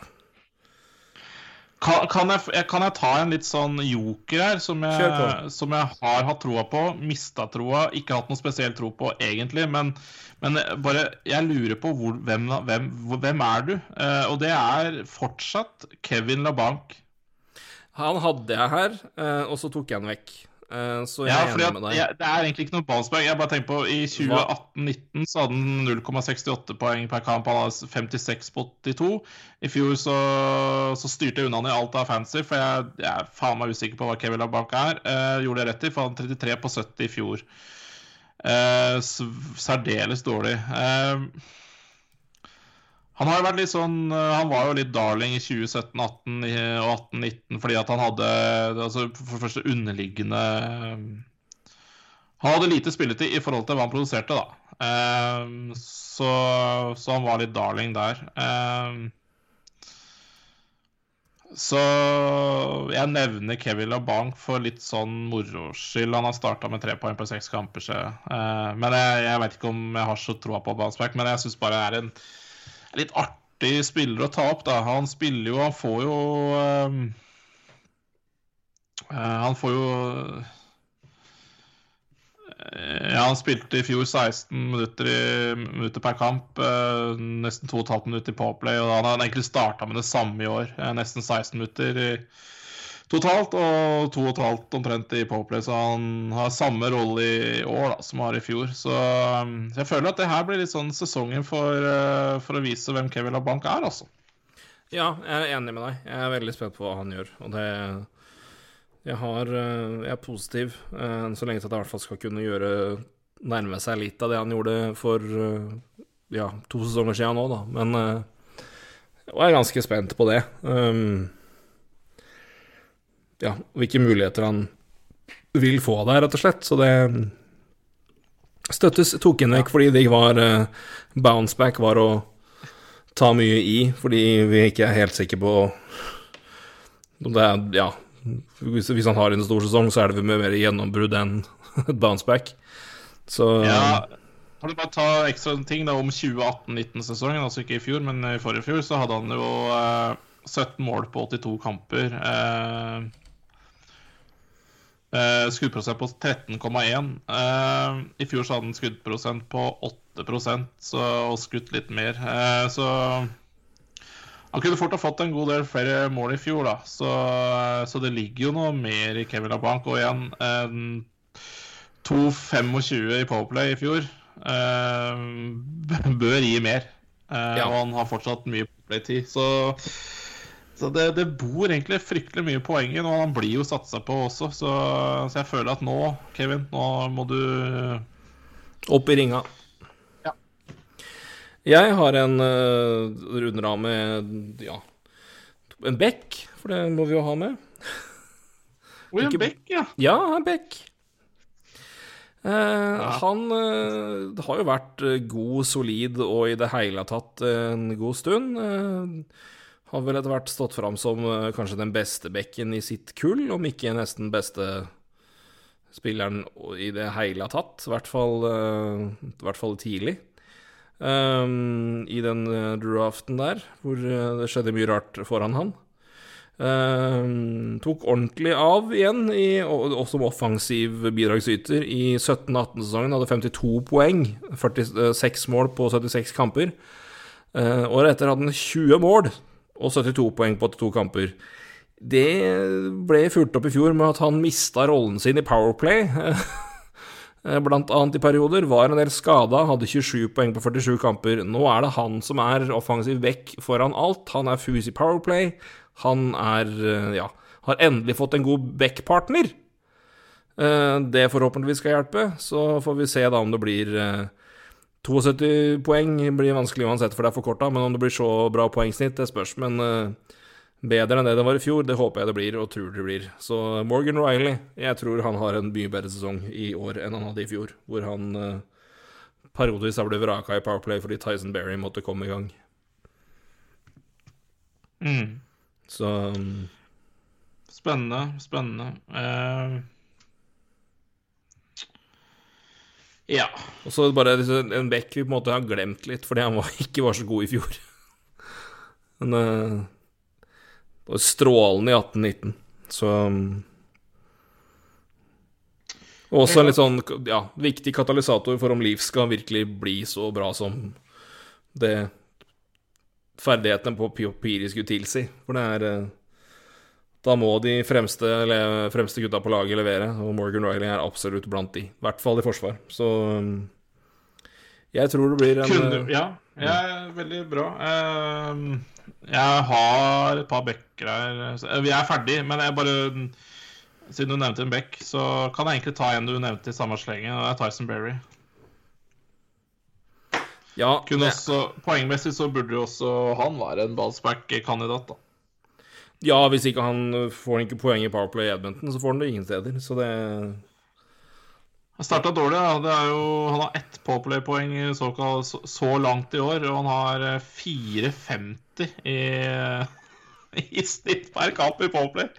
Kan, kan, jeg, kan jeg ta en litt sånn joker her, som jeg, som jeg har hatt troa på, mista troa, ikke hatt noe spesiell tro på egentlig, men, men bare Jeg lurer på hvor, hvem, hvem, hvem er du? Eh, og det er fortsatt Kevin LaBanc. Han hadde jeg her, eh, og så tok jeg han vekk. Eh, Så jeg Ja, er enig med deg. jeg, Det er egentlig ikke noe bounceback. Jeg bare tenker på I 2018-19 så hadde han 0,68 poeng per kamp. Han hadde 56 på 82. I fjor så, så styrte jeg unna han i alt av fancy, for jeg, jeg er faen meg usikker på hva Kevin Labanca er. Eh, gjorde det rett i, for han hadde 33 på 70 i fjor. Eh, særdeles dårlig. Eh, han har jo vært litt sånn eh, Han var jo litt darling i 2017, 18 og 18-19 fordi at han hadde altså for det første underliggende eh, Han hadde lite spilletid i forhold til hva han produserte, da. Eh, så, så han var litt darling der. Så jeg nevner Kevin LaBanc for litt sånn moro skyld. Han har starta med tre poeng på seks kamper, Men jeg, jeg vet ikke om jeg har så troa på Bounceback, men jeg syns bare det er en litt artig spiller å ta opp, da. Han spiller jo Han får jo eh, Han får jo eh, Ja, han spilte i fjor 16 minutter, i, minutter per kamp. eh, nesten 2,5 minutter i Powerplay. Og han har egentlig starta med det samme i år. eh, nesten 16 minutter i, totalt, og 2,5 omtrent i Powerplay. Så han har samme rolle i år da, som han har i fjor. Så, um, jeg føler at det her blir litt sånn sesongen for, eh, for å vise hvem Kevin LaBank er, altså. Ja, jeg er enig med deg. Jeg er veldig spent på hva han gjør. Og det Jeg, har, eh, jeg er positiv, eh, så lenge til at jeg i hvert fall skal kunne gjøre Nærme seg litt av det han gjorde for ja, to sesonger siden nå, da. Men Og jeg er ganske spent på det. Um, ja, hvilke muligheter han vil få der, rett og slett. Så det støttes. Tok den vekk fordi det var uh, Bounceback var å ta mye i, fordi vi ikke er helt sikre på om det er Ja, hvis, hvis han har en stor sesong, så er det mer gjennombrudd enn et bounceback. Så Ja, kan du bare ta ekstra ting da om 2018-19-sesongen, altså ikke i fjor, men i forrige fjor, så hadde han jo eh, 17 mål på 82 kamper. Eh, eh, skuddprosent på 13,1. Uh, I fjor så hadde han skuddprosent på 8 så, og skutt litt mer. Uh, så han kunne fort ha fått en god del flere mål i fjor, da. Så, så det ligger jo noe mer i Kevin LaBanc. Og igjen, eh, 2,25 i Powerplay i fjor eh, bør gi mer. Eh, Ja. Og han har fortsatt mye Powerplay-tid. Så, så det, det bor egentlig fryktelig mye poeng i, og han blir jo satsa på også. Så, så jeg føler at nå, Kevin, nå må du opp i ringa. Ja. Jeg har en uh, runder ja, en bekk, for det må vi jo ha med. William Ikke- bekk, ja. Ja, en bekk. Eh, Han uh, har jo vært eh, god, solid og i det hele tatt en god stund. Eh, har vel etter hvert stått fram som eh, kanskje den beste bekken i sitt kull, om ikke nesten beste spilleren i det hele tatt. I hvert fall, eh, i hvert fall tidlig. Um, I den eh, draften der, hvor det skjedde mye rart foran han. Um, tok ordentlig av igjen, i, og, og som offensiv bidragsyter i 17-18-sesongen. Hadde 52 poeng, 46 mål på 76 kamper. Uh, året etter hadde han 20 mål og 72 poeng på 82 kamper. Det ble fulgt opp i fjor med at han mista rollen sin i Powerplay. Blant annet i perioder. Var en del skada, hadde 27 poeng på 47 kamper. Nå er det han som er offensiv vekk foran alt. Han er fus i Powerplay. Han er ja, har endelig fått en god backpartner. Eh, Det forhåpentligvis skal hjelpe. Så får vi se da om det blir eh, 72 poeng. blir vanskelig uansett, for det er forkorta. Men om det blir så bra poengsnitt, det spørs. Men eh, bedre enn det det var i fjor, det håper jeg det blir, og tror det blir. Så Morgan Riley, jeg tror han har en mye bedre sesong i år enn han hadde i fjor. Hvor han eh, periodevis har blitt vraka i Powerplay fordi Tyson Berry måtte komme i gang. Mm. Så um, Spennende, spennende. Eh, ja. Og så bare en bekk vi på en måte har glemt litt, fordi han var, ikke var så god i fjor. Men eh, Det var strålende i 1819. Så Og også en litt sånn ja, viktig katalysator for om Leaf skal virkelig bli så bra som det ferdighetene på papir skulle tilsi. For det er eh, Da må de fremste, fremste gutta på laget levere, og Morgan Riley er absolutt blant de. I hvert fall i forsvar. Så um, jeg tror det blir en Kunne, eh, ja, jeg er veldig bra. Ehm, Jeg har et par backer her. Vi er ferdig, men jeg bare Siden du nevnte en back, så kan jeg egentlig ta en du nevnte i samme slengen, og det er Tyson Berry. Ja, Kunne også, poengmessig så burde jo også han være en ballsback-kandidat, da. Ja, hvis ikke han får ikke poeng i Powerplay i Edmonton, så får han det ingen steder. Så det Han starta dårlig. Ja. Det jo, han har ett Powerplay-poeng så, så langt i år, og han har eh, 4,50 i, i snitt per kamp i Powerplay.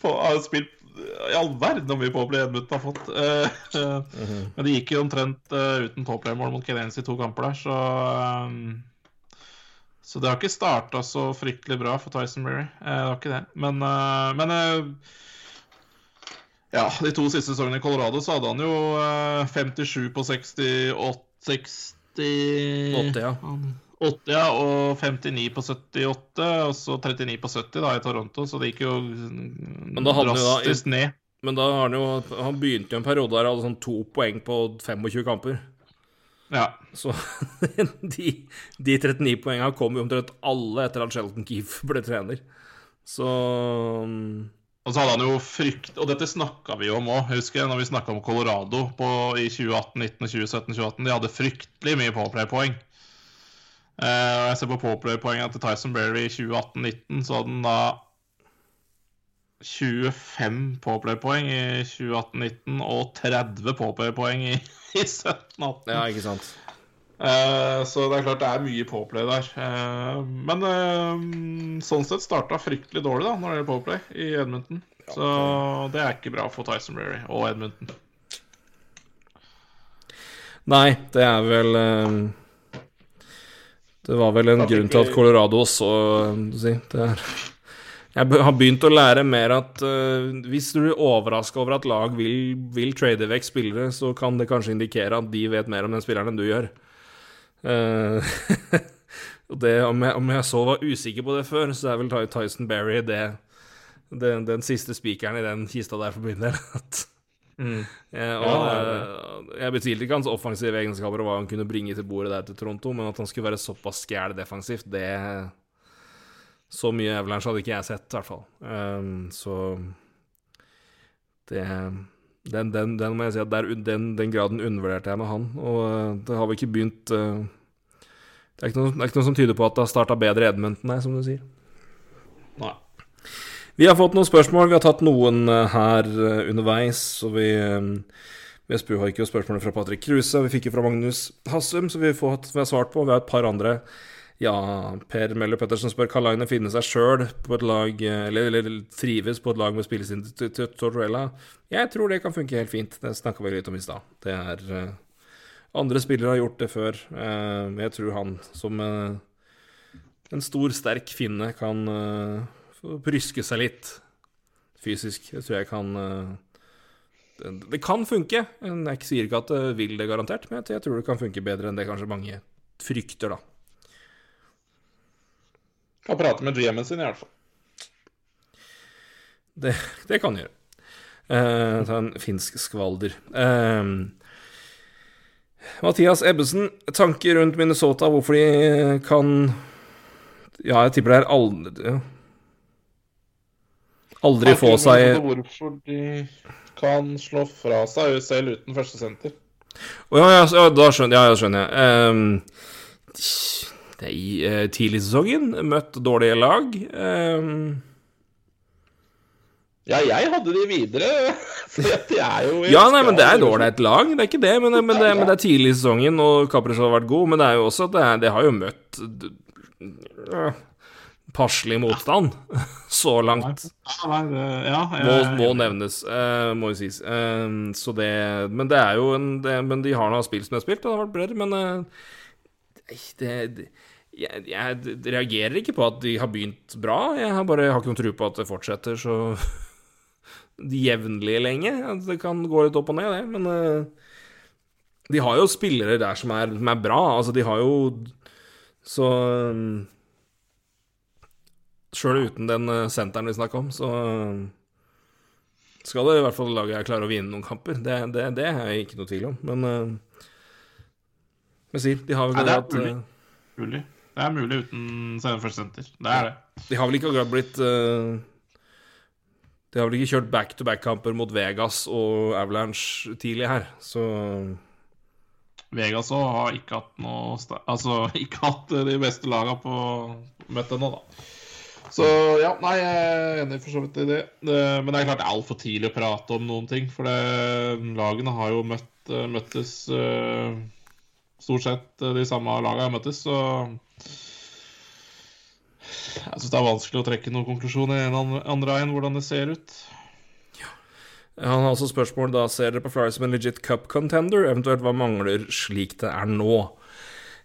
På, har spilt i all verden hvor mye Powerplay Edmundton har fått. Eh, eh, Men det gikk jo omtrent eh, uten Powerplay-mål mot Canadiens i to kamper der, så eh, Så det har ikke starta så fryktelig bra for Tyson Berry. Eh, det har ikke det. Men, eh, men eh, ja, de to siste sesongene i Colorado så hadde han jo eh, 57 på 68 60 Åtte, ja. 80, ja, og 59 på 78, og så 39 på 70 da i Toronto, så det gikk jo han da- drastisk ned. Men da har han jo Han begynte jo en periode der han hadde sånn to poeng på 25 kamper. Ja. Så de, de 39 poengene kom jo omtrent alle etter at Shelton Keefe ble trener. Så um, Og så hadde han jo frykt Og dette snakka vi om òg, husker jeg, når vi snakka om Colorado på, i 2018, 19, 2017, 2018. De hadde fryktelig mye Powerplay-poeng. Eh, jeg ser på Powerplay-poengene til Tyson Berry i 2018-19, så hadde han da 25 Powerplay-poeng i 2018-19 og 30 Powerplay-poeng i, i 17-18. Ja, ikke sant. Eh, så det er klart det er mye påplay der. Eh, men eh, sånn sett starta fryktelig dårlig da når det gjelder påplay i Edmonton. Så det er ikke bra for Tyson Berry og Edmonton. Nei, det er vel Det var vel en grunn til at Colorado også du si, det er, Jeg har begynt å lære mer at uh, hvis du blir overraska over at lag vil, vil trade vekk spillere, så kan det kanskje indikere at de vet mer om den spilleren enn du gjør. Uh, det, om, jeg, om jeg så var usikker på det før, så er vel Ty- Tyson Berry det, den, den siste spikeren i den kista der for min del. mm. Eh, og, Ja, eh, jeg betvilte ikke hans offensive egenskaper og hva han kunne bringe til bordet der til Toronto, men at han skulle være såpass skæl defensivt, det Så mye Avalanche hadde ikke jeg sett, i hvert fall. Um, så det den, den, den må jeg si at der, den, den graden undervurderte jeg med han, og eh, det har vel ikke begynt uh, det, er ikke noe, det er ikke noe som tyder på at det har starta bedre i Edmonton, nei, som du sier. Nei. Vi har fått noen spørsmål. Vi har tatt noen eh, her underveis. Og vi, vi spurte jo spørsmålet fra Patrick Kruse, vi fikk jo fra Magnus Hassum, så vi, får, vi har svart på. Vi har et par andre. Ja, Per Møller Pettersen spør kan Line finne seg sjøl på et lag eh, eller, eller trives på et lag med spillesinn til Tortorella. Jeg tror det kan funke helt fint. Det snakka vi litt om i stad. Det er eh, Andre spillere har gjort det før. Men jeg tror han som en stor, sterk finne kan pryske seg litt fysisk. Det tror jeg kan det, det kan funke. Jeg sier ikke at det vil det garantert, men jeg tror det kan funke bedre enn det kanskje mange frykter, da. Kan prate med GM-en sin, i hvert fall. Det, det kan gjøre. Uh, ta en finsk skvalder. Uh, Mathias Ebbesen, tanker rundt Minnesota, hvorfor de kan Ja, jeg tipper det er aldri. Aldri få seg Hvorfor de kan slå fra seg selv uten førstesenter. Å ja, ja, ja, da skjønner, ja, ja, skjønner jeg. Det er i eh, tidlig sesongen. Møtt dårlige lag. Um... Ja, jeg hadde de videre, for er jo ja, nei, men det er et lag, det er ikke det. Men, men, det, men det er tidlig i sesongen, og Kapris har vært god. Men det er jo også at det, det har jo møtt øh, passelig motstand så langt. Ja, nei, det, ja, jeg, Må, må nevnes, eh, må jo sies. Eh, så det Men det er jo en det, Men de har nå spilt som de har spilt, og det har vært bredere, men eh, det, det jeg, jeg reagerer ikke på at de har begynt bra. Jeg har bare jeg har ikke noen tro på at det fortsetter så jevnlig lenge. Det kan gå litt opp og ned, det. Men uh, de har jo spillere der som er, som er bra. Altså, de har jo Så Sjøl uten den eh, senteren vi snakka om, så skal det i hvert fall laget klare å vinne noen kamper. Det, det, det er jeg ikke noe tvil om. Men uh, jeg sier, de har vel ja, det er mulig. Uh, Mulig. Det er mulig uten Sandefjord Center. Det er det. De har vel ikke akkurat blitt uh, De har vel ikke kjørt back-to-back-kamper mot Vegas og Avalanche tidlig her, så Vegas òg har ikke hatt noe Altså ikke hatt de beste laga på møtt ennå, da. Så ja, nei, jeg er enig for så vidt i det. Men det er klart det er altfor tidlig å prate om noen ting. For det, lagene har jo møtt, møttes eh, Stort sett eh, de samme lagene jeg møttes, så Jeg syns det er vanskelig å trekke noen konklusjon i en eller andre veien hvordan det ser ut. Han har også spørsmål da ser dere på Flyers som en legit cup contender, eventuelt hva mangler slik det er nå?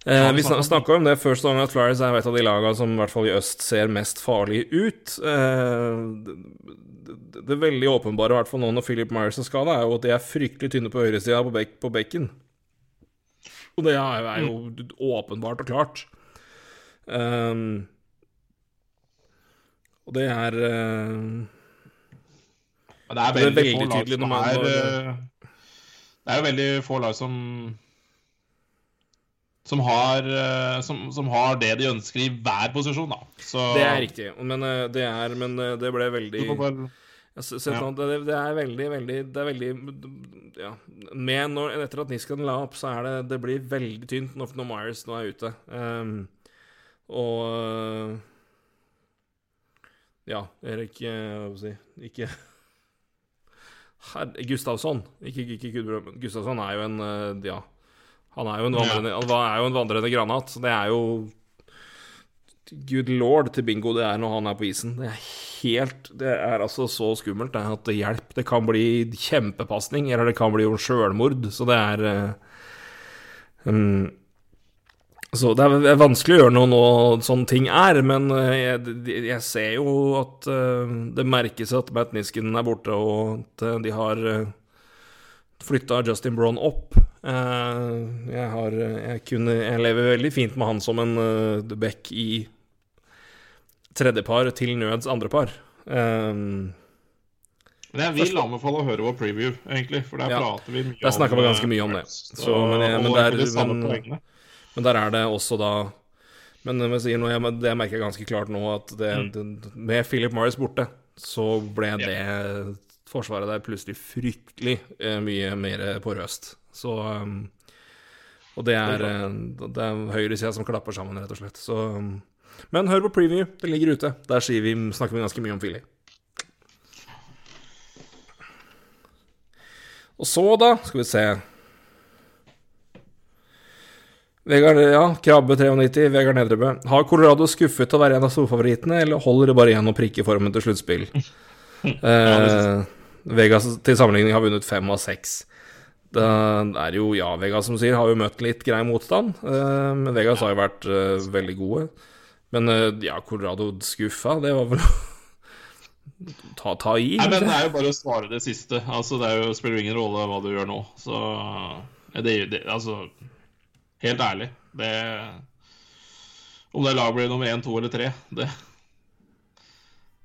Eh, vi om- snakka om det før sesongen, at Flyers er et av de lagene som i hvert fall i øst ser mest farlig ut. Eh, det, det, det veldig åpenbare, i hvert fall nå når Philip Myers er skada, er jo at de er fryktelig tynne på høyresida på, bek, på bekken. Og det er, jo åpenbart og klart. Um, og det er uh, det er Det er veldig, veldig tydelig når man er eh, Det er jo veldig få lag som som har, eh, som, som har det de ønsker i hver posisjon, da. Så Det er riktig, men eh, det er Men det ble veldig Har Ja. det, det er veldig, veldig Det er veldig Ja. Når, etter at Niskan la opp, så er det Det blir veldig tynt når, når Myers nå er ute. Um, og Ja, Erik eh, Hva skal jeg si Ikke Herre Gustavsson. Ikke, ikke Gudbrand, Gustavsson er jo en øh, Ja. Han er jo en vandrende, han er jo en vandrende granat. så Det er jo Good lord til bingo det er når han er på isen. Det er helt Det er altså så skummelt det at det hjelper. Det kan bli kjempepasning, eller det kan bli sjølmord. Så det er um, Så det er, vanskelig å gjøre noe nå sånne ting er, men eh, jeg, jeg ser jo at uh, det merkes at Matt Nisken er borte, og at de har uh, flytta Justin Braun opp. Uh, jeg har jeg, kunne, jeg lever veldig fint med han som en uh, back i tredjepar til nøds andre par. Um, Men jeg vil anbefale å høre vår preview, egentlig. For der Ja. prater vi mye Der snakka vi eh, ganske mye om det. Birds, Så, men jeg- men og det er- egentlig de men- men der er det også da Men jeg, det merker jeg ganske klart nå, at det, det, med Philip Morris borte, så ble det forsvaret der plutselig fryktelig eh, mye mer porøst. Så um, Og det er, eh, det er høyresida som klapper sammen, rett og slett. Så um, Men hør på preview, Den ligger ute. Der vi, snakker vi ganske mye om Philly. Og så, da, skal vi se Vegard, ja, Krabbe 93, Vegard Nedrebø. Har Colorado skuffet til å være en av storfavorittene, eller holder det bare igjen å prikke formen til sluttspill? eh, Vegas til sammenligning har vunnet fem av seks. Det er jo, ja, Vegas som sier, har jo møtt litt grei motstand. Eh, men Vegas har jo vært eh, veldig gode. Men eh, ja, Colorado skuffa, det var vel ta, ta i. Nei, men det er jo bare å svare det siste. Altså, Det jo, spiller jo ingen rolle hva du gjør nå. Så det, det, Altså, helt ærlig det, Om det laget blir nummer én, to eller tre, det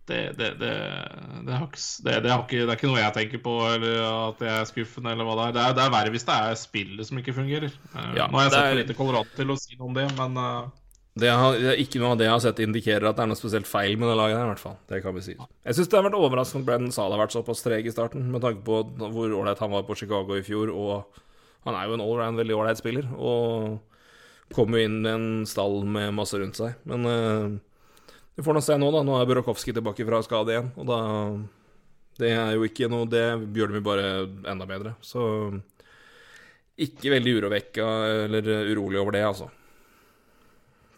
det, det, det, har ikke, det, har ikke, det er ikke noe jeg tenker på, eller at jeg er skuffende, eller hva det er. Det er, det er verre hvis det er spillet som ikke fungerer. Eh, Ja, nå har jeg sett for lite Colorado til å si noe om det, men eh, Det har, det er ikke noe av det jeg har sett indikerer at det er noe spesielt feil med det laget der, i hvert fall. Det kan vi si. Jeg syns det har vært overraskende at Brennan Sahl har vært såpass treg i starten, med tanke på hvor ålreit han var på Chicago i fjor, og han er jo en allround veldig ålreit spiller, og kom jo inn med en stall med masse rundt seg. Men eh, vi får nå se nå, da. Nå er Burakovsky tilbake fra skade igjen, og da Det er jo ikke noe Det gjør dem jo bare enda bedre. Så ikke veldig urovekka eller urolig over det, altså.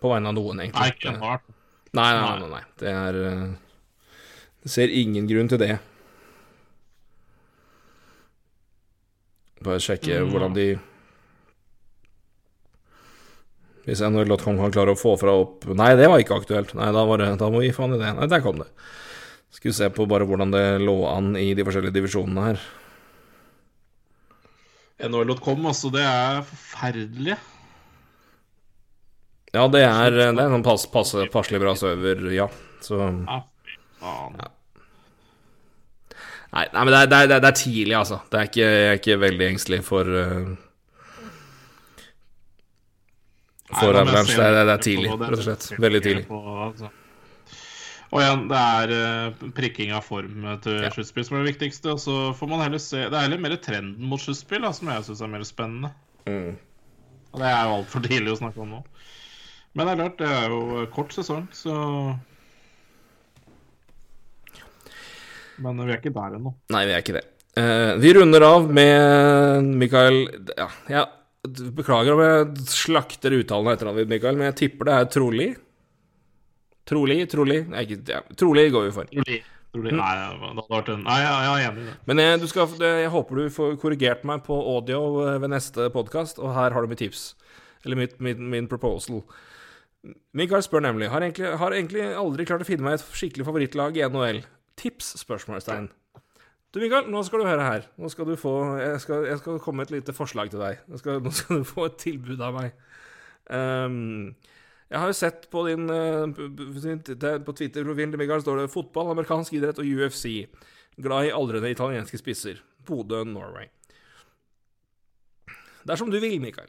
På vegne av noen, egentlig. nei, ikke ennå. Nei, nei, nei, nei. Det er eh, Jeg ser ingen grunn til det. Bare sjekke Mm. hvordan de Hvis NHL.com kan klare å få fra opp Nei, det var ikke aktuelt. Nei, da, var det, da må vi faen i det. Nei, der kom det. Skulle se på bare hvordan det lå an i de forskjellige divisjonene her. NHL.com, altså, det er forferdelig. Ja, det er, det er en pass, pass, passelig bra server, ja. Så Ja. Nei, nei men det er, det, er, det er tidlig, altså. Det er ikke, jeg er ikke veldig engstelig for uh, For Nei, Avalanche. Det, det er tidlig, rett og slett. Veldig tidlig. På, altså. Og igjen, det er eh, prikking av form til Ja. sluttspill som er det viktigste. Og så får man heller se Det er heller mer trenden mot sluttspill som jeg syns er mer spennende. Mm. Og det er jo altfor tidlig å snakke om nå. Men det er klart, det er jo kort sesong, så Men vi er ikke der ennå. Nei, vi er ikke det. Uh, vi runder av med Mikael Ja, jeg beklager om jeg slakter uttalen av etternavnet Mikael, men jeg tipper det er trolig. Trolig, trolig Nei, ikke, ja, Trolig går vi for. Trolig. Trolig. Nei, det hadde vært en Nei, jeg er enig i det. Men jeg, du skal, jeg håper du får korrigert meg på audio eh, ved neste podkast, og her har du mitt tips. Eller mitt, min, min proposal. Mikael spør nemlig har egentlig, har egentlig aldri klart å finne meg et skikkelig favorittlag i NHL. Tips? spørsmålstegn. Du, Mikael, nå skal du høre her. Nå skal du få Jeg skal, jeg skal komme med et lite forslag til deg. Skal, nå skal du få et tilbud av meg. Um, jeg har jo sett på din eh, På Twitter-profilen til Mikael står det 'fotball, amerikansk idrett og UFC'. Glad i aldrende italienske spisser. Bodø, Norway. Det er som du vil, Mikael.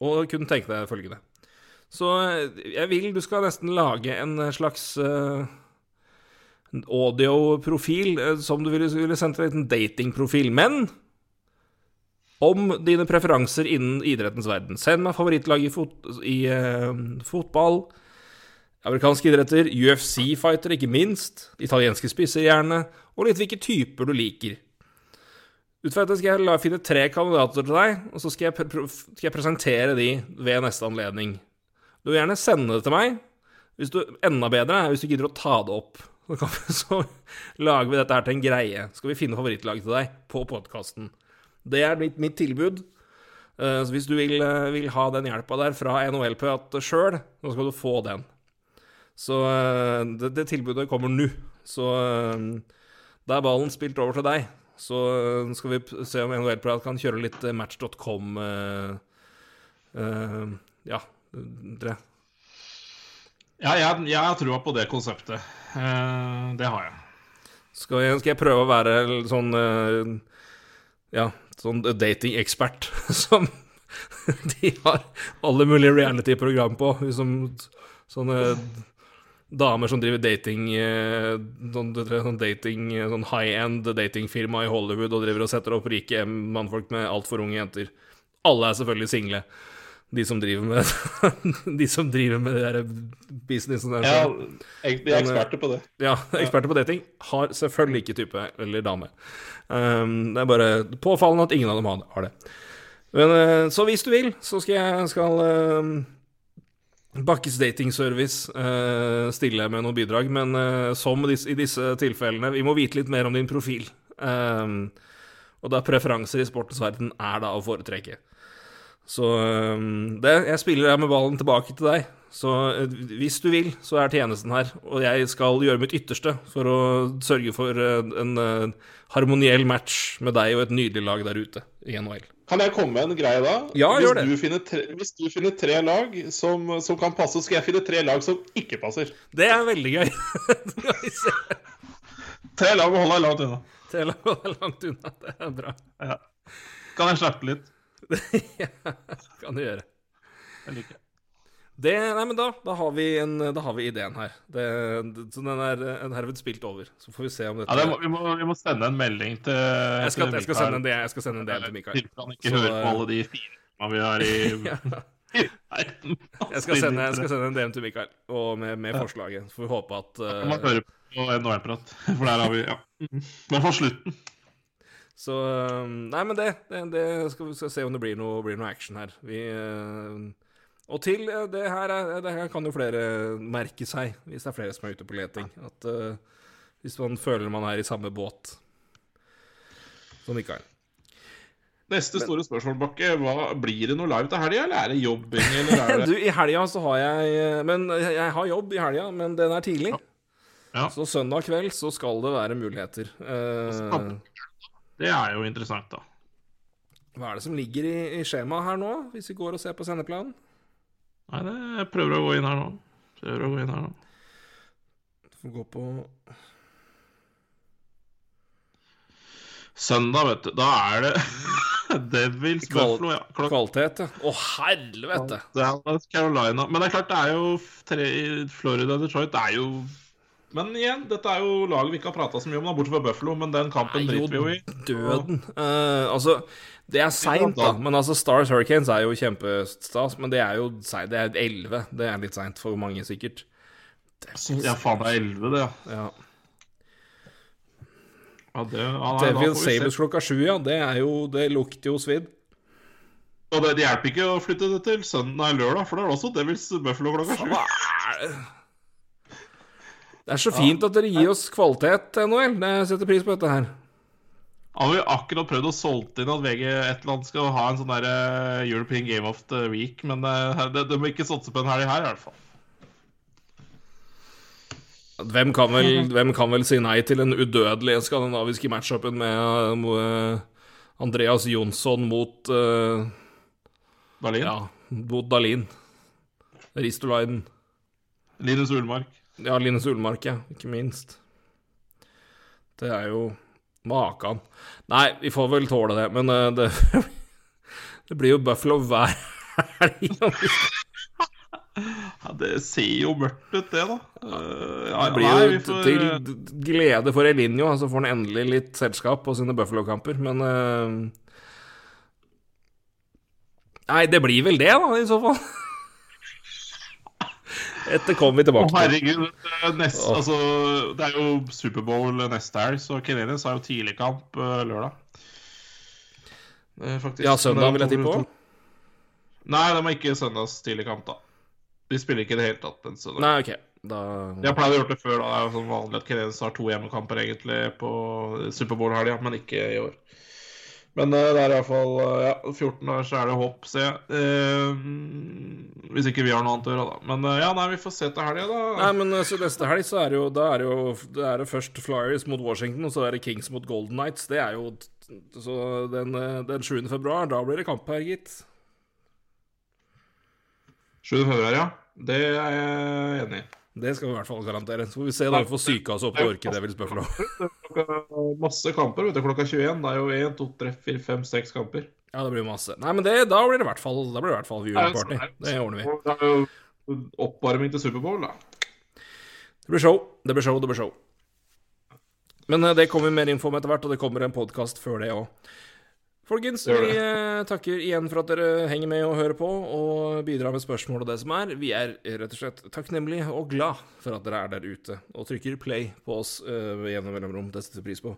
Og kunne tenke deg følgende. Så eh, jeg vil du skal nesten lage en slags uh, en audioprofil, uh, som du ville, ville sendt en liten datingprofil. Men om dine preferanser innen idrettens verden. Send meg favorittlag i, fot, i uh, fotball, amerikanske idretter, UFC-fighter, ikke minst, italienske spisser gjerne, og litt hvilke typer du liker. Ut fra dette skal jeg finne tre kandidater til deg, og så skal jeg, skal jeg presentere de ved neste anledning. Du vil gjerne sende det til meg. Hvis du, enda bedre hvis du gidder å ta det opp. Så, lager vi dette her til en greie. Skal vi finne favorittlaget til deg på podkasten. Det er mitt, mitt tilbud. Eh, Så hvis du vil, eh, vil ha den hjelpa der fra NHL-prat sjøl, så skal du få den. Så eh, det, det tilbudet kommer nå. Så da er ballen spilt over til deg. Så skal vi se om NHL-prat kan kjøre litt match.com Ja, dere. Ja, jeg, jeg har trua på det konseptet. Eh, det har jeg. Skal jeg, skal jeg prøve å være sånn eh, Ja, sånn dating-ekspert som de har alle mulige reality-program på. Liksom, sånne damer som driver dating eh, sånn, sånn dating Sånn high-end datingfirma i Hollywood og driver og setter opp rike mannfolk med altfor unge jenter. Alle er selvfølgelig single. De som driver med De som driver med det der businessen der. Ja, de er eksperter på det. Ja, eksperter på dating har selvfølgelig ikke type eller dame. Um, det er bare påfallende at ingen av dem har- det. Men, eh, så hvis du vil, så skal jeg skal um, Bakkes datingservice uh, stille med noen bidrag, men eh, som dis i disse tilfellene, vi må vite litt mer om din profil. Um, og da preferanser i sportens verden er da å foretrekke. Så um, det, jeg spiller med ballen tilbake til deg. Så eh, hvis du vil, så er tjenesten her. Og jeg skal gjøre mitt ytterste for å sørge for eh, en eh, harmoniell match med deg og et nydelig lag der ute i NHL. Kan jeg komme med en greie da? Ja, hvis gjør det. Du tre, hvis du finner tre lag som, som kan passe, så skal jeg finne tre lag som ikke passer. Det er veldig gøy. Tre lag å holde deg langt unna. Tre Tela er langt unna. Det er bra. Ja. Kan jeg slappe litt? ja, kan du gjøre. Jeg liker det. Det, nei, men da, da, har vi en, da har vi ideen her. Det, så den er eh, herved spilt over. Så får vi se om dette Ja, det må, vi, må, vi må sende en melding til jeg, skal, til jeg, skal sende en, del- jeg skal sende en del til Mikael. Til han ikke Så, hører på eh, alle de filmene vi har i Ja. Jeg skal sende, jeg skal sende en DM til Mikael og med, med forslaget. Så får vi håpe at uh... man hører høre på NHL-prat, for der har vi ja. Men for slutten. Så eh, Nei, men det, det, det skal vi skal se om det blir noe, blir noe action her. Vi eh, Og til eh, det her, er, det her kan jo flere merke seg, hvis det er flere som er ute på leting. At uh, hvis man føler man er i samme båt som Mikael. Neste store spørsmål, Bakke. Hva, blir det noe live til helga, eller er det jobbing? Eller er Du, i helga så har jeg Men jeg har jobb i helga, men den er tidlig. Ja. Så søndag kveld så skal det være muligheter. Eh, det er jo interessant, da. hva er det som ligger i, i skjemaet her nå, hvis vi går og ser på sendeplanen? Nei, det, jeg prøver å gå inn her nå. Prøver å gå inn her nå. Får gå på Søndag, vet du. Da er det Devils Kval- Buffalo, ja. Klok kvalitet, ja. Å, helvete! Dallas Carolina. Men det er klart, det er jo tre, Florida Detroit. Det er jo Men igjen, dette er jo laget vi ikke har prata så mye om, da, bortsett fra Buffalo. Men den kampen er driter vi jo i. Døden. Uh, altså, det er seint, da. Men altså, Stars Hurricanes er jo kjempestas. Men det er jo seint. Det er 11. Det er litt seint for mange, sikkert. Ja, faen, det er 11, det, ja. Ja. ja, det, ja Devil. Sabres klokka sju, ja. Det er jo Det lukter jo svidd. Og det, det hjelper ikke å flytte det til søndag eller lørdag, for det er det også Devils Buffalo klokka sju. Er det? Det er så fint at dere gir oss kvalitet, NHL. Det setter pris på dette her. Har vi akkurat prøvd å solgt inn at VG et eller annet skal ha en sånn der eh, European Game of the Week, men eh, det, det må ikke satse på en helg her, i hvert fall. Hvem kan, vel, hvem kan vel si nei til den udødelige skandinaviske matchupen med eh, Andreas Jonsson mot uh, Dalin? Ja, mot Dalin. Ristolainen. Linus Ullmark. Ja, Linus Solmark, ja. Ikke minst. Det er jo Makan. Nei, vi får vel tåle det, men uh, det Det blir jo Buffalo hver helg. Ja, det ser jo mørkt ut, det, da. Uh, ja, Det blir jo nei, får- til glede for Elinjo, så får han endelig litt selskap på sine Buffalo-kamper, men uh... Nei, det blir vel det, da, i så fall. Etter kommer vi tilbake til. herregud. det er Nest, oh. altså, det er jo Superbowl neste helg, så Canadiens har jo tidligkamp kamp lørdag. Eh, faktisk. Ja, søndag vil jeg Det tippe på. Nei, de har ikke søndags tidligkamp, da. De spiller ikke i det hele tatt den søndagen. Nei, OK. Da Jeg pleide pleid å gjøre det før. da Det er jo sånn vanlig at Canadiens har to hjemmekamper egentlig på Superbowl-helga, men ikke i år. Men eh, det er i hvert uh, ja, 14 år, så er det hopp, ser jeg. Eh, hvis ikke vi har noe annet å gjøre, da. Men eh, ja, nei, vi får se til helga, da. Nei, men eh, så neste helg så er det jo det er jo det er det først Flyers mot Washington, og så er det Kings mot Golden Knights. Det er jo Så den, eh, den 7. februar, da blir det kamp her, gitt. 7. februar, ja. Det er jeg enig i. Det skal vi i hvert fall garantere. Så får vi se da vi får psyka oss opp til Orke Devils Buffalo. Klokka, masse kamper vet du, klokka 21. Det er jo 1, 2, 3, 4, 5, 6 kamper. Ja, det blir masse. Nei, men det, da blir det i hvert fall Da blir det i hvert fall viewing party. Det ordner vi. Det er jo oppvarming til Superbowl, da. Det blir show, det blir show, det blir show. Men eh, det kommer mer info om etter hvert, og det kommer en podkast før det òg. Folkens, vi eh, takker igjen for at dere henger med og hører på, og bidrar med spørsmål og det som er. Vi er rett og slett takknemlige og glad for at dere er der ute og trykker play på oss uh, gjennom mellomrom. Det setter vi pris på.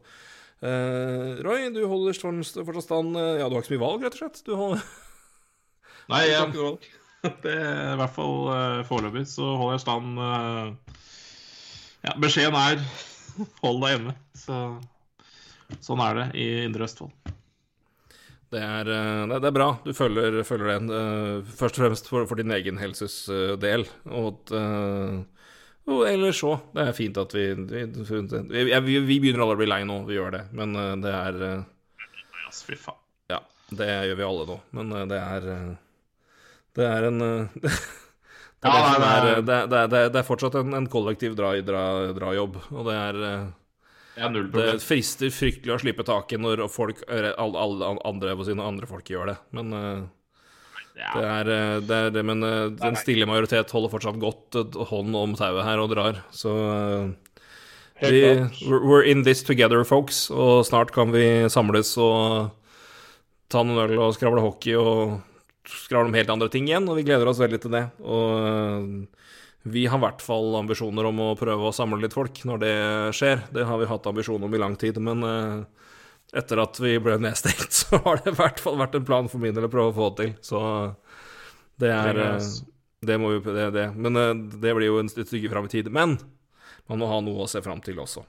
Eh, Roy, du holder fortsatt stand eh, Ja, du har ikke så mye valg, rett og slett? Du holder Nei, jeg har ikke noe valg. Det er i hvert fall uh, foreløpig så holder jeg stand eh, Ja, beskjeden er hold deg hjemme. Så sånn er det i Indre Østfold. Det er, eh, det, er bra. Du følger, følger den. eh, først og fremst for, for din egen helses eh, del. Og eh, og ellers òg. Det er fint at vi vi, vi, vi begynner alle å bli lei nå, vi gjør det. Men eh, det er eh, fy faen. Ja, det gjør vi alle nå. Men eh, det er eh, Det er en eh, det, er eh, fortsatt en, en kollektiv dra, dra, drajobb, og det er null Det frister fryktelig å slippe taket når folk, alle, alle andre, andre folk gjør det. Men eh, Ja. det er, eh, det er det, men eh, den stille majoritet holder fortsatt godt hånd om tauet her og drar. Så vi, we're in this together, folks. Og snart kan vi samles og ta noen øl og skravle hockey og skravle om helt andre ting igjen, og vi gleder oss veldig til det. Og vi har i hvert fall ambisjoner om å prøve å samle litt folk når det skjer. Det har vi hatt ambisjon om i lang tid, men eh, etter at vi ble nedstengt, så har det i hvert fall vært en plan for min del å prøve å få til. Så det er eh, Det må vi det, det. Men eh, det blir jo en et stykke fram i tid. Men man må ha noe å se fram til også.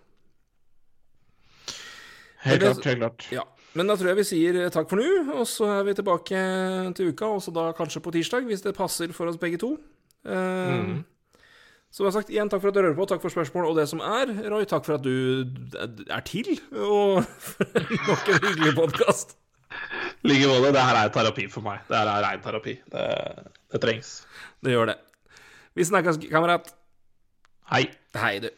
Helt klart. helt klart. Ja. Men da tror jeg vi sier takk for nå, og så er vi tilbake til uka, også da kanskje på tirsdag, hvis det passer for oss begge to. Uh, Mm. Som jeg har sagt, igjen takk for at du hører på, takk for spørsmål og det som er. Roy, takk for at du er til, og nok en hyggelig podkast. I like måte. Det her er terapi for meg. Det her er rein terapi. Det, det trengs. Det gjør det. Vi snakkes, kamerat. Hei. Hei, du.